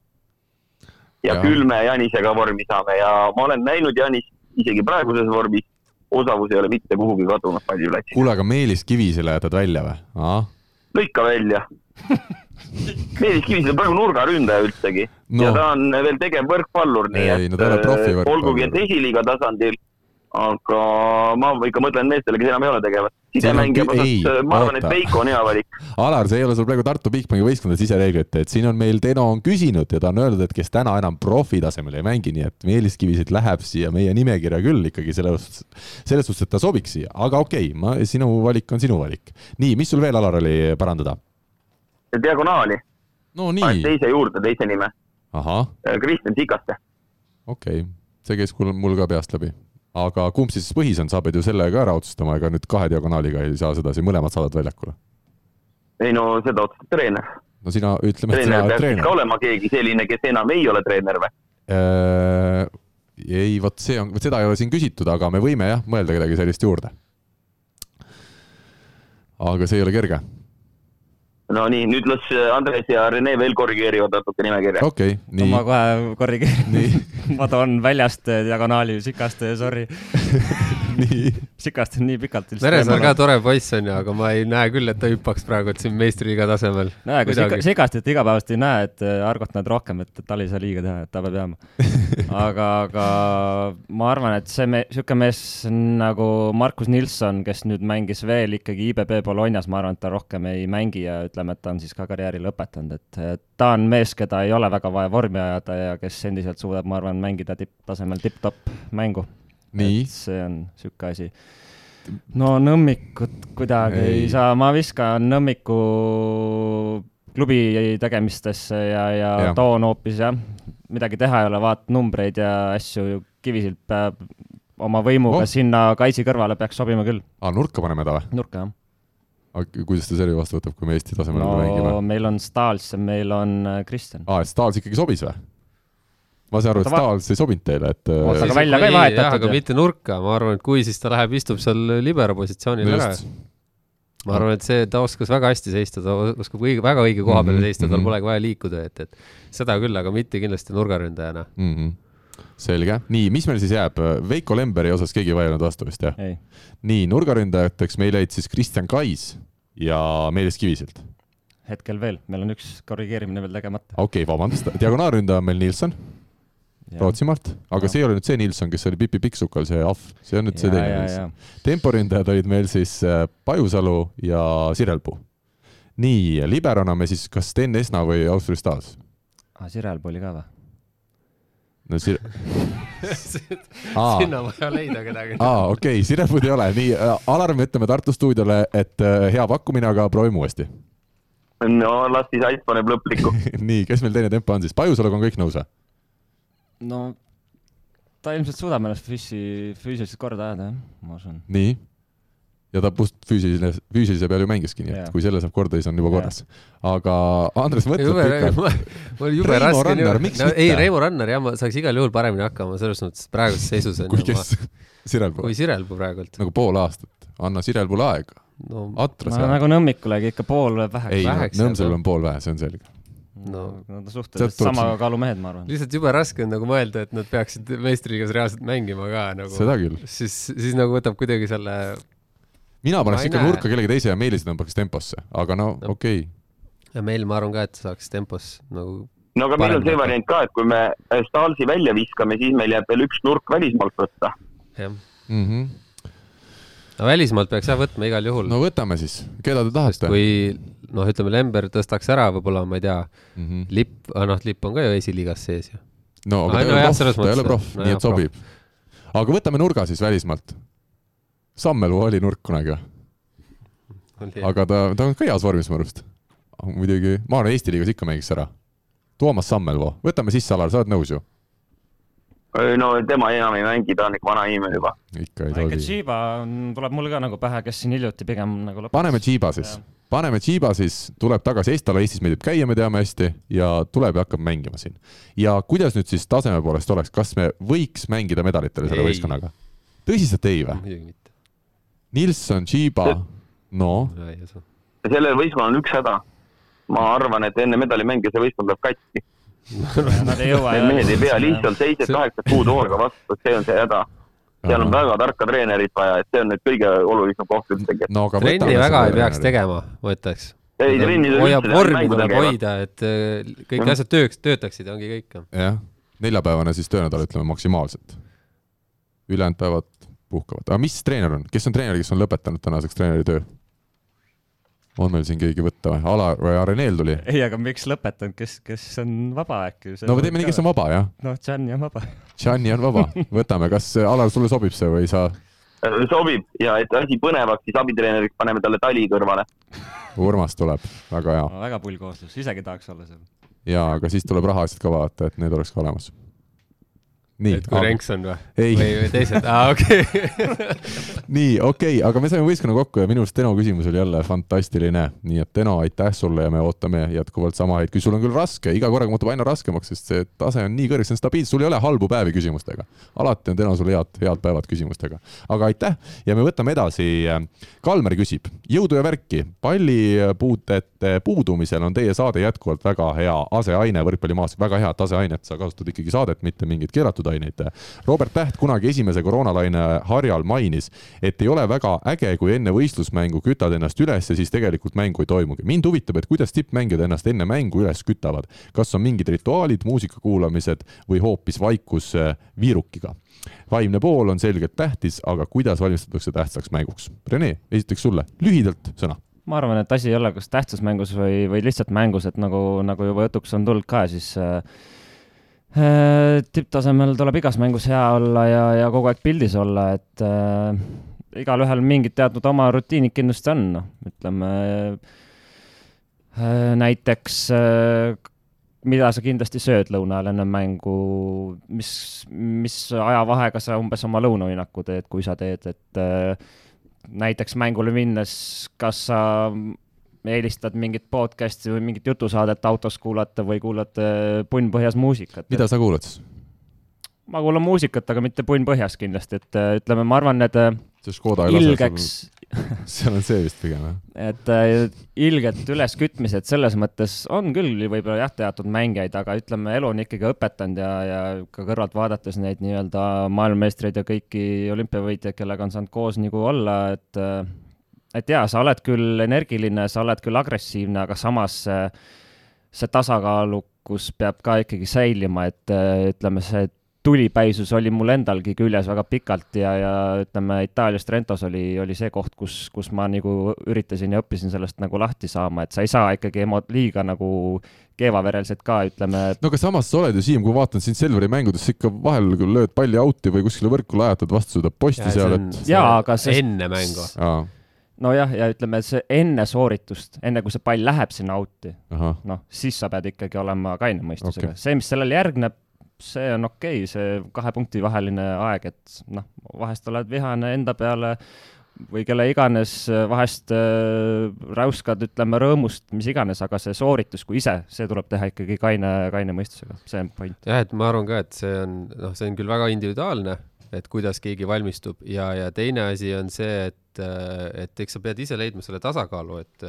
S3: ja, ja küll me Janisega vormi saame ja ma olen näinud Janist isegi praeguses vormis, osavus ei ole mitte kuhugi kadunud palliplatsile.
S1: kuule, aga Meelis Kivisele jätad välja või?
S3: lõika välja Meelis Kivisele praegu nurgaründaja üldsegi no. ja ta on veel tegev võrkpallur, nii
S1: ei, et no, olgugi,
S3: et esiliiga tasandil aga ma ikka mõtlen meestele, kes enam ei ole tegevad. sisemängija osas, ma arvan, et. Veiko on hea valik.
S1: Alar, see ei ole sul praegu Tartu Bigbanki võistkonna sisereeglit, et siin on meil Deno on küsinud ja ta on öelnud, et kes täna enam profi tasemel ei mängi, nii et Meelis Kivisid läheb siia meie nimekirja küll ikkagi selles suhtes, selles suhtes, et ta sobiks siia, aga okei okay,, ma, sinu valik on sinu valik. nii, mis sul veel, Alar, oli parandada?
S3: diagonaali,
S1: no nii,
S3: teise juurde teise nime,
S1: ahah,
S3: Kristjan Sikaste.
S1: okei okay., see käis mul ka peast läbi. Aga kumb siis põhis on, sa pead ju selle ka ära otsustama, ega nüüd kahe diagonaaliga ei saa sedasi, mõlemad saadad väljakule.
S3: ei no seda otsustab treener.
S1: no sina, ütleme,
S3: treener peaks
S1: treener
S3: ikka. olema keegi selline, kes enam ei ole treener või?
S1: Äh, ei, vot see on, vot seda ei ole siin küsitud, aga me võime jah, mõelda kedagi sellist juurde. aga see ei ole kerge.
S3: No nii, nüüd las Andres ja Rene veel korrigeerivad natuke nimekirja.
S1: okei okay,,
S2: no
S1: nii
S2: ma, kohe korrigeerin
S1: nii,
S2: ma toon väljast diagonaali Sikaste, sorry.
S1: nii,
S2: Sikast on nii pikalt.
S4: Meresaar ka tore poiss on ju, aga ma ei näe küll, et ta hüppaks praegu siin meistriliiga tasemel.
S2: näe, kui Sika-, Sikastit igapäevaselt ei näe, et äh, Argot näed rohkem, et tal ei saa liiga teha, et ta peab jääma. aga, aga ma arvan, et see me-, sihuke mees nagu Markus Nilsson, kes nüüd mängis veel ikkagi IBB Bolognas, ma arvan, et ta rohkem ei mängi ja ütleme, et ta on siis ka karjääri lõpetanud, et ta on mees, keda ei ole väga vaja vormi ajada ja kes endiselt suudab, ma arvan, mängida tipptasemel tipp-topp mängu. see on sihuke asi. no Nõmmikut kuidagi ei,
S1: Ei.
S2: saa, ma viskan Nõmmiku klubi tegemistesse ja, ja, ja. toon hoopis jah, midagi teha ei ole, vaat numbreid ja asju, Kivisild peab oma võimuga
S1: Oh.
S2: sinna kaisi kõrvale peaks sobima küll,
S1: aa, nurka paneme ta või?
S2: nurka jah.
S1: Aga kuidas ta servi vastu võtab, kui me Eesti tasemel
S2: no
S1: mängime?
S2: meil on Stals ja meil on äh, Kristjan.
S1: aa, et Stahls ikkagi sobis või? ma saan aru, et Stahls ei sobinud teile, et äh,
S2: aga välja ka ei vahetatud
S4: aga mitte nurka, ma arvan, et kui, siis ta läheb, istub seal libero positsioonil
S1: no
S4: ära ma arvan, et see, ta oskas väga hästi seista, ta oskab õige, väga õige koha peal
S1: Mhm,
S4: seista, tal
S1: mhm.
S4: polegi vaja liikuda, et, et seda küll, aga mitte kindlasti nurgaründajana.
S1: mm. -hmm. selge, nii, mis meil siis jääb, Veiko Lemberi osas keegi ei vaielnud vastu vist jah? nii, nurgaründajateks meil jäid siis Kristjan Kais ja Meelis Kivisild.
S2: hetkel veel, meil on üks korrigeerimine veel tegemata.
S1: okei okay,, vabandust, diagonaalründaja on meil Nilsson Rootsimaalt, aga see ei ole nüüd see Nilsson, kes oli Pipi Pikksukal, see ahv, see on nüüd see teine Nilsson. temporündajad olid meil siis äh, Pajusalu ja Sirelpuu. nii, liberona me siis kas Sten Esna või Austri Stas?
S2: ah,. Sirelpuu oli ka või?
S1: No Sir-, aa,
S4: sinna on vaja leida kedagi.
S1: aa okei okay,, Sirelpuud ei ole, nii äh, Alar, me ütleme Tartu stuudiole, et äh, hea pakkumine, aga proovime uuesti.
S3: no las siis Ait paneb lõplikku.
S1: nii, kes meil teine tempo on siis, Pajusaluga on kõik nõus või?
S2: no ta ilmselt suudab ennast füüsi, füüsiliselt korda ajada, jah, ma usun.
S1: nii. Ja ta pust füüsiline, füüsilise peal ju mängiski, nii et
S2: Jaa.
S1: kui selle saab korda, siis on juba korras. aga Andres mõtleb pikalt. Reimo. Rannar, miks
S4: no, ei,
S1: mitte?
S4: Reimo Rannar jah, ma saaks igal juhul paremini hakkama, selles mõttes praeguses seisus on
S1: kui kes, Sirelpuu
S4: kui, Sirelpuu praegult.
S1: nagu pool aastat, anna Sirelpuule aega,
S4: no
S1: atra
S2: no nagu Nõmmikulegi ikka pool läheb väheks.
S1: ei,
S4: jah.
S1: on pool vähe, see on selge.
S4: No.
S2: Nad on suhteliselt sama kaalu mehed, ma arvan.
S4: lihtsalt jube raske on nagu mõelda, et nad peaksid meistriliigas reaalselt mängima ka nagu.
S1: seda küll.
S4: siis, siis nagu võtab kuidagi selle,
S1: mina paneks ikka
S4: näe.
S1: nurka kellegi teise ja Meelis tõmbaks temposse, aga no
S4: No.
S1: okei okay..
S4: ja meil ma arvan ka, et saaks tempos nagu
S3: no aga meil on see variant ka, et kui me Stalsi välja viskame, siis meil jääb veel üks nurk välismaalt võtta.
S4: jah.
S1: Mm -hmm.
S4: no välismaalt peaks jah võtma igal juhul
S1: no võtame siis, keda te tahate?
S4: kui noh, ütleme Lember tõstaks ära võib-olla, ma ei tea,
S1: Mm -hmm.
S4: Lipp, noh, Lipp on ka ju esiliigas sees ju.
S1: no aga
S4: Ai,
S1: ta
S4: no
S1: ei ole proff, ta ei ole proff,
S4: no
S1: nii et sobib. aga võtame nurga siis välismaalt. Sammelu oli nurk kunagi või? aga ta, ta on ka heas vormis mu arust. muidugi, ma arvan, Eesti liigas ikka mängiks ära. Toomas Sammelvoo, võtame sisse, Alar, sa oled nõus ju?
S3: no tema enam ei mängi, ta on ikka vana inimene juba.
S1: ikka ei tohi.
S2: Tšiiba on- tuleb mul ka nagu pähe, kes siin hiljuti pigem nagu lõpetas.
S1: paneme Tšiiba siis, paneme Tšiiba siis, tuleb tagasi Estale, Eestis meeldib käia, me teame hästi ja tuleb ja hakkab mängima siin. ja kuidas nüüd siis taseme poolest oleks, kas me võiks mängida medalitele selle võistkonnaga? tõsiselt ei või?
S4: muidugi mitte.
S1: Nilsson, Tšiiba, no
S3: sellel võistkonnal on üks häda. ma arvan, et enne medalimänge see võistkond läheb katki.
S2: Nad ei jõua.
S3: Need mehed ei pea lihtsalt seitse-kaheksa kuud hooga vastu, see on see häda. seal on väga tarka treenerit vaja, et see on nüüd kõige olulisem koht üldse.
S1: no aga
S4: trenni väga ei peaks. tegema, ma ütleks.
S3: ei, trenni
S4: hoiab vormi tuleb hoida, et äh, kõik
S3: Jah.
S4: asjad tööks, töötaksid, ongi kõik.
S1: jah, neljapäevane siis töönädal, ütleme maksimaalselt. ülejäänud päevad puhkavad, aga mis treener on, kes on treener, kes on lõpetanud tänaseks treeneri töö? on meil siin keegi võtta või? Alar või Areneel tuli?
S2: ei, aga miks lõpetanud, kes, kes on vaba äkki?
S1: no teeme nii, kes on vaba, jah.
S2: noh, Gianni on vaba.
S1: Gianni on vaba, võtame, kas Alar, sulle sobib see või sa?
S3: sobib ja et asi põnevaks, siis abitreeneriks paneme talle tali kõrvale.
S1: Urmas tuleb, väga hea.
S2: väga pull kooslus, isegi tahaks olla seal.
S1: ja, aga siis tuleb rahaasjad ka vaadata, et need oleks ka olemas
S4: nii, et kui aga... Renks on või?
S1: või,
S4: või teised, aa okei okay.
S1: nii, okei okay,, aga me saime võistkonna kokku ja minu arust Teno küsimus oli jälle fantastiline, nii et Teno, aitäh sulle ja me ootame jätkuvalt sama häid, kui sul on küll raske, iga korraga muutub aina raskemaks, sest see tase on nii kõrge, see on stabiilne, sul ei ole halbu päevi küsimustega. alati on Teno sul head, head päevad küsimustega. aga aitäh ja me võtame edasi. Kalmer küsib, jõudu ja värki, pallipuutete puudumisel on teie saade jätkuvalt väga hea aseaine võrkpallimaas, väga head aseainet, sa kasutad ikkagi saadet, mitte mingit keelatud toiduaineid. Robert Täht kunagi esimese koroonalaine harjal mainis, et ei ole väga äge, kui enne võistlusmängu kütad ennast üles ja siis tegelikult mängu ei toimugi. mind huvitab, et kuidas tippmängijad ennast enne mängu üles kütavad. kas on mingid rituaalid, muusika kuulamised või hoopis vaikus äh, viirukiga? vaimne pool on selgelt tähtis, aga kuidas valmistatakse tähtsaks mänguks? Rene, esiteks sulle lühidalt sõna
S2: ma arvan, et asi ei ole kas tähtsas mängus või, või lihtsalt mängus, et nagu, nagu juba jutuks on tulnud ka, siis Äh, tipptasemel tuleb igas mängus hea olla ja, ja kogu aeg pildis olla, et äh, igalühel mingid teatud oma rutiinid kindlasti on, noh, ütleme äh, näiteks äh, mida sa kindlasti sööd lõuna ajal enne mängu, mis, mis ajavahega sa umbes oma lõunauinaku teed, kui sa teed, et äh, näiteks mängule minnes, kas sa eelistad mingit podcast'i või mingit jutusaadet autos kuulata või kuulate punn põhjas muusikat.
S1: mida sa kuulad siis?
S2: ma kuulan muusikat, aga mitte punn põhjas kindlasti, et äh, ütleme, ma arvan, need äh, ilgeks...
S1: seal on see vist pigem,
S2: jah? et äh, ilged üleskütmised selles mõttes on küll võib-olla jah, teatud mängijaid, aga ütleme, elu on ikkagi õpetanud ja, ja ka kõrvalt vaadates neid nii-öelda maailmameistreid ja kõiki olümpiavõitjaid, kellega on saanud koos nagu olla, et et jaa, sa oled küll energiline, sa oled küll agressiivne, aga samas see, see tasakaalukus peab ka ikkagi säilima, et ütleme, see tulipäisus oli mul endalgi küljes väga pikalt ja, ja ütleme, Itaalias Trentos oli, oli see koht, kus, kus ma nagu üritasin ja õppisin sellest nagu lahti saama, et sa ei saa ikkagi emo-, liiga nagu keevavereliselt ka, ütleme.
S1: no aga samas sa oled ju, Siim, kui vaatan sind Selveri mängudest, ikka vahel küll lööd palli out'i või kuskile võrku lajatad vastu seda posti ja, seal, et.
S2: jaa, aga see.
S4: enne mängu
S2: nojah, ja ütleme, see enne sooritust, enne kui see pall läheb sinna out'i, noh, siis sa pead ikkagi olema kaine mõistusega. Okay.. see, mis sellele järgneb, see on okei okay,, see kahe punkti vaheline aeg, et noh, vahest oled vihane enda peale või kelle iganes, vahest äh, räuskad, ütleme, rõõmust, mis iganes, aga see sooritus kui ise, see tuleb teha ikkagi kaine, kaine mõistusega, see on point.
S4: jah, et ma arvan ka, et see on, noh, see on küll väga individuaalne et kuidas keegi valmistub. Ja, ja teine asi on see, et, et eks sa pead ise leidma selle tasakaalu, et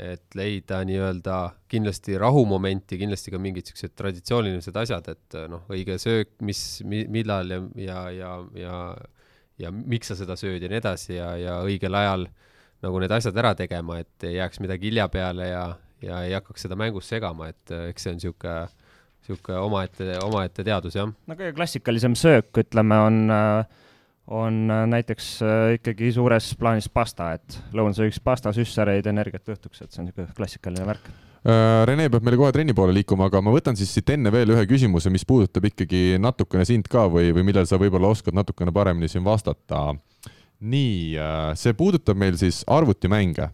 S4: et leida nii-öelda kindlasti rahumomenti, kindlasti ka mingid siuksed traditsioonilised asjad, et noh, õige söök, mis mi,, millal ja, ja, ja, ja ja miks sa seda sööd ja nii edasi ja, ja õigel ajal nagu need asjad ära tegema, et ei jääks midagi hilja peale ja, ja ei hakkaks seda mängus segama, et eks see on niisugune niisugune omaette, omaette teadus, jah.
S2: no kõige klassikalisem söök, ütleme, on, on näiteks äh, ikkagi suures plaanis pasta, et lõunasöögiks pasta, süssareid, energiat õhtuks, et see on niisugune klassikaline värk
S1: äh, Rene peab meile kohe trenni poole liikuma, aga ma võtan siis siit enne veel ühe küsimuse, mis puudutab ikkagi natukene sind ka või, või millele sa võib-olla oskad natukene paremini siin vastata. nii, äh, see puudutab meil siis arvutimänge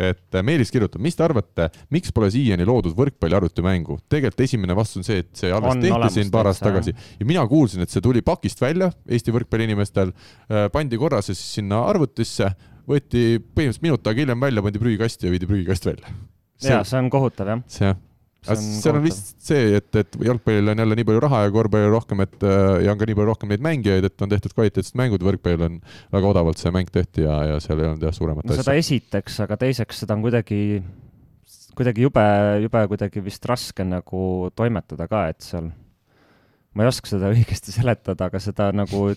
S1: et äh, Meelis kirjutab, mis te arvate, miks pole siiani loodud võrkpalli arvutimängu? tegelikult esimene vastus on see, et see alles on tehti siin paar aastat tagasi ja mina kuulsin, et see tuli pakist välja Eesti võrkpalliinimestel, äh, pandi korra see siis sinna arvutisse, võeti põhimõtteliselt minut aega hiljem välja, pandi prügikasti ja viidi prügikast välja.
S2: jaa, see on kohutav jah.
S1: see jah seal on vist see, et, et jalgpallil on jälle nii palju raha ja korvpallil rohkem, et äh, ja on ka nii palju rohkem neid mängijaid, et on tehtud kvaliteetsed mängud, võrkpallil on väga odavalt see mäng tehti ja, ja seal ei olnud jah suuremat
S2: no,
S1: asja.
S2: seda esiteks, aga teiseks seda on kuidagi, kuidagi jube, jube kuidagi vist raske nagu toimetada ka, et seal, ma ei oska seda õigesti seletada, aga seda nagu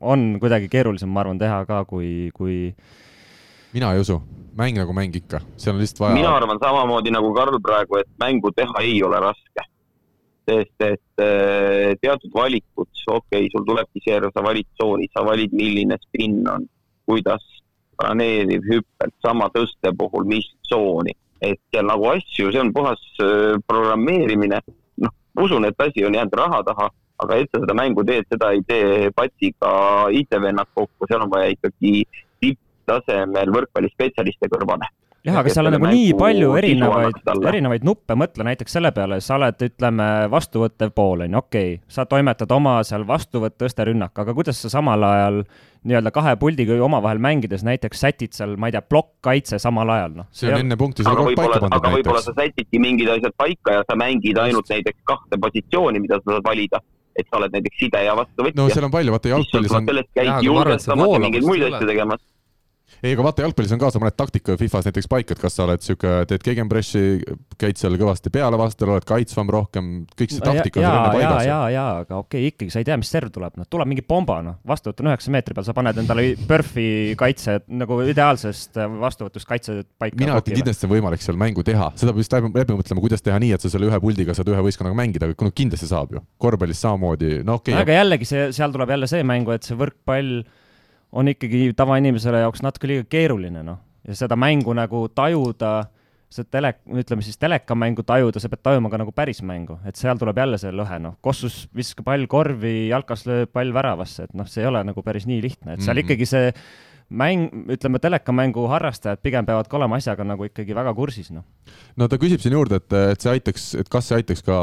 S2: on kuidagi keerulisem, ma arvan, teha ka, kui, kui
S1: mina ei usu, mäng nagu mäng ikka, seal on lihtsalt vaja.
S3: mina arvan samamoodi nagu Karl praegu, et mängu teha ei ole raske. sest et äh, teatud valikud, okei okay,, sul tulebki see, sa valid tsooni, sa valid, milline spinn on, kuidas planeeriv hüppel, sama tõste puhul, mis tsooni, et seal nagu asju, see on puhas äh, programmeerimine. noh, usun, et asi on jäänud raha taha, aga et sa seda mängu teed, seda ei tee patsiga IT-vennad kokku, seal on vaja ikkagi tipptasemel võrkpallispetsialiste kõrvale
S2: jah, aga seal on nagu nii palju erinevaid, erinevaid nuppe, mõtle näiteks selle peale, sa oled, ütleme, vastuvõttev pool, on ju, okei okay,, sa toimetad oma seal vastuvõtt, tõste, rünnak, aga kuidas sa samal ajal nii-öelda kahe puldiga omavahel mängides näiteks sätid seal, ma ei tea, plokk-kaitse samal ajal, noh.
S1: see on enne punkti seda
S3: kogu paika pandud näiteks. aga võib-olla sa sätidki mingid asjad paika ja sa mängid ainult näiteks kahte positsiooni, mida sa saad valida et sa oled näiteks side ja vastuvõtja.
S1: no seal on palju, vaata jalgpallis on.
S3: sellest käid julgestamas ja mingeid muid asju tegemas
S1: ei, aga vaata, jalgpallis on ka sa paned taktika Fifas näiteks paika, et kas sa oled sihuke, teed gegenpressi, käid seal kõvasti peale vastasel, oled kaitsvam rohkem, kõik see taktika
S2: ja, on sul enne paigas. ja, ja, aga okei okay,, ikkagi sa ei tea, mis serv tuleb, noh, tuleb mingi pomba, noh, vastuvõtt on üheksa meetri peal, sa paned endale PERFi kaitse nagu ideaalsest vastuvõtust kaitse paika.
S1: mina ütlen, kindlasti on võimalik seal mängu teha, seda peab just läbi, läbi mõtlema, kuidas teha nii, et sa selle ühe puldiga saad ühe võistkonnaga mängida, no kindlasti saab ju, korvpallis samamoodi, no okei okay,.
S2: aga jällegi see, seal tuleb jälle see mängu, et see võrkpall on ikkagi tavainimesele jaoks natuke liiga keeruline, noh. ja seda mängu nagu tajuda, seda tele, ütleme siis telekamängu tajuda, sa pead tajuma ka nagu päris mängu, et seal tuleb jälle see lõhe, noh. Kossus viskab pall korvi, jalkas lööb pall väravasse, et noh, see ei ole nagu päris nii lihtne, et seal mm -hmm. ikkagi see mäng, ütleme, telekamängu harrastajad pigem peavad ka olema asjaga nagu ikkagi väga kursis, noh.
S1: no ta küsib siin juurde, et, et see aitaks, et kas see aitaks ka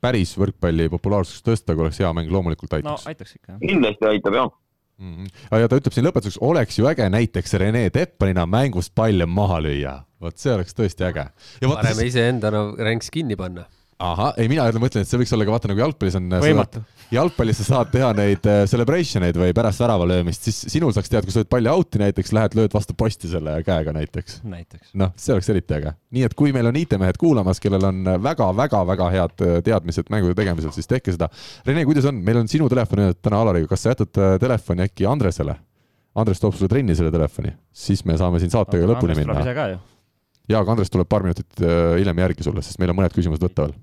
S1: päris võrkpalli populaarsust tõsta, kui oleks hea mäng, loomulikult aitaks.
S2: no aitaks ikka, jah.
S3: kindlasti aitab, jah
S1: mm. -hmm. ja ta ütleb siin lõpetuseks, oleks ju äge näiteks Rene Teppanina mängust palle maha lüüa. vot see oleks tõesti äge.
S4: parem iseenda no, ränks kinni panna
S1: ahah, ei mina mõtlen, et see võiks olla ka vaata nagu jalgpallis on.
S2: võimatu.
S1: jalgpallis sa saad teha neid äh, celebration eid või pärast värava löömist, siis sinul saaks teada, kui sa lööd palli out'i näiteks, lähed lööd vastu posti selle käega näiteks. noh, see oleks eriti äge. nii et kui meil on IT-mehed kuulamas, kellel on väga-väga-väga head äh, teadmised mängude tegemisel, siis tehke seda. Rene, kuidas on, meil on sinu telefon täna Alariga, kas sa jätad äh, telefoni äkki Andresele? Andres toob sulle trenni selle telefoni, siis me saame siin saatega lõpuni minna. jaa, aga Andres tuleb paar minutit hiljem järgi sulle, sest meil on mõned küsimused võtta veel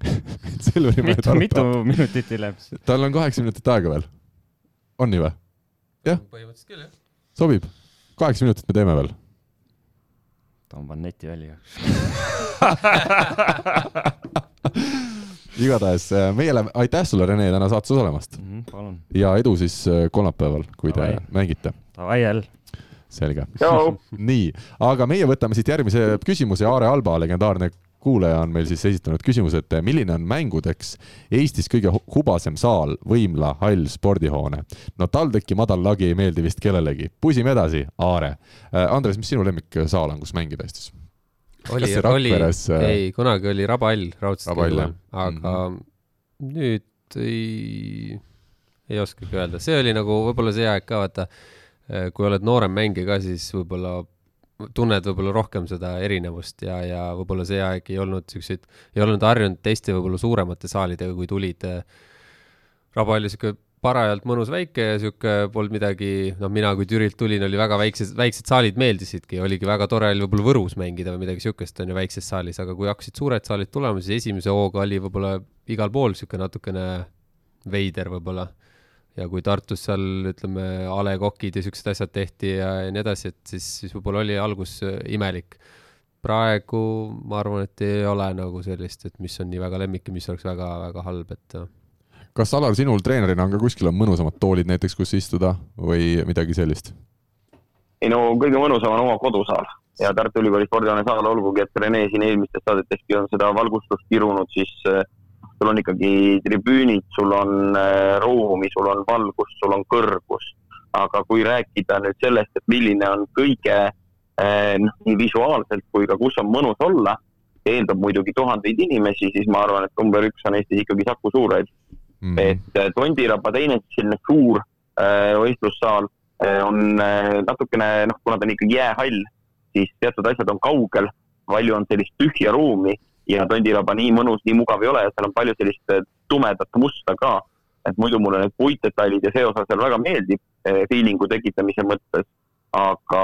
S2: Selveri mehed mitu, mitu minutit hiljem?
S1: tal on kaheksa minutit aega veel. on nii või? jah?
S4: põhimõtteliselt küll, jah.
S1: sobib. kaheksa minutit me teeme veel.
S2: tõmban neti välja
S1: igatahes äh, meile, aitäh sulle, Rene, täna saates osalemast
S2: mm. -hmm, palun.
S1: ja edu siis äh, kolmapäeval, kui te Davai. mängite.
S2: Davai, jälle
S1: selge. nii, aga meie võtame siit järgmise küsimuse, Aare Alba, legendaarne kuulaja on meil siis esitanud küsimuse, et milline on mängudeks Eestis kõige hubasem saal, võimla, hall, spordihoone? no TalTechi madal lagi ei meeldi vist kellelegi. pusime edasi, Aare. Äh, Andres, mis sinu lemmiksaal on, kus mängida Eestis?
S4: oli, oli, äh, ei, kunagi oli Rabahall raudselt kõige aga mm -hmm. nüüd ei, ei oskagi öelda, see oli nagu võib-olla see aeg ka, vaata, kui oled noorem mängija ka, siis võib-olla tunned võib-olla rohkem seda erinevust ja, ja võib-olla see aeg ei olnud siukseid, ei olnud harjunud teiste võib-olla suuremate saalidega, kui tulid. Raba oli sihuke parajalt mõnus väike ja sihuke polnud midagi, noh, mina kui Türilt tulin, oli väga väiksed, väiksed saalid meeldisidki, oligi väga tore oli võib-olla Võrus mängida või midagi siukest on ju väikses saalis, aga kui hakkasid suured saalid tulema, siis esimese hooga oli võib-olla igal pool sihuke natukene veider võib-olla ja kui Tartus seal ütleme, A Le Coqid ja siuksed asjad tehti ja, ja nii edasi, et siis, siis võib-olla oli algus äh, imelik. praegu ma arvan, et ei ole nagu sellist, et mis on nii väga lemmik ja mis oleks väga-väga halb, et.
S1: Kas Alar, sinul treenerina on ka kuskil on mõnusamad toolid näiteks, kus istuda või midagi sellist?
S3: ei no kõige mõnusam on oma kodusaal ja Tartu Ülikooli spordihoone saal, olgugi et Rene siin eelmistes saadeteski on seda valgustust kirunud, siis äh, sul on ikkagi tribüünid, sul on äh, ruumi, sul on valgust, sul on kõrgust. aga kui rääkida nüüd sellest, et milline on kõige äh, noh, nii visuaalselt kui ka kus on mõnus olla, eeldab muidugi tuhandeid inimesi, siis ma arvan, et number üks on Eestis ikkagi Saku Suurhall mm. -hmm. et äh, Tondiraba teine selline suur võistlussaal on natukene, noh, kuna ta on ikkagi jäähall, siis teatud asjad on kaugel, palju on sellist tühja ruumi ja tondiraba nii mõnus, nii mugav ei ole ja seal on palju sellist äh, tumedat musta ka. et muidu mulle need puitdetailid ja see osa seal väga meeldib äh, feeling'u tekitamise mõttes. aga,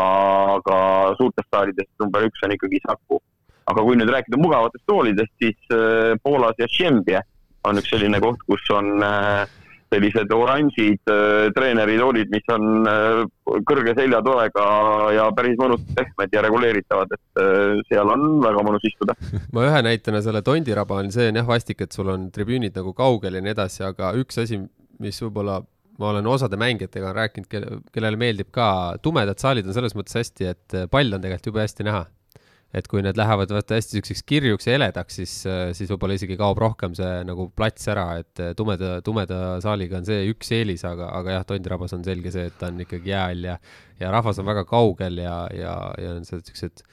S3: aga suurtest saalidest number üks on ikkagi Saku. aga kui nüüd rääkida mugavatest toolidest, siis äh, Poolas ja Šembje on üks selline koht, kus on äh, sellised oranžid äh, treeneritoolid, mis on äh, kõrge seljatoega ja päris mõnusad, pehmed ja reguleeritavad, et äh, seal on väga mõnus istuda.
S4: ma ühe näitena selle tondiraba on, see on jah vastik, et sul on tribüünid nagu kaugel ja nii edasi, aga üks asi, mis võib-olla ma olen osade mängijatega rääkinud, kelle, kellele meeldib ka, tumedad saalid on selles mõttes hästi, et pall on tegelikult jube hästi näha et kui need lähevad vaata hästi siukseks kirjuks ja heledaks, siis, siis võib-olla isegi kaob rohkem see nagu plats ära, et tumeda, tumeda saaliga on see üks eelis, aga, aga jah, Tondirabas on selge see, et ta on ikkagi jää all ja, ja rahvas on väga kaugel ja, ja, ja on siuksed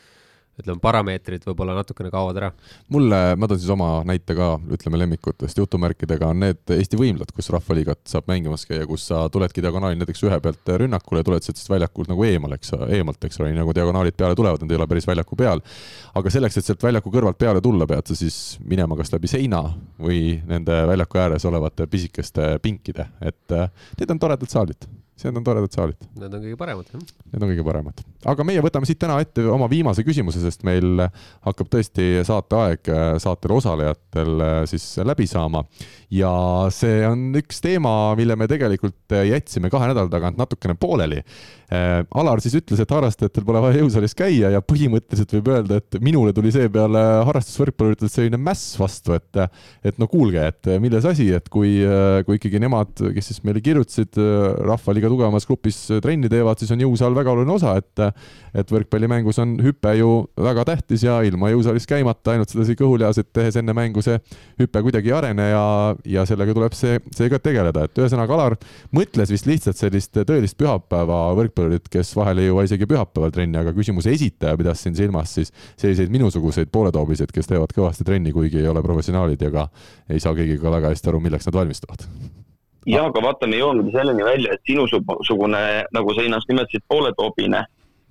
S4: ütleme, parameetrid võib-olla natukene kaovad ära.
S1: mulle, ma toon siis oma näite ka, ütleme lemmikutest jutumärkidega, on need Eesti võimlad, kus Rahvaliigat saab mängimas käia, kus sa tuledki diagonaali näiteks ühe pealt rünnakule, tuled sealt siis väljakult nagu eemal, eks, eemalt, eks ole, nii nagu diagonaalid peale tulevad, nad ei ole päris väljaku peal. aga selleks, et sealt väljaku kõrvalt peale tulla, pead sa siis minema kas läbi seina või nende väljaku ääres olevate pisikeste pinkide, et äh, need on toredad saalid need on toredad saalid.
S4: Need on kõige paremad, jah.
S1: Need on kõige paremad. Aga meie võtame siit täna ette oma viimase küsimuse, sest meil hakkab tõesti saateaeg saatel osalejatel äh, siis läbi saama. ja see on üks teema, mille me tegelikult jätsime kahe nädala tagant natukene pooleli Äh, Alar siis ütles, et harrastajatel pole vaja jõusaalis käia ja põhimõtteliselt võib öelda, et minule tuli seepeale harrastusvõrkpalluritelt selline mäss vastu, et et no kuulge, et milles asi, et kui, kui ikkagi nemad, kes siis meile kirjutasid, Rahvaliiga tugevamas grupis trenni teevad, siis on jõusaal väga oluline osa, et et võrkpallimängus on hüpe ju väga tähtis ja ilma jõusaalis käimata, ainult sedasi kõhulihased tehes enne mängu see hüpe kuidagi ei arene ja, ja sellega tuleb see, seega tegeleda, et ühesõnaga Alar mõtles vist lihtsalt sellist tõelist pühapäeva võrkpalli jalgpallurid, kes vahel ei jõua isegi pühapäeval trenni, aga küsimuse esitaja pidas siin silmas siis selliseid minusuguseid pooletoobiseid, kes teevad kõvasti trenni, kuigi ei ole professionaalid ja ka ei saa keegi ka väga hästi aru, milleks nad valmistuvad.
S3: Ja aga vaata, me jõuamegi selleni välja, et sinusugune, nagu sa ennast nimetasid, pooletoobine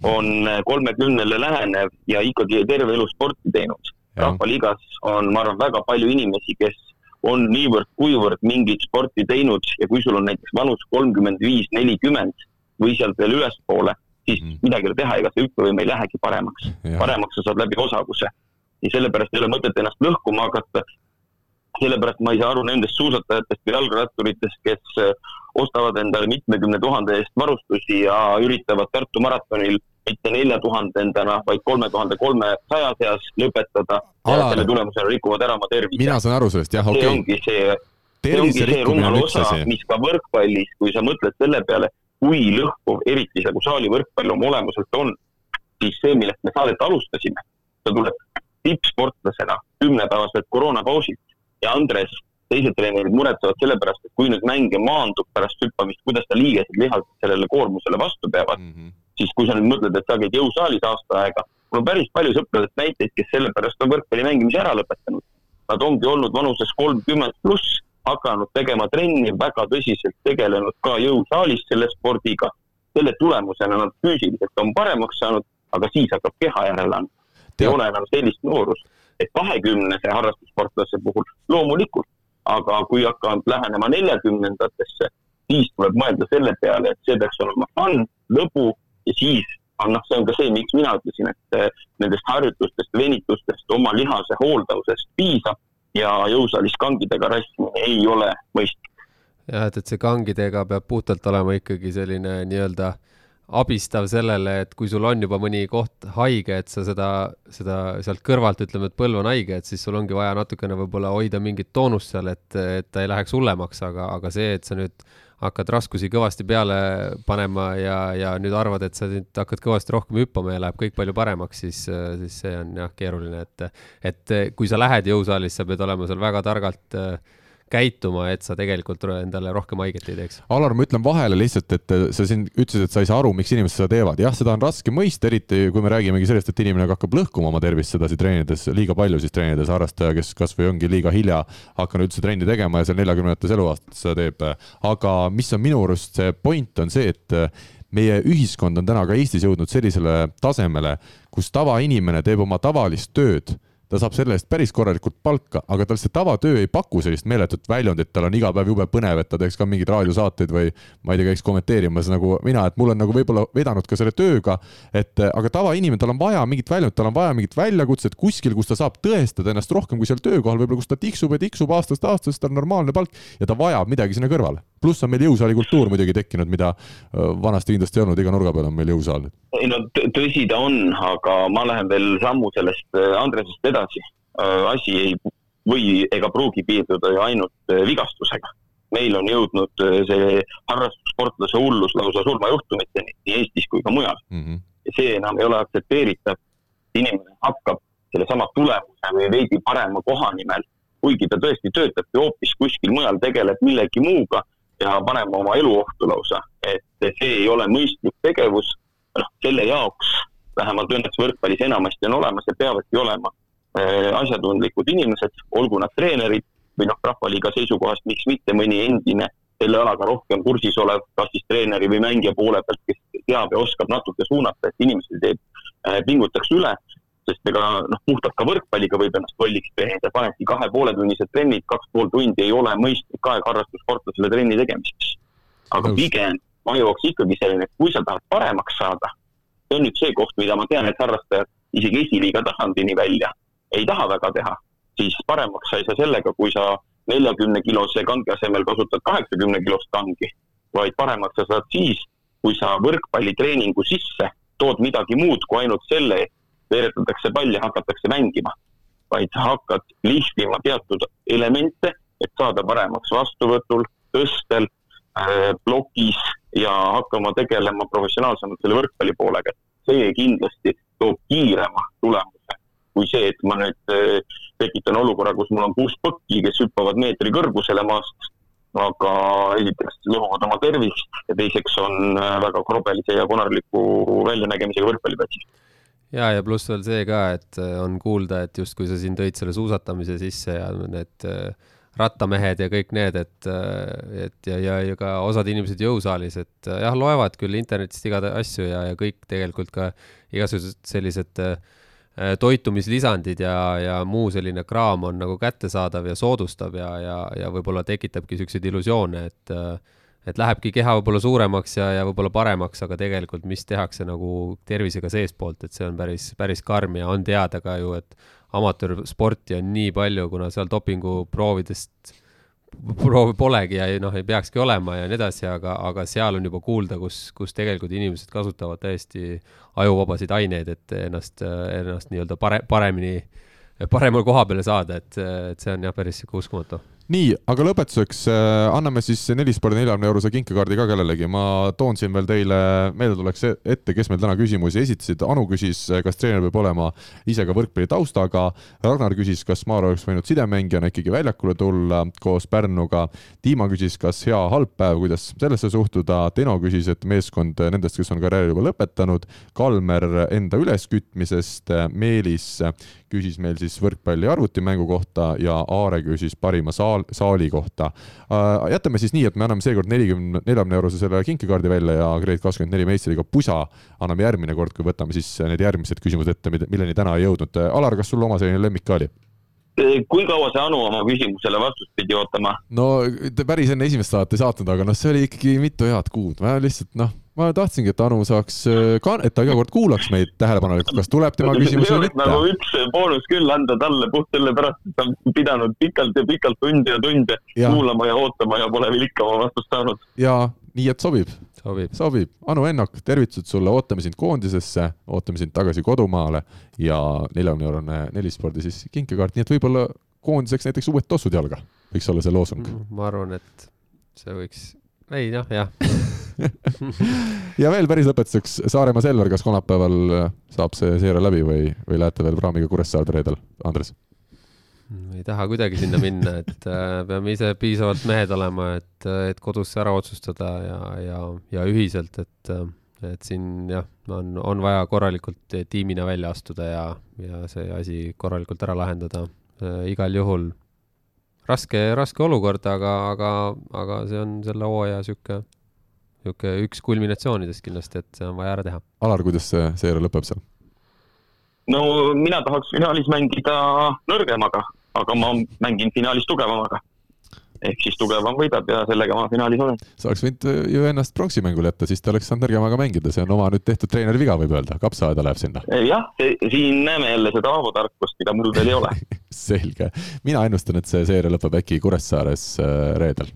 S3: on kolmekümnele lähenev ja ikkagi terve elu sporti teinud. rahvaliigas on, ma arvan, väga palju inimesi, kes on niivõrd-kuivõrd mingit sporti teinud ja kui sul on näiteks vanus kolmkümmend viis, nelikümmend, või sealt veel ülespoole, siis mm. midagi ei ole teha, ega see hüppevõime ei lähegi paremaks. paremaks sa saad läbi osavuse. ja sellepärast ei ole mõtet ennast lõhkuma hakata. sellepärast ma ei saa aru nendest suusatajatest või jalgratturitest, kes äh, ostavad endale mitmekümne tuhande eest varustusi ja üritavad Tartu maratonil mitte nelja tuhandendana, vaid kolme tuhande kolmesaja seas lõpetada. selle tulemusena rikuvad ära oma tervise.
S1: mina saan aru sellest, jah, okei okay..
S3: see ongi see, see ongi see rumal osa, mis ka võrkpallis, kui sa mõtled selle peale, kui lõhkuv, eriti nagu saali võrkpall oma olemuselt on, siis see, millest me saadet alustasime, sa tuled tippsportlasena kümnepäevaselt koroonapausilt ja Andres, teised treenerid muretsevad selle pärast, et kui nüüd mängija maandub pärast hüppamist, kuidas ta liigesed lihased sellele koormusele vastu peavad mm, -hmm. siis kui sa nüüd mõtled, et sa käid jõusaalis aasta aega, mul on päris palju sõpradest näiteid, kes sellepärast on võrkpalli mängimise ära lõpetanud. Nad ongi olnud vanuses kolmkümmend pluss hakanud tegema trenni, väga tõsiselt tegelenud ka jõusaalis selle spordiga. selle tulemusena nad füüsiliselt on paremaks saanud, aga siis hakkab keha järele andma. ei ole enam sellist noorust, et kahekümnese harrastussportlase puhul loomulikult, aga kui hakkab lähenema neljakümnendatesse, siis tuleb mõelda selle peale, et see peaks olema fun, lõbu ja siis noh, see on ka see, miks mina ütlesin, et eh, nendest harjutustest, venitustest, oma lihase hooldavusest piisab ja jõusaalis kangidega rassimine ei ole mõistlik.
S4: jah, et, et see kangidega peab puhtalt olema ikkagi selline nii-öelda abistav sellele, et kui sul on juba mõni koht haige, et sa seda, seda sealt kõrvalt ütleme, et põlv on haige, et siis sul ongi vaja natukene võib-olla hoida mingit toonust seal, et, et ta ei läheks hullemaks, aga, aga see, et sa nüüd hakkad raskusi kõvasti peale panema ja, ja nüüd arvad, et sa nüüd hakkad kõvasti rohkem hüppama ja läheb kõik palju paremaks, siis, siis see on jah keeruline, et, et kui sa lähed jõusaalis, sa pead olema seal väga targalt äh, käituma, et sa tegelikult endale rohkem haiget ei teeks.
S1: Alar, ma ütlen vahele lihtsalt, et sa siin ütlesid, et sa ei saa aru, miks inimesed seda teevad. jah, seda on raske mõista, eriti kui me räägimegi sellest, et inimene hakkab lõhkuma oma tervist sedasi treenides, liiga palju siis treenides, harrastaja, kes kasvõi ongi liiga hilja hakanud üldse trenni tegema ja seal neljakümnendates eluaastates seda teeb. aga mis on minu arust see point, on see, et meie ühiskond on täna ka Eestis jõudnud sellisele tasemele, kus tavainimene teeb oma tavalist tööd ta saab selle eest päris korralikult palka, aga tal see tavatöö ei paku sellist meeletut väljundit, tal on iga päev jube põnev, et ta teeks ka mingeid raadiosaateid või ma ei tea, käiks kommenteerimas nagu mina, et mul on nagu võib-olla vedanud ka selle tööga, et aga tavainimene, tal on vaja mingit väljundit, tal on vaja mingit väljakutset kuskil, kus ta saab tõestada ennast rohkem kui seal töökohal, võib-olla kus ta tiksub ja tiksub aastast aastasse, tal on normaalne palk ja ta vajab midagi sinna kõrvale pluss on meil jõusaali kultuur muidugi tekkinud, mida vanasti kindlasti ei olnud, iga nurga peal on meil jõusaal.
S3: ei no tõsi ta on, aga ma lähen veel sammu sellest Andresest edasi. asi ei või ega pruugi piirduda ju ainult vigastusega. meil on jõudnud see harrastussportlase hullus lausa surmajuhtumiteni nii Eestis kui ka mujal mm. -hmm. ja see enam ei ole aktsepteeritav. inimene hakkab sellesama tulemuse või veidi parema koha nimel kuigi ta tõesti töötabki hoopis kuskil mujal, tegeleb millegi muuga, ja panema oma elu ohtu lausa. et see ei ole mõistlik tegevus, noh, selle jaoks vähemalt õnneks võrkpallis enamasti on olemas ja peavadki olema äh, asjatundlikud inimesed, olgu nad treenerid või noh, rahvaliiga seisukohast, miks mitte mõni endine selle alaga rohkem kursis olev, kas siis treeneri või mängija poole pealt, kes teab ja oskab natuke suunata, et inimesed ei äh, pingutaks üle sest ega noh, puhtalt ka võrkpalliga võib ennast lolliks teha, panedki kahe pooletunnised trennid, kaks pool tundi ei ole mõistlik aeg harrastussportlasele trenni tegemiseks. aga pigem ma jõuaks ikkagi selleni, et kui sa tahad paremaks saada, see on nüüd see koht, mida ma tean, et harrastajad isegi esiliiga tasandini välja ei taha väga teha, siis paremaks sa ei saa sellega, kui sa neljakümne kilose kangi asemel kasutad kaheksakümne kilost kangi, vaid paremaks sa saad siis, kui sa võrkpallitreeningu sisse tood midagi muud kui ainult selle, veeretatakse pall ja hakatakse mängima, vaid sa hakkad lihvima teatud elemente, et saada paremaks vastuvõtul, tõstel äh,, plokis ja hakkama tegelema professionaalsemalt selle võrkpalli poolega. see kindlasti toob kiirema tulemuse kui see, et ma nüüd äh, tekitan olukorra, kus mul on kuus põkki, kes hüppavad meetri kõrgusele maast, aga esiteks lõhuvad oma tervist ja teiseks on äh, väga krobelise ja konarliku väljanägemisega võrkpalliplatsil
S4: ja, ja pluss veel see ka, et äh, on kuulda, et justkui sa siin tõid selle suusatamise sisse ja need äh, rattamehed ja kõik need, et, äh, et ja, ja, ja ka osad inimesed jõusaalis, et jah, loevad küll internetist igad asju ja, ja kõik tegelikult ka igasugused sellised toitumislisandid ja, ja muu selline kraam on nagu kättesaadav ja soodustab ja, ja, ja võib-olla tekitabki siukseid illusioone, et äh, et lähebki keha võib-olla suuremaks ja, ja võib-olla paremaks, aga tegelikult, mis tehakse nagu tervisega seestpoolt, et see on päris, päris karm ja on teada ka ju, et amatöörsporti on nii palju, kuna seal dopinguproovidest proovi polegi ja noh, ei peakski olema ja nii edasi, aga, aga seal on juba kuulda, kus, kus tegelikult inimesed kasutavad täiesti ajuvabasid aineid, et ennast, ennast nii-öelda pare-, paremini, paremale koha peale saada, et, et see on jah, päris sihuke uskumatu
S1: nii, aga lõpetuseks äh, anname siis nelispordi neljakümne eurose kinkekaardi ka kellelegi, ma toon siin veel teile meeldetuleks e-, ette, kes meil täna küsimusi esitasid, Anu küsis, kas treener peab olema ise ka võrkpalli taustaga, Ragnar küsis, kas Maaro oleks võinud sidemängijana ikkagi väljakule tulla koos Pärnuga, Dima küsis, kas hea, halb päev, kuidas sellesse suhtuda, Teno küsis, et meeskond nendest, kes on karjääri juba lõpetanud, Kalmer enda üleskütmisest, Meelis küsis meil siis võrkpalli arvutimängu kohta ja Aare küsis parima saal, saali kohta. Äh, jätame siis nii, et me anname seekord nelikümne, neljakümne eurose selle kinkekaardi välja ja Grade24 meistriga pusa anname järgmine kord, kui võtame siis need järgmised küsimused ette, milleni täna ei jõudnud. Alar, kas sul oma selline lemmik ka oli?
S3: kui kaua see Anu oma küsimusele vastust pidi ootama?
S1: no päris enne esimest saadet ei saatnud, aga noh, see oli ikkagi mitu head kuud, ma lihtsalt noh ma tahtsingi, et Anu saaks äh, ka, et ta iga kord kuulaks meid tähelepanelikult, kas tuleb tema küsimus või mitte.
S3: nagu üks boonus küll anda talle puht sellepärast, et ta on pidanud pikalt ja pikalt tunde ja tunde ja. kuulama ja ootama ja pole veel ikka oma vastust saanud.
S1: ja nii, et sobib.
S4: sobib,
S1: sobib.. Anu Ennok, tervitused sulle, ootame sind koondisesse, ootame sind tagasi kodumaale ja neljakümne eurone nelispordi siis kinkekaart, nii et võib-olla koondiseks näiteks uued tossud jalga, võiks olla see loosung.
S4: ma arvan, et see võiks ei noh, jah
S1: ja veel päris lõpetuseks, Saaremaa Selver, kas kolmapäeval saab see seire läbi või, või lähete veel praamiga Kuressaarde reedel, Andres?
S4: ei taha kuidagi sinna minna, et äh, peame ise piisavalt mehed olema, et, et kodus ära otsustada ja, ja, ja ühiselt, et, et siin jah, on, on vaja korralikult tiimina välja astuda ja, ja see asi korralikult ära lahendada. Äh, igal juhul raske, raske olukord, aga, aga, aga see on selle hooaja sihuke, sihuke üks kulminatsioonidest kindlasti, et see on vaja ära teha.
S1: Alar, kuidas see seire lõpeb seal?
S3: no mina tahaks finaalis mängida nõrgemaga, aga ma mängin finaalis tugevamaga ehk siis tugevam võidab ja sellega ma finaalis olen.
S1: sa oleks võinud ju ennast pronksimängule jätta, siis ta oleks saanud nõrgemaga mängida, see on oma nüüd tehtud treeneri viga, võib öelda, kapsaaeda läheb sinna.
S3: jah, siin näeme jälle seda Aavo tarkust, mida mul veel ei ole.
S1: Selge, mina ennustan, et see seeria lõpeb äkki Kuressaares äh, reedel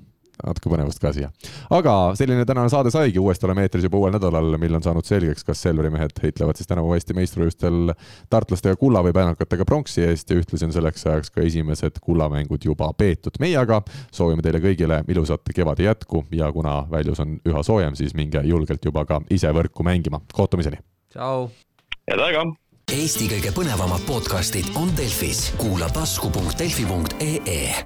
S1: natuke põnevust ka siia. aga selline tänane saade saigi, uuesti oleme eetris juba uuel nädalal, mil on saanud selgeks, kas Selveri mehed heitlevad siis tänavu Eesti meistrivõistlustel tartlastega kulla või päänakatega pronksi eest ja ühtlasi on selleks ajaks ka esimesed kullamängud juba peetud. meie aga soovime teile kõigile ilusat kevade jätku ja kuna väljus on üha soojem, siis minge julgelt juba ka ise võrku mängima. kohtumiseni!
S4: tšau!
S3: head aega!
S6: Eesti kõige põnevamad podcastid on Delfis, kuula tasku.delfi.ee